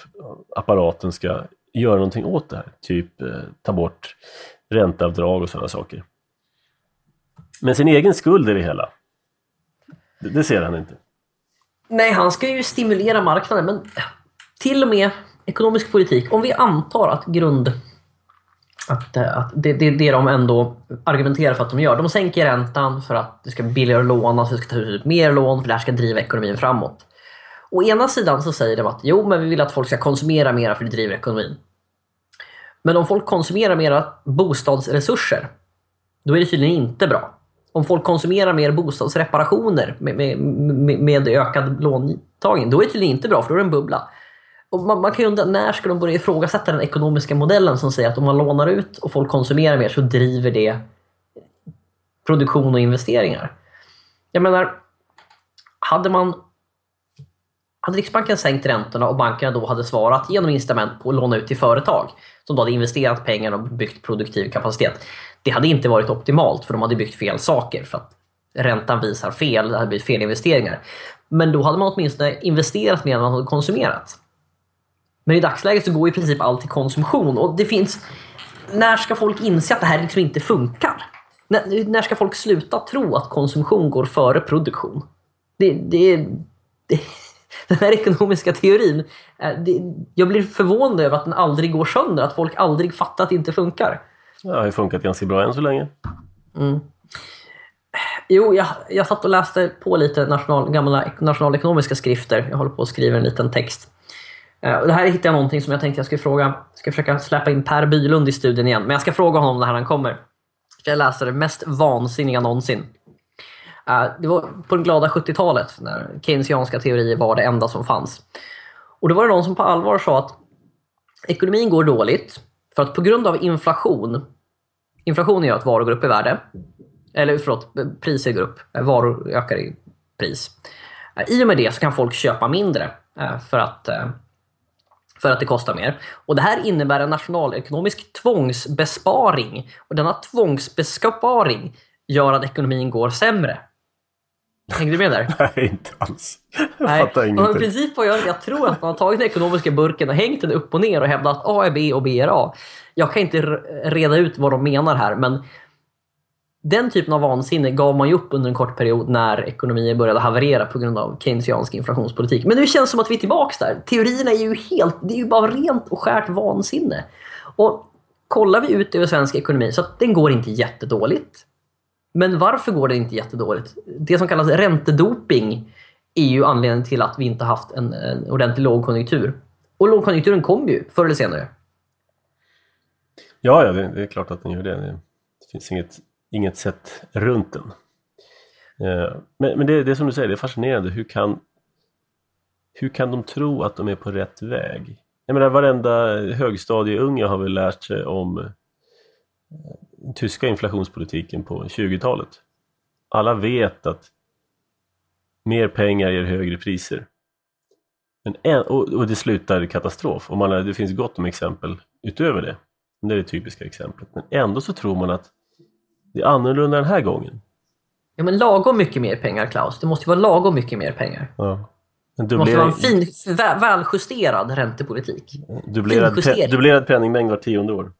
apparaten ska göra någonting åt det här. Typ eh, ta bort ränteavdrag och sådana saker. Men sin egen skuld i det hela, det, det ser han inte. Nej, han ska ju stimulera marknaden, men till och med ekonomisk politik, om vi antar att grund att, eh, att det, det, det de ändå argumenterar för att de gör. De sänker räntan för att det ska bli billigare att låna, så det ska ta ut mer lån för det här ska driva ekonomin framåt. Å ena sidan så säger de att jo, men vi vill att folk ska konsumera mer för det driver ekonomin. Men om folk konsumerar mera bostadsresurser, då är det tydligen inte bra. Om folk konsumerar mer bostadsreparationer med, med, med, med ökad låntagning, då är det tydligen inte bra för då är det en bubbla. Och man, man kan ju undra, när ska de börja ifrågasätta den ekonomiska modellen som säger att om man lånar ut och folk konsumerar mer så driver det produktion och investeringar? Jag menar, hade man hade Riksbanken sänkt räntorna och bankerna då hade svarat genom incitament på att låna ut till företag som då hade investerat pengar och byggt produktiv kapacitet. Det hade inte varit optimalt för de hade byggt fel saker. För att räntan visar fel, det hade blivit fel investeringar. Men då hade man åtminstone investerat mer än man hade konsumerat. Men i dagsläget så går i princip allt till konsumtion och det finns... När ska folk inse att det här liksom inte funkar? När, när ska folk sluta tro att konsumtion går före produktion? Det, det, det, [LAUGHS] den här ekonomiska teorin, eh, det, jag blir förvånad över att den aldrig går sönder, att folk aldrig fattar att det inte funkar. Det har ju funkat ganska bra än så länge. Mm. Jo, jag, jag satt och läste på lite national, gamla nationalekonomiska skrifter. Jag håller på att skriva en liten text. Eh, det här hittade jag någonting som jag tänkte jag skulle fråga. Jag ska försöka släppa in Per Bylund i studien igen. Men jag ska fråga honom när han kommer. Jag läste det mest vansinniga någonsin. Eh, det var på det glada 70-talet när keynesianska teorier var det enda som fanns. Och då var det någon som på allvar sa att ekonomin går dåligt för att på grund av inflation, inflation gör att varor går upp i värde, eller förlåt, priser går upp, eh, varor ökar i pris. Eh, I och med det så kan folk köpa mindre eh, för att, för att det kostar mer. Och Det här innebär en nationalekonomisk tvångsbesparing. Och denna tvångsbesparing gör att ekonomin går sämre. Hängde du med där? [LAUGHS] Nej, inte alls. Jag Nej. fattar ingenting. I princip jag, jag tror att man har tagit den ekonomiska burken och hängt den upp och ner och hävdat att A är B och B är A. Jag kan inte reda ut vad de menar här, men den typen av vansinne gav man ju upp under en kort period när ekonomier började haverera på grund av keynesiansk inflationspolitik. Men nu känns det som att vi är tillbaka där. Teorierna är ju helt, det är ju bara rent och skärt vansinne. Och kollar vi ut över svensk ekonomi så att den går inte jättedåligt. Men varför går det inte jättedåligt? Det som kallas räntedoping är ju anledningen till att vi inte haft en, en ordentlig lågkonjunktur. Och lågkonjunkturen kommer ju förr eller senare. Ja, ja det, det, är klart att den gör det. Det finns inget, inget sätt runt den. Eh, men, men det, det är som du säger, det är fascinerande. Hur kan, hur kan de tro att de är på rätt väg? Jag menar varenda högstadieunge har väl lärt sig om tyska inflationspolitiken på 20-talet. Alla vet att mer pengar ger högre priser. Men en, och, och, det slutar i katastrof. Och man, det finns gott om exempel utöver det. Det är det typiska exemplet. Men ändå så tror man att det är annorlunda den här gången. Ja men lagom mycket mer pengar Klaus. Det måste ju vara lagom mycket mer pengar. Ja. Det måste vara en fin, väljusterad räntepolitik. Dubblerad, pe dubblerad penningmängd var tionde år.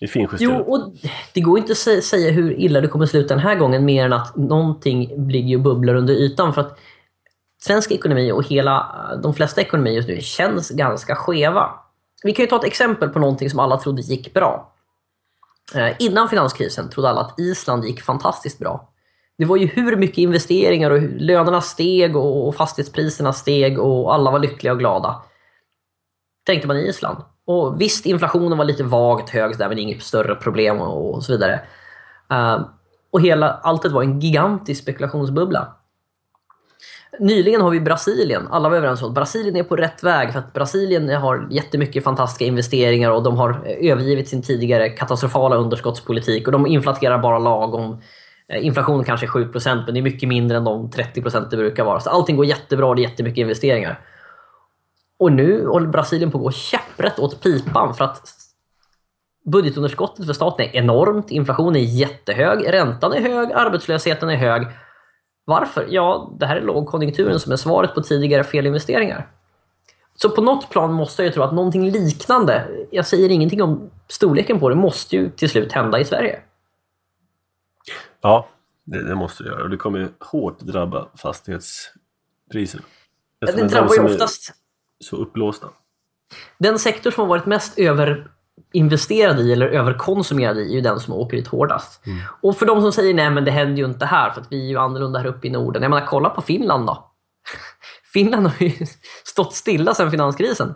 Är finjusterat. Jo, och det går inte att säga hur illa det kommer sluta den här gången mer än att någonting ligger och bubblar under ytan. För att svensk ekonomi och hela, de flesta ekonomier just nu känns ganska skeva. Vi kan ju ta ett exempel på någonting som alla trodde gick bra. Eh, innan finanskrisen trodde alla att Island gick fantastiskt bra. Det var ju hur mycket investeringar och lönerna steg och fastighetspriserna steg och alla var lyckliga och glada. Tänkte man i Island. Och visst, inflationen var lite vagt hög där, men inget större problem och, så vidare. Uh, och hela, alltet var en gigantisk spekulationsbubbla. Nyligen har vi Brasilien. Alla var överens om att Brasilien är på rätt väg för att Brasilien har jättemycket fantastiska investeringar och de har övergivit sin tidigare katastrofala underskottspolitik och de inflaterar bara lagom. Eh, inflationen kanske är 7% men det är mycket mindre än de 30% det brukar vara. Så allting går jättebra och det är jättemycket investeringar. Och nu håller Brasilien på att gå käpprätt åt pipan för att budgetunderskottet för staten är enormt, inflationen är jättehög, räntan är hög, arbetslösheten är hög. Varför? Ja, det här är lågkonjunkturen som är svaret på tidigare felinvesteringar. Så på något plan måste jag tro att någonting liknande, jag säger ingenting om storleken på det, måste ju till slut hända i Sverige. Ja, det, det måste det göra och det kommer hårt drabba fastighetspriserna. Det drabbar ju oftast så upplåsta. Den sektor som har varit mest överinvesterad i eller överkonsumerad i är ju den som åker ut hårdast. Mm. Och för de som säger nej men det händer ju inte här för att vi är ju annorlunda här uppe i Norden. Jag menar kolla på Finland då. [LAUGHS] Finland har ju [LAUGHS] stått stilla sedan finanskrisen.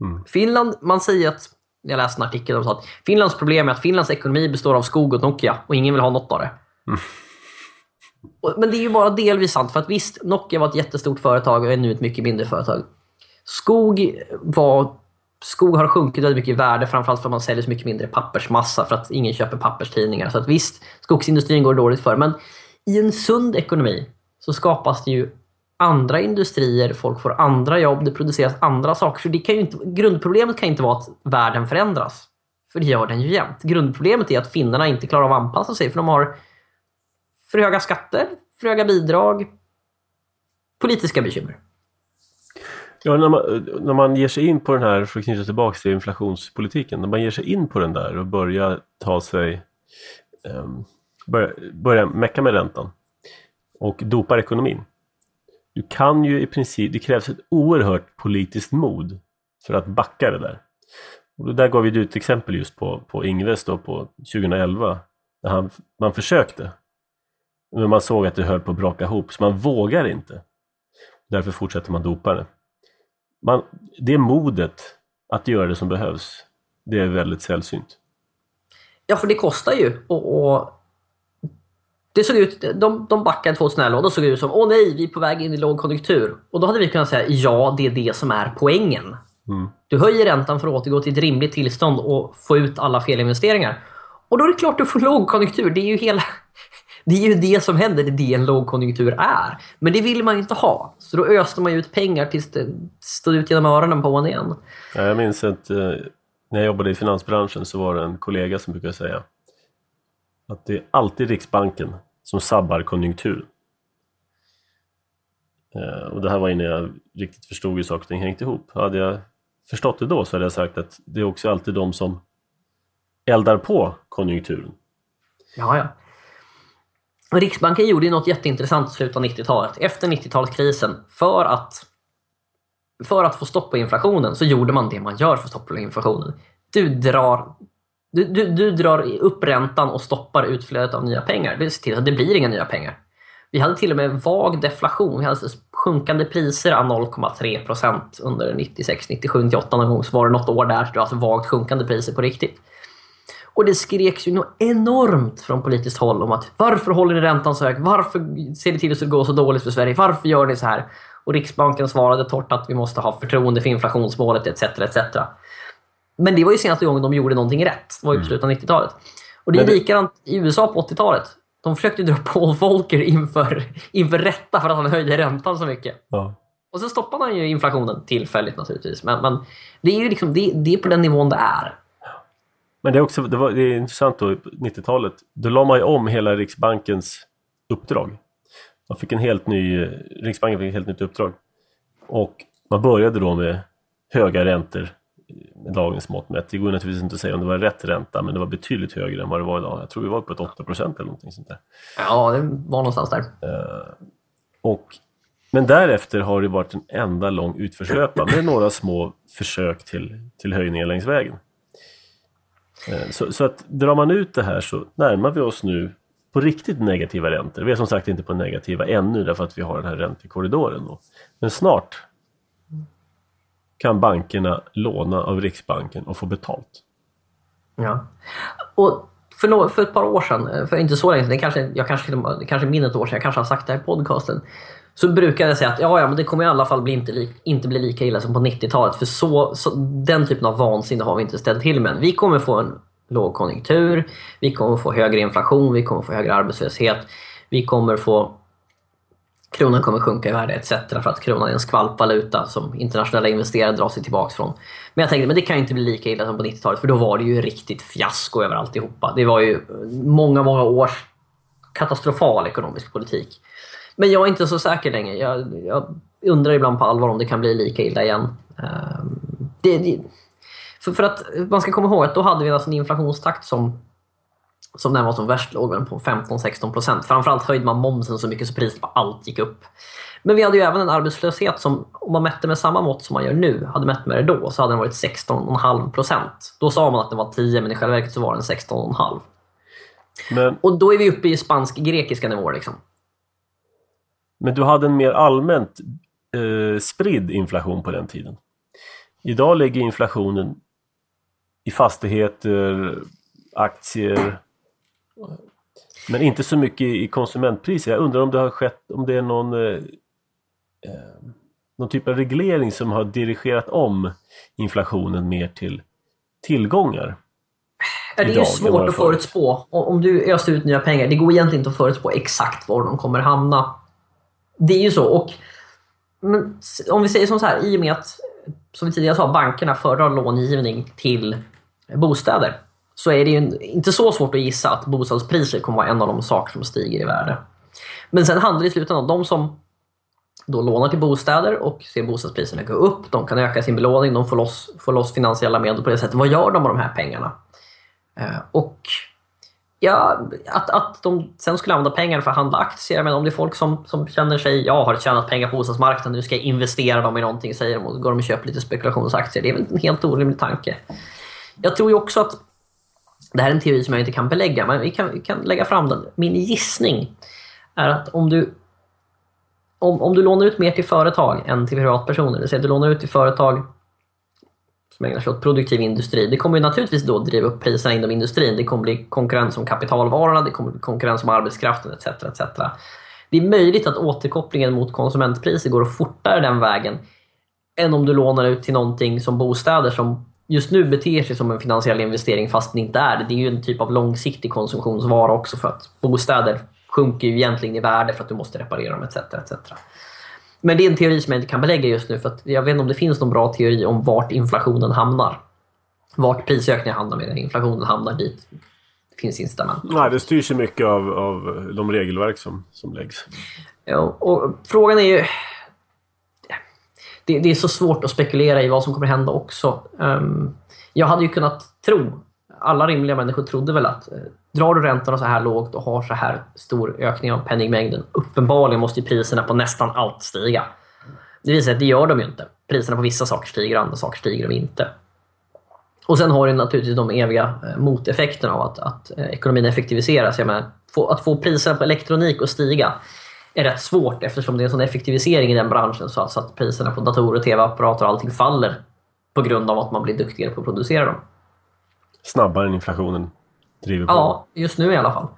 Mm. Finland, man säger att, jag läste en artikel som sa att Finlands problem är att Finlands ekonomi består av skog och Nokia och ingen vill ha något av det. Mm. Men det är ju bara delvis sant för att visst, Nokia var ett jättestort företag och är nu ett mycket mindre företag. Skog, var, skog har sjunkit väldigt mycket i värde, framförallt för att man säljer så mycket mindre pappersmassa för att ingen köper papperstidningar. Så att visst, skogsindustrin går dåligt för, men i en sund ekonomi så skapas det ju andra industrier, folk får andra jobb, det produceras andra saker. Så det kan ju inte, grundproblemet kan inte vara att världen förändras. För det gör den ju jämt. Grundproblemet är att finnarna inte klarar av att anpassa sig för de har För höga skatter, för höga bidrag, politiska bekymmer. Ja, när man, när man ger sig in på den här, för att knyta tillbaka till inflationspolitiken, när man ger sig in på den där och börjar ta sig, um, börja, börja mecka med räntan och dopar ekonomin. Du kan ju i princip, det krävs ett oerhört politiskt mod för att backa det där. Och där gav vi ett exempel just på, på Ingves då på 2011, när han, man försökte. Men man såg att det höll på att braka ihop, så man vågar inte. Därför fortsätter man dopa det. Man, det modet att göra det som behövs, det är väldigt sällsynt. Ja, för det kostar ju. Och, och det såg ut, de, de backade 2011 och då såg det ut som åh nej, vi är på väg in i lågkonjunktur. Och då hade vi kunnat säga ja, det är det som är poängen. Mm. Du höjer räntan för att återgå till ett rimligt tillstånd och få ut alla felinvesteringar. Och då är det klart du får lågkonjunktur. Det är ju hela... Det är ju det som händer, det är det en lågkonjunktur är. Men det vill man inte ha. Så då öste man ut pengar tills det stod ut genom öronen på en igen. Jag minns att eh, när jag jobbade i finansbranschen så var det en kollega som brukade säga att det är alltid Riksbanken som sabbar konjunktur. Eh, och det här var innan jag riktigt förstod hur saker och ting hängt ihop. Hade jag förstått det då så hade jag sagt att det är också alltid de som eldar på konjunkturen. Ja, ja. Riksbanken gjorde ju något jätteintressant i slutet av 90-talet. Efter 90-talskrisen, för att, för att få stopp på inflationen så gjorde man det man gör för att stoppa inflationen. Du drar, du, du, du drar upp räntan och stoppar utflödet av nya pengar. Det ser till att det blir inga nya pengar. Vi hade till och med vag deflation. Vi hade sjunkande priser av 0,3 procent under 96, 97, 98 någon gång. Så var det något år där det var alltså vagt sjunkande priser på riktigt. Och det skreks ju något enormt från politiskt håll om att varför håller ni räntan så hög? Varför ser ni till att det går så dåligt för Sverige? Varför gör ni så här? Och Riksbanken svarade torrt att vi måste ha förtroende för inflationsmålet etc. etc. Men det var ju senaste gången de gjorde någonting rätt. Det var ju på slutet av 90-talet. Och det är likadant i USA på 80-talet. De försökte dra på Volcker inför, inför rätta för att han höjde räntan så mycket. Ja. Och så stoppade han ju inflationen tillfälligt naturligtvis. Men, men det är liksom, det, det är på den nivån det är. Men det är också det var, det är intressant då, 90-talet. Då la man ju om hela Riksbankens uppdrag. Man fick en helt ny, Riksbanken fick ett helt nytt uppdrag. Och man började då med höga räntor med dagens mått mätt. Det går naturligtvis inte att säga om det var rätt ränta men det var betydligt högre än vad det var idag. Jag tror vi var på ett 8% eller någonting sånt där. Ja, det var någonstans där. Uh, och, men därefter har det varit en enda lång utförslöpa med några små försök till, till höjningar längs vägen. Eh, så, så, att drar man ut det här så närmar vi oss nu på riktigt negativa räntor. Vi är som sagt inte på negativa ännu därför att vi har den här räntekorridoren. Då. Men snart kan bankerna låna av Riksbanken och få betalt. Ja. Och för, no för ett par år sedan, eh, för inte så länge sedan, kanske, jag kanske, kanske mindre ett år sedan, jag kanske har sagt det här i podcasten, så brukar jag säga att ja, ja, men det kommer i alla fall bli inte, li inte bli lika illa som på 90-talet. För så, så, den typen av vansinne har vi inte ställt till med. Vi kommer få en lågkonjunktur, vi kommer få högre inflation, vi kommer få högre arbetslöshet, vi kommer få kronan kommer sjunka i värde etc. för att kronan är en skvalpvaluta som internationella investerare drar sig tillbaka från. Men jag tänkte men det kan inte bli lika illa som på 90-talet för då var det ju riktigt fiasko över alltihopa. Det var ju många, många års katastrofal ekonomisk politik. Men jag är inte så säker längre. Jag, jag undrar ibland på allvar om det kan bli lika illa igen. Ehm, det, det, för, för, att man ska komma ihåg att då hade vi alltså en inflationstakt som som den var som värst låg den på 15-16 procent. Framförallt höjde man momsen så mycket så priset på allt gick upp. Men vi hade ju även en arbetslöshet som, om man mätte med samma mått som man gör nu, hade mätt med det då, så hade den varit 16,5 procent. Då sa man att den var 10, men i själva verket så var den 16,5. Men... Och då är vi uppe i spansk-grekiska nivåer. Liksom. Men du hade en mer allmänt eh, spridd inflation på den tiden. Idag ligger inflationen i fastigheter, aktier, men inte så mycket i konsumentpriser. Jag undrar om det har skett, om det är någon, eh, eh, någon typ av reglering som har dirigerat om inflationen mer till tillgångar. Ja, det är ju svårt att förutspå. Om du öser ut nya pengar, det går egentligen inte att förutspå exakt var de kommer hamna. Det är ju så. Och, men, om vi säger som så här, i och med att, som vi tidigare sa, bankerna föredrar långivning till bostäder så är det ju inte så svårt att gissa att bostadspriser kommer vara en av de saker som stiger i värde. Men sen handlar det i slutändan om de som då lånar till bostäder och ser bostadspriserna gå upp. De kan öka sin belåning, de får loss, får loss finansiella medel på det sättet. Vad gör de med de här pengarna? Eh, och ja, att, att de sen skulle använda pengar för att handla aktier. Men om det är folk som, som känner sig, jag har tjänat pengar på bostadsmarknaden, nu ska jag investera dem i någonting, säger de och går de och köper lite spekulationsaktier. Det är väl en helt orimlig tanke. Jag tror ju också att det här är en teori som jag inte kan belägga, men vi kan, vi kan lägga fram den. Min gissning är att om du om, om du lånar ut mer till företag än till privatpersoner, det vill säga du lånar ut till företag som ägnar sig åt produktiv industri. Det kommer ju naturligtvis då driva upp priserna inom industrin. Det kommer bli konkurrens om kapitalvarorna, det kommer bli konkurrens om arbetskraften etc. etc. Det är möjligt att återkopplingen mot konsumentpriser går fortare den vägen än om du lånar ut till någonting som bostäder som just nu beter sig som en finansiell investering fast det inte är det. Det är ju en typ av långsiktig konsumtionsvara också för att bostäder sjunker ju egentligen i värde för att du måste reparera dem etc. etc. Men det är en teori som jag inte kan belägga just nu för att jag vet inte om det finns någon bra teori om vart inflationen hamnar. Vart prisökningen hamnar medan inflationen hamnar dit. Det finns incitament. Nej, det styrs ju mycket av, av de regelverk som, som läggs. Ja, och frågan är ju... Det, det, är så svårt att spekulera i vad som kommer hända också. Um, jag hade ju kunnat tro, alla rimliga människor trodde väl att eh, drar du räntorna så här lågt och har så här stor ökning av penningmängden, uppenbarligen måste priserna på nästan allt stiga. Det visar sig att det gör de ju inte. Priserna på vissa saker stiger, andra saker stiger de inte. Och sen har du naturligtvis de eviga eh, moteffekterna av att, att eh, ekonomin effektiviseras. Jag menar, att få priserna på elektronik att stiga är rätt svårt eftersom det är en sån effektivisering i den branschen så att priserna på datorer, tv-apparater och allting faller på grund av att man blir duktigare på att producera dem. Snabbare än inflationen driver på? Ja, just nu i alla fall.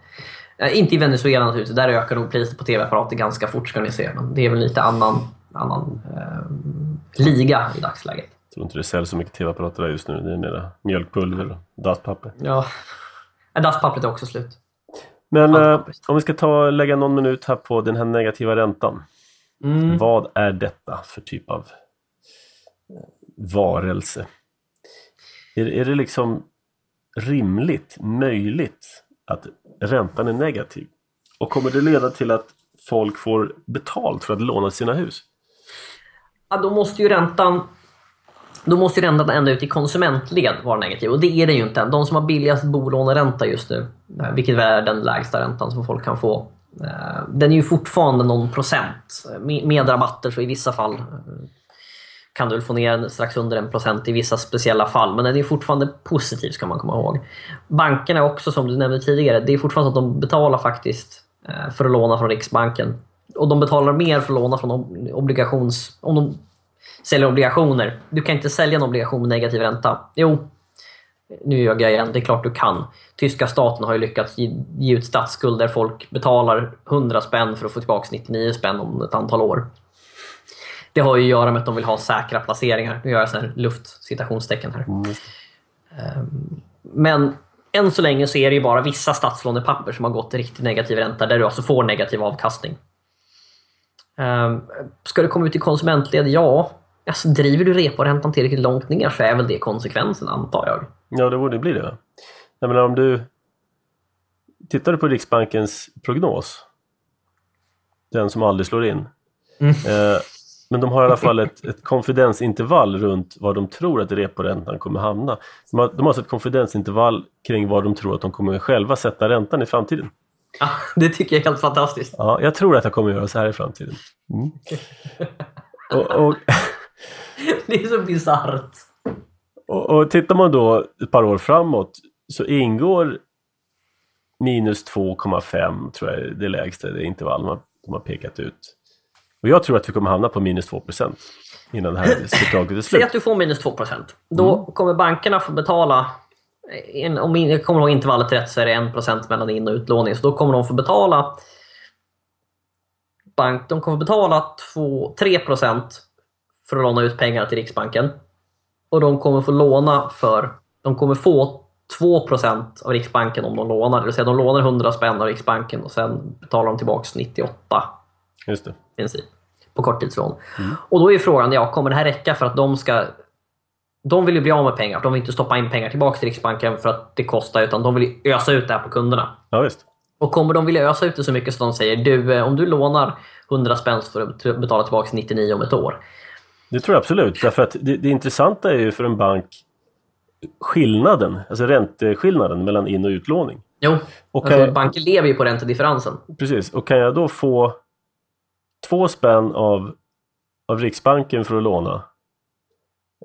Eh, inte i Venezuela naturligtvis. Där ökar nog priset på tv-apparater ganska fort ska ni se. Men det är väl lite annan, annan eh, liga i dagsläget. Jag tror inte det säljs så mycket tv-apparater där just nu. Det är mera mjölkpulver och dasspapper. Ja, dasspappret är också slut. Men eh, om vi ska ta lägga någon minut här på den här negativa räntan. Mm. Vad är detta för typ av eh, varelse? Är, är det liksom rimligt, möjligt att räntan är negativ? Och kommer det leda till att folk får betalt för att låna sina hus? Ja, då måste ju räntan då måste ju räntan ända ut i konsumentled vara negativ och det är den ju inte än. De som har billigast bolåneränta just nu, eh, vilket är den lägsta räntan som folk kan få, eh, den är ju fortfarande någon procent. Med rabatter så i vissa fall eh, kan du få ner strax under en procent i vissa speciella fall. Men den är fortfarande positiv ska man komma ihåg. Bankerna också som du nämnde tidigare, det är fortfarande så att de betalar faktiskt eh, för att låna från Riksbanken. Och de betalar mer för att låna från obligations... Om de säljer obligationer. Du kan inte sälja en obligation med negativ ränta. Jo, nu gör jag igen, det är klart du kan. Tyska staten har ju lyckats ge, ge ut statsskuld där folk betalar 100 spänn för att få tillbaka 99 spänn om ett antal år. Det har ju att göra med att de vill ha säkra placeringar. Nu gör jag så här luftcitationstecken här. Mm. Ehm, men än så länge så är det ju bara vissa statslånepapper som har gått till riktigt negativ ränta där du alltså får negativ avkastning. Ehm, ska det komma ut i konsumentled? Ja. Alltså, driver du reporäntan tillräckligt långt ner så är väl det konsekvensen antar jag. Ja, det borde bli det. Jag menar om du tittar du på Riksbankens prognos, den som aldrig slår in, mm. eh, men de har i alla [LAUGHS] fall ett, ett konfidensintervall runt var de tror att reporäntan kommer hamna. De har, de har alltså ett konfidensintervall kring var de tror att de kommer själva sätta räntan i framtiden. Ja, det tycker jag är helt fantastiskt. Ja, jag tror att jag kommer göra så här i framtiden. Mm. [LAUGHS] och, och det är så bisarrt. Och, och tittar man då ett par år framåt så ingår minus 2,5 tror jag det lägsta det intervall de har pekat ut. Och jag tror att vi kommer hamna på minus 2% innan det här [LAUGHS] fördraget är slut. Säg att du får minus 2% Då mm. kommer bankerna få betala om jag kommer ihåg intervallet rätt så är det 1 mellan in och utlåning. Så då kommer de få betala bank, de kommer betala 2, 3% för att låna ut pengar till Riksbanken. Och de kommer få låna för, de kommer få 2% av Riksbanken om de lånar. Det vill säga de lånar 100 spänn av Riksbanken och sen betalar de tillbaka 98 Just det. Princip, på korttidslån. Mm. Och då är frågan, ja, kommer det här räcka för att de ska de vill ju bli av med pengar. De vill inte stoppa in pengar tillbaka till Riksbanken för att det kostar, utan de vill ösa ut det här på kunderna. Ja, visst. Och kommer de vilja ösa ut det så mycket så de säger du, eh, om du lånar 100 spänn för att betala tillbaka 99 om ett år. Det tror jag absolut. Därför att det, det intressanta är ju för en bank skillnaden, alltså ränteskillnaden mellan in och utlåning. Jo, och alltså, jag, banker lever ju på räntedifferensen. Precis, och kan jag då få två spänn av, av Riksbanken för att låna.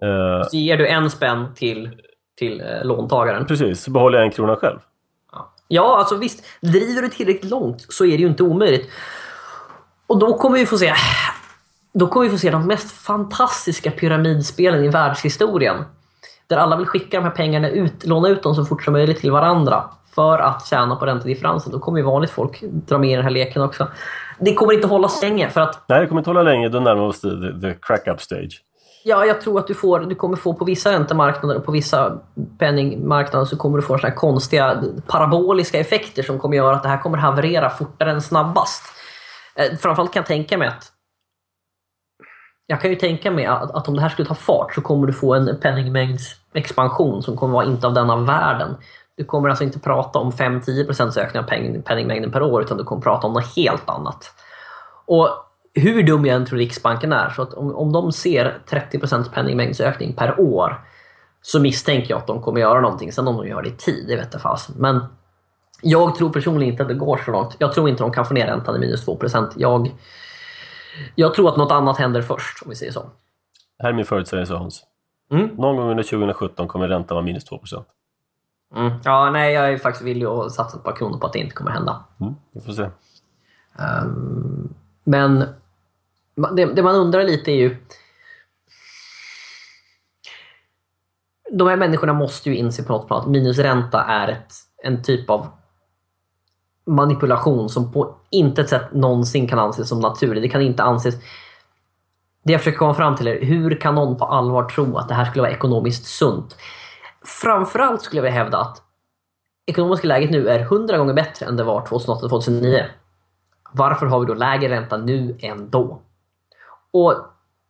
Eh, så ger du en spänn till, till eh, låntagaren. Precis, så behåller jag en krona själv. Ja, alltså visst. Driver du tillräckligt långt så är det ju inte omöjligt. Och då kommer vi få se då kommer vi få se de mest fantastiska pyramidspelen i världshistorien. Där alla vill skicka de här pengarna ut, låna ut dem så fort som möjligt till varandra för att tjäna på räntedifferensen. Då kommer ju vanligt folk dra med i den här leken också. Det kommer inte hålla så länge för att... Nej, det kommer inte hålla länge. Då närmar vi oss the, the crack-up stage. Ja, jag tror att du, får, du kommer få på vissa räntemarknader och på vissa penningmarknader så kommer du få såna konstiga paraboliska effekter som kommer göra att det här kommer haverera fortare än snabbast. Eh, framförallt kan jag tänka mig att jag kan ju tänka mig att, att, om det här skulle ta fart så kommer du få en penningmängdsexpansion som kommer vara inte av denna världen. Du kommer alltså inte prata om 5-10% ökning av penning, penningmängden per år utan du kommer prata om något helt annat. Och hur dum jag än tror Riksbanken är, så att om, om de ser 30% penningmängdsökning per år så misstänker jag att de kommer göra någonting. Sen om de gör det i tid, det vet jag fasen. Men jag tror personligen inte att det går så långt. Jag tror inte de kan få ner räntan i minus 2%. Jag, jag tror att något annat händer först, om vi säger så. Här är min förutsägelse Hans. Mm. Någon gång under 2017 kommer räntan vara minus 2%. Mm. Ja, nej, jag är faktiskt villig att satsa ett par kronor på att det inte kommer hända. Mm, vi får se. Um, men det, det, man undrar lite är ju... De här människorna måste ju inse på något plan att minusränta är ett, en typ av manipulation som på intet sätt någonsin kan anses som naturlig. Det kan inte anses... Det jag försöker komma fram till är, hur kan någon på allvar tro att det här skulle vara ekonomiskt sunt? Framförallt skulle jag vilja hävda att ekonomiska läget nu är hundra gånger bättre än det var 2008-2009. Varför har vi då lägre ränta nu än då? Och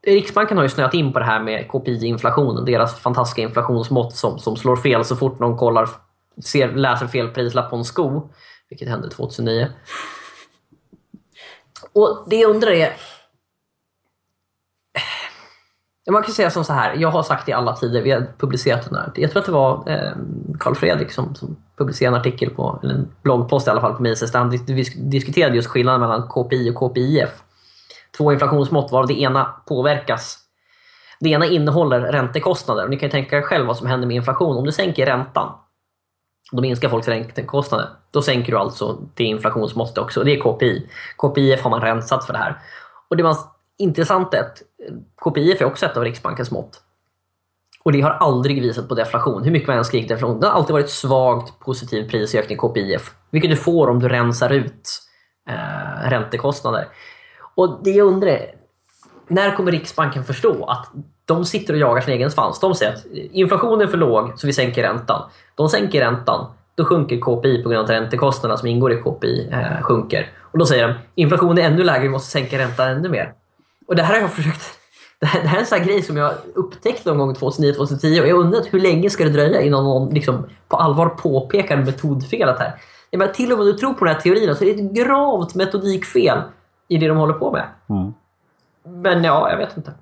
Riksbanken har ju snöat in på det här med KPI-inflationen, deras fantastiska inflationsmått som, som slår fel så fort någon kollar, ser, läser fel prislapp på en sko, vilket hände 2009. Och det jag undrar är, man kan säga som så här, jag har sagt i alla tider, vi har publicerat den här. Jag tror att det var eh, Fredrik som, som publicerade en artikel på, eller en bloggpost i alla fall på Mises, där han diskuterade just skillnaden mellan KPI och KPIF. Två inflationsmått varav det ena påverkas. Det ena innehåller räntekostnader. Och ni kan ju tänka er själv vad som händer med inflation. Om du sänker räntan, då minskar folks räntekostnader. Då sänker du alltså det inflationsmåttet också. Det är KPI. KPIF har man rensat för det här. Och det man intressant är att KPIF är också ett av Riksbankens mått. Och det har aldrig visat på deflation. Hur mycket man än skrikit deflation. Det har alltid varit svagt positiv prisökning KPIF. Vilket du får om du rensar ut eh, räntekostnader. Och det jag undrar är, när kommer Riksbanken förstå att de sitter och jagar sin egen svans? De säger att inflationen är för låg så vi sänker räntan. De sänker räntan, då sjunker KPI på grund av att räntekostnaderna som ingår i KPI eh, sjunker. Och då säger de inflationen är ännu lägre, vi måste sänka räntan ännu mer. Och det här har jag försökt... [LAUGHS] Det här, det här är en sån grej som jag upptäckte någon gång 2009-2010 och jag undrar hur länge ska det dröja innan någon liksom på allvar påpekar metodfelet här. Jag menar, till och med om du tror på den här teorin så är det ett gravt metodikfel i det de håller på med. Mm. Men ja, jag vet inte.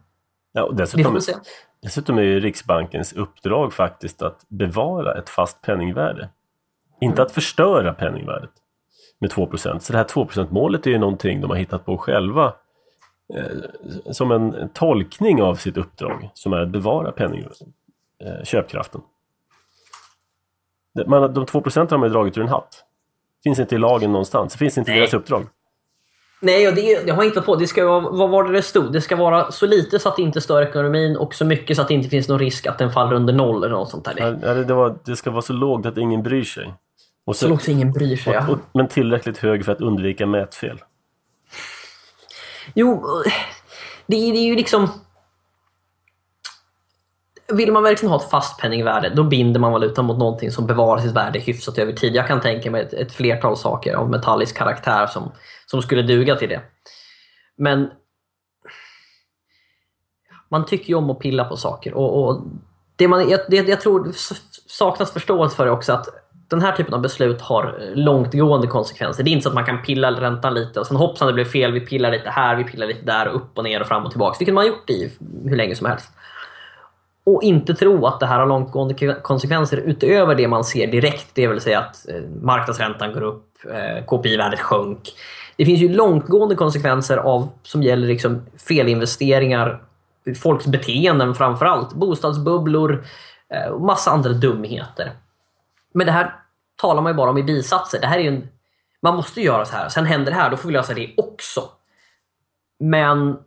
Ja, dessutom, Vi får se. dessutom är ju Riksbankens uppdrag faktiskt att bevara ett fast penningvärde. Inte att förstöra penningvärdet med 2% Så det här 2% målet är ju någonting de har hittat på själva som en tolkning av sitt uppdrag som är att bevara penning, eh, köpkraften. Man, de 2 procenten har man ju dragit ur en hatt. Finns inte i lagen någonstans. Det finns inte i deras uppdrag. Nej, och det, det har jag inte på. Det ska vara, vad var det det stod? Det ska vara så lite så att det inte stör ekonomin och så mycket så att det inte finns någon risk att den faller under noll eller något sånt där. Ja, det, var, det ska vara så lågt att ingen bryr sig. Och så, så lågt så ingen bryr sig, och. Och, men tillräckligt hög för att undvika mätfel. Jo, det, det är ju liksom... Vill man verkligen ha ett fast penningvärde, då binder man valutan mot någonting som bevarar sitt värde hyfsat över tid. Jag kan tänka mig ett, ett flertal saker av metallisk karaktär som, som skulle duga till det. Men man tycker ju om att pilla på saker och, och det, man, jag, det jag tror saknas förståelse för det också att den här typen av beslut har eh, långtgående konsekvenser. Det är inte så att man kan pilla räntan lite och sen hoppsan det blev fel, vi pillar lite här, vi pillar lite där och upp och ner och fram och tillbaka. Vilket man har gjort i hur länge som helst. Och inte tro att det här har långtgående konsekvenser utöver det man ser direkt. Det vill säga att eh, marknadsräntan går upp, eh, KPI-värdet sjönk. Det finns ju långtgående konsekvenser av, som gäller liksom felinvesteringar, folks beteenden framför allt, bostadsbubblor och massa andra dumheter. Men det här talar man ju bara om i bisatser. Det här är en, man måste göra så här. Sen händer det här, då får vi lösa det också. Men...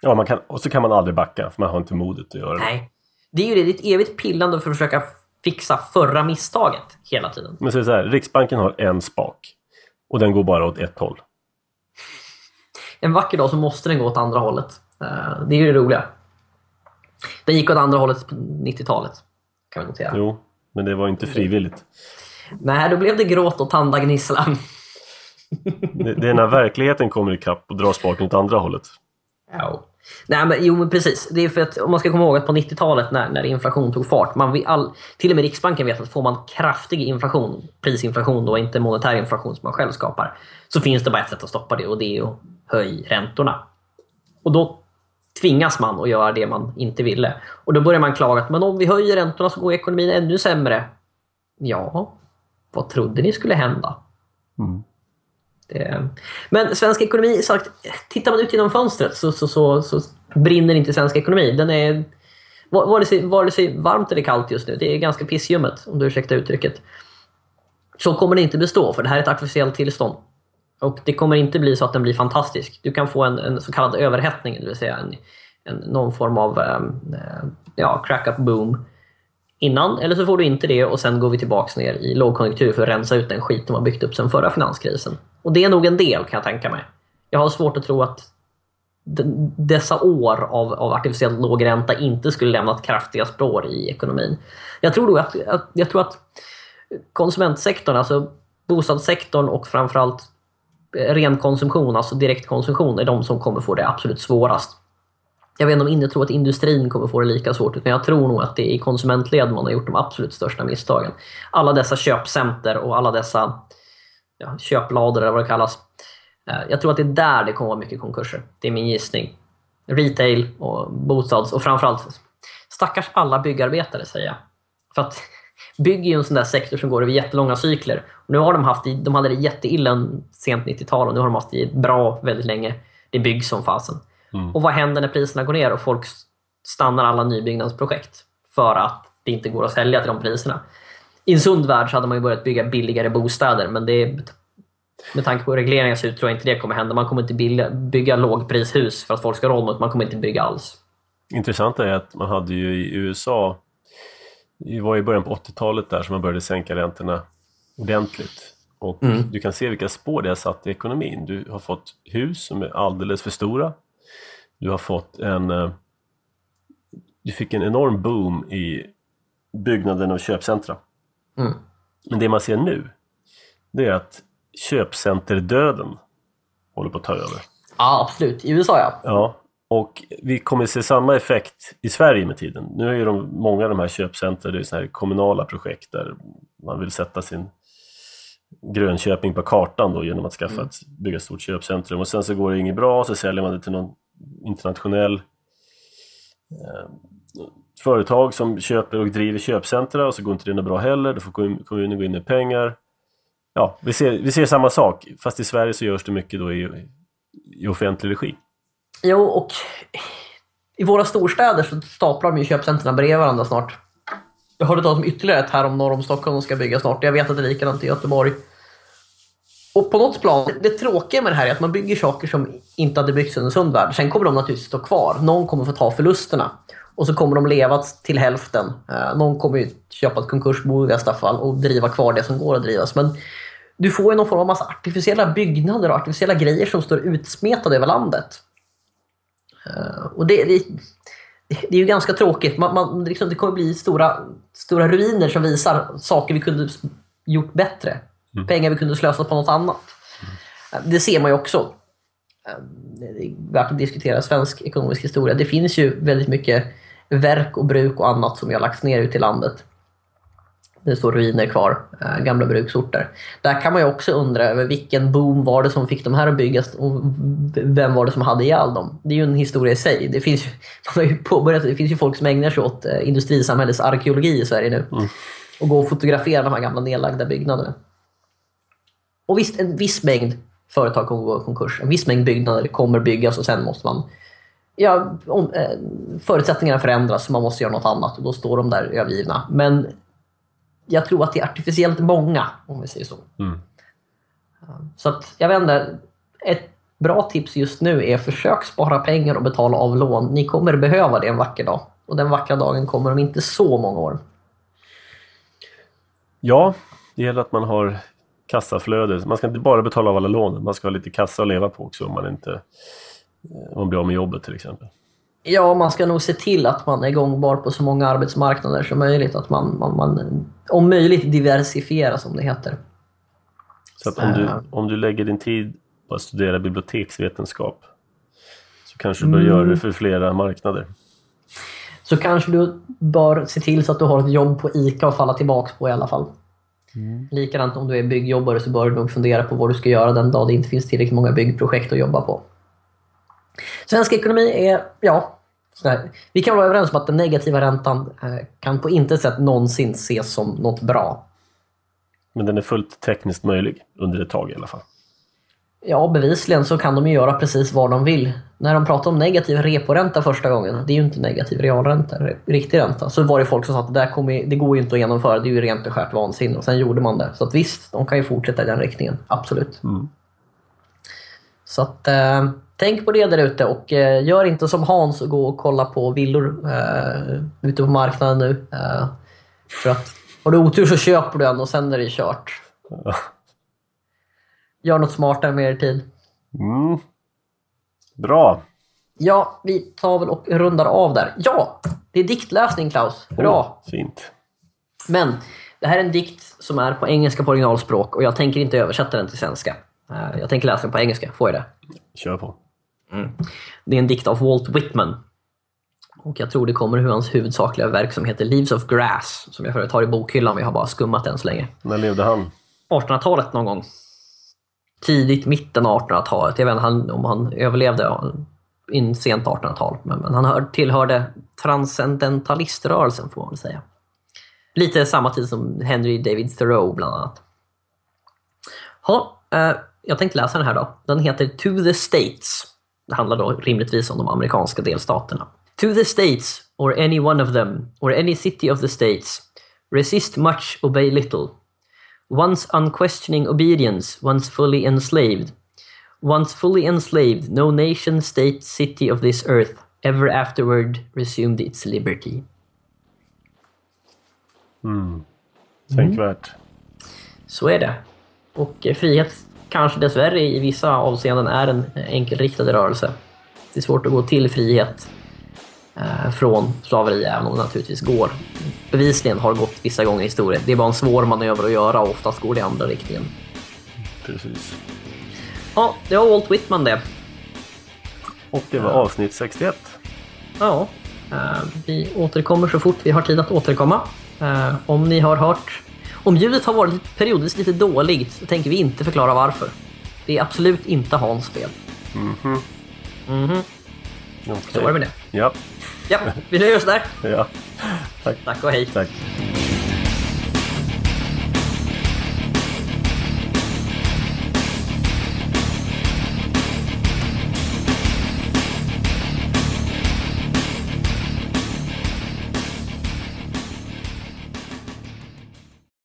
Ja, man kan, och så kan man aldrig backa för man har inte modet att göra det. Nej. Det är ju det, det är ett evigt pillande för att försöka fixa förra misstaget hela tiden. Men så, så här, Riksbanken har en spak och den går bara åt ett håll. En vacker dag så måste den gå åt andra hållet. Eh, det är ju det roliga. Den gick åt andra hållet på 90-talet. Kan vi notera. Jo, men det var inte frivilligt. Nej, då blev det gråt och tandagnissla. det, det är när verkligheten kommer ikapp och drar spaken åt andra hållet. Ja. Nej, men, jo, men precis. Det är för att om man ska komma ihåg att på 90-talet när, när inflation tog fart, man all, till och med Riksbanken vet att får man kraftig inflation, prisinflation då, inte monetär inflation som man själv skapar, så finns det bara ett sätt att stoppa det och det är att höja räntorna. Och då tvingas man att göra det man inte ville. Och då börjar man klaga att men om vi höjer räntorna så går ekonomin ännu sämre. Ja, vad trodde ni skulle hända? Mm. Det, men svensk ekonomi, sagt, tittar man ut genom fönstret så, så, så, så brinner inte svensk ekonomi. Den är vare sig, vare sig varmt eller kallt just nu. Det är ganska pissljummet om du ursäktar uttrycket. Så kommer det inte bestå för det här är ett artificiellt tillstånd. Och det kommer inte bli så att den blir fantastisk. Du kan få en, en så kallad överhettning, det vill säga en, en, någon form av ehm, eh, ja, crack-up boom innan. Eller så får du inte det och sen går vi tillbaka ner i lågkonjunktur för att rensa ut den skit de har byggt upp sedan förra finanskrisen. Och det är nog en del kan jag tänka mig. Jag har svårt att tro att dessa år av, av artificiellt låg ränta inte skulle lämnat kraftiga spår i ekonomin. Jag tror, att, att, jag tror att konsumentsektorn, alltså bostadssektorn och framförallt ren konsumtion, alltså direktkonsumtion, är de som kommer få det absolut svårast. Jag vet inte om inte tror att industrin kommer få det lika svårt, men jag tror nog att det är i konsumentled man har gjort de absolut största misstagen. Alla dessa köpcenter och alla dessa ja, köplador eller vad det kallas. Eh, jag tror att det är där det kommer vara mycket konkurser. Det är min gissning. Retail och bostads och framförallt stackars alla byggarbetare säger jag. För att bygg är ju en sån där sektor som går över jättelånga cykler. Och nu har de haft det, de hade det jätteilla sent 90-tal och nu har de haft det bra väldigt länge. Det byggs som fasen. Mm. Och vad händer när priserna går ner och folk stannar alla nybyggnadsprojekt för att det inte går att sälja till de priserna? I en sund värld så hade man ju börjat bygga billigare bostäder men det med tanke på regleringar ut tror jag inte det kommer hända. Man kommer inte bygga, bygga lågprishus för att folk ska ha råd med Man kommer inte bygga alls. Intressant är att man hade ju i USA det var i början på 80-talet där som man började sänka räntorna ordentligt. Och mm. du kan se vilka spår det har satt i ekonomin. Du har fått hus som är alldeles för stora. Du har fått en... Eh, du fick en enorm boom i byggnaden av köpcentra. Mm. Men det man ser nu, det är att köpcenterdöden håller på att ta över. Ja, absolut. I USA ja. Ja, och vi kommer se samma effekt i Sverige med tiden. Nu är ju de, många av de här köpcentra det är så här kommunala projekt där man vill sätta sin Grönköping på kartan då genom att skaffa mm. ett, bygga ett stort köpcentrum och sen så går det inget bra så säljer man det till någon internationell eh, företag som köper och driver köpcentra och så går inte det något bra heller. Då får kommunen gå in med pengar. Ja, vi ser, vi ser samma sak fast i Sverige så görs det mycket då i, i offentlig regi. Jo, och i våra storstäder så staplar de ju köpcentren bredvid varandra snart. Jag hörde talas om ytterligare ett här om norr om Stockholm som ska byggas snart. Jag vet att det är likadant i Göteborg. Och på något plan, det tråkiga med det här är att man bygger saker som inte hade byggts under sund värld. Sen kommer de naturligtvis stå kvar. Någon kommer få ta förlusterna. Och så kommer de leva till hälften. Eh, någon kommer ju köpa ett konkursbo i bästa fall och driva kvar det som går att drivas. Men du får ju någon form av massa artificiella byggnader och artificiella grejer som står utsmetade över landet. Eh, och det, det, det är ju ganska tråkigt. Man, man, liksom, det kommer bli stora, stora ruiner som visar saker vi kunde gjort bättre. Mm. Pengar vi kunde slösa på något annat. Mm. Det ser man ju också. Eh, det är värt att diskutera svensk ekonomisk historia. Det finns ju väldigt mycket verk och bruk och annat som har lagts ner ute i landet. Det står ruiner kvar, äh, gamla bruksorter. Där kan man ju också undra över vilken boom var det som fick de här att byggas och vem var det som hade ihjäl dem? Det är ju en historia i sig. Det finns ju, [LAUGHS] man har ju påbörjat, det finns ju folk som ägnar sig åt äh, industrisamhällets arkeologi i Sverige nu. Mm. Och går och fotograferar de här gamla nedlagda byggnaderna. Och visst, en viss mängd företag kommer gå i konkurs. En viss mängd byggnader kommer byggas och sen måste man ja, om, eh, förutsättningarna förändras man måste göra något annat och då står de där övergivna. Men jag tror att det är artificiellt många, om vi säger så. Mm. Så att, jag vet inte, ett bra tips just nu är försök spara pengar och betala av lån. Ni kommer behöva det en vacker dag. Och den vackra dagen kommer om inte så många år. Ja, det gäller att man har kassaflöde. Man ska inte bara betala av alla lån, man ska ha lite kassa att leva på också om man inte om man blir av med jobbet till exempel. Ja, man ska nog se till att man är gångbar på så många arbetsmarknader som möjligt. Att man, man, man om möjligt diversifiera som det heter. Så att om du, om du lägger din tid på att studera biblioteksvetenskap så kanske du bör mm. göra det för flera marknader. Så kanske du bör se till så att du har ett jobb på ICA att falla tillbaka på i alla fall. Mm. Likadant om du är byggjobbare så bör du nog fundera på vad du ska göra den dag det inte finns tillräckligt många byggprojekt att jobba på. Svensk ekonomi är, ja, vi kan vara överens om att den negativa räntan eh, kan på intet sätt någonsin ses som något bra. Men den är fullt tekniskt möjlig under ett tag i alla fall. Ja, bevisligen så kan de ju göra precis vad de vill. När de pratade om negativ reporänta första gången, det är ju inte negativ realränta, riktig ränta, så var det folk som sa att det, där kommer, det går ju inte att genomföra, det är ju rent och skärt vansinne. Och sen gjorde man det. Så att visst, de kan ju fortsätta i den riktningen, absolut. Mm. Så att, eh, tänk på det där ute och eh, gör inte som Hans och gå och kolla på villor eh, ute på marknaden nu. Eh, för att har du otur så köper du en och sen är det kört. [LAUGHS] Gör något smartare med er tid. Mm. Bra. Ja, vi tar väl och rundar av där. Ja, det är diktläsning Klaus. Bra. Oh, fint. Men det här är en dikt som är på engelska på originalspråk och jag tänker inte översätta den till svenska. Eh, jag tänker läsa den på engelska. Får jag det? Kör på. Mm. Det är en dikt av Walt Whitman. Och jag tror det kommer ur hans huvudsakliga verk som heter Leaves of Grass, som jag förut har i bokhyllan, vi har bara skummat än så länge. När levde han? 1800-talet någon gång. Tidigt, mitten av 1800-talet. Jag vet inte om han överlevde in sent 1800-tal, men, han hör, tillhörde transcendentaliströrelsen får man väl säga. Lite samma tid som Henry David Thoreau bland annat. Ha, eh, jag tänkte läsa den här då. Den heter To the States. Det handlar då rimligtvis om de amerikanska delstaterna. To the States, or any one of them, or any city of the States, resist much, obey little. Once unquestioning obedience, once fully enslaved. Once fully enslaved, no nation, state, city of this earth ever afterward resumed its liberty. Mm. Tänkvärt. Mm. Så är det. Och eh, frihet kanske dessvärre i vissa avseenden är en enkelriktad rörelse. Det är svårt att gå till frihet eh, från slaveri, även om det naturligtvis går. Bevisligen har det gått vissa gånger i historien. Det är bara en svår manöver att göra och oftast går det i andra riktningen. Precis. Ja, det var Walt Whitman det. Och det var avsnitt 61. Ja, eh, vi återkommer så fort vi har tid att återkomma. Eh, om ni har hört om ljudet har varit periodvis lite dåligt så tänker vi inte förklara varför. Det är absolut inte Hans fel. Mhm. Mm mhm. Okay. Så var det med det. Ja. Ja, vi nöjer oss där. Ja. Tack. Tack och hej. Tack.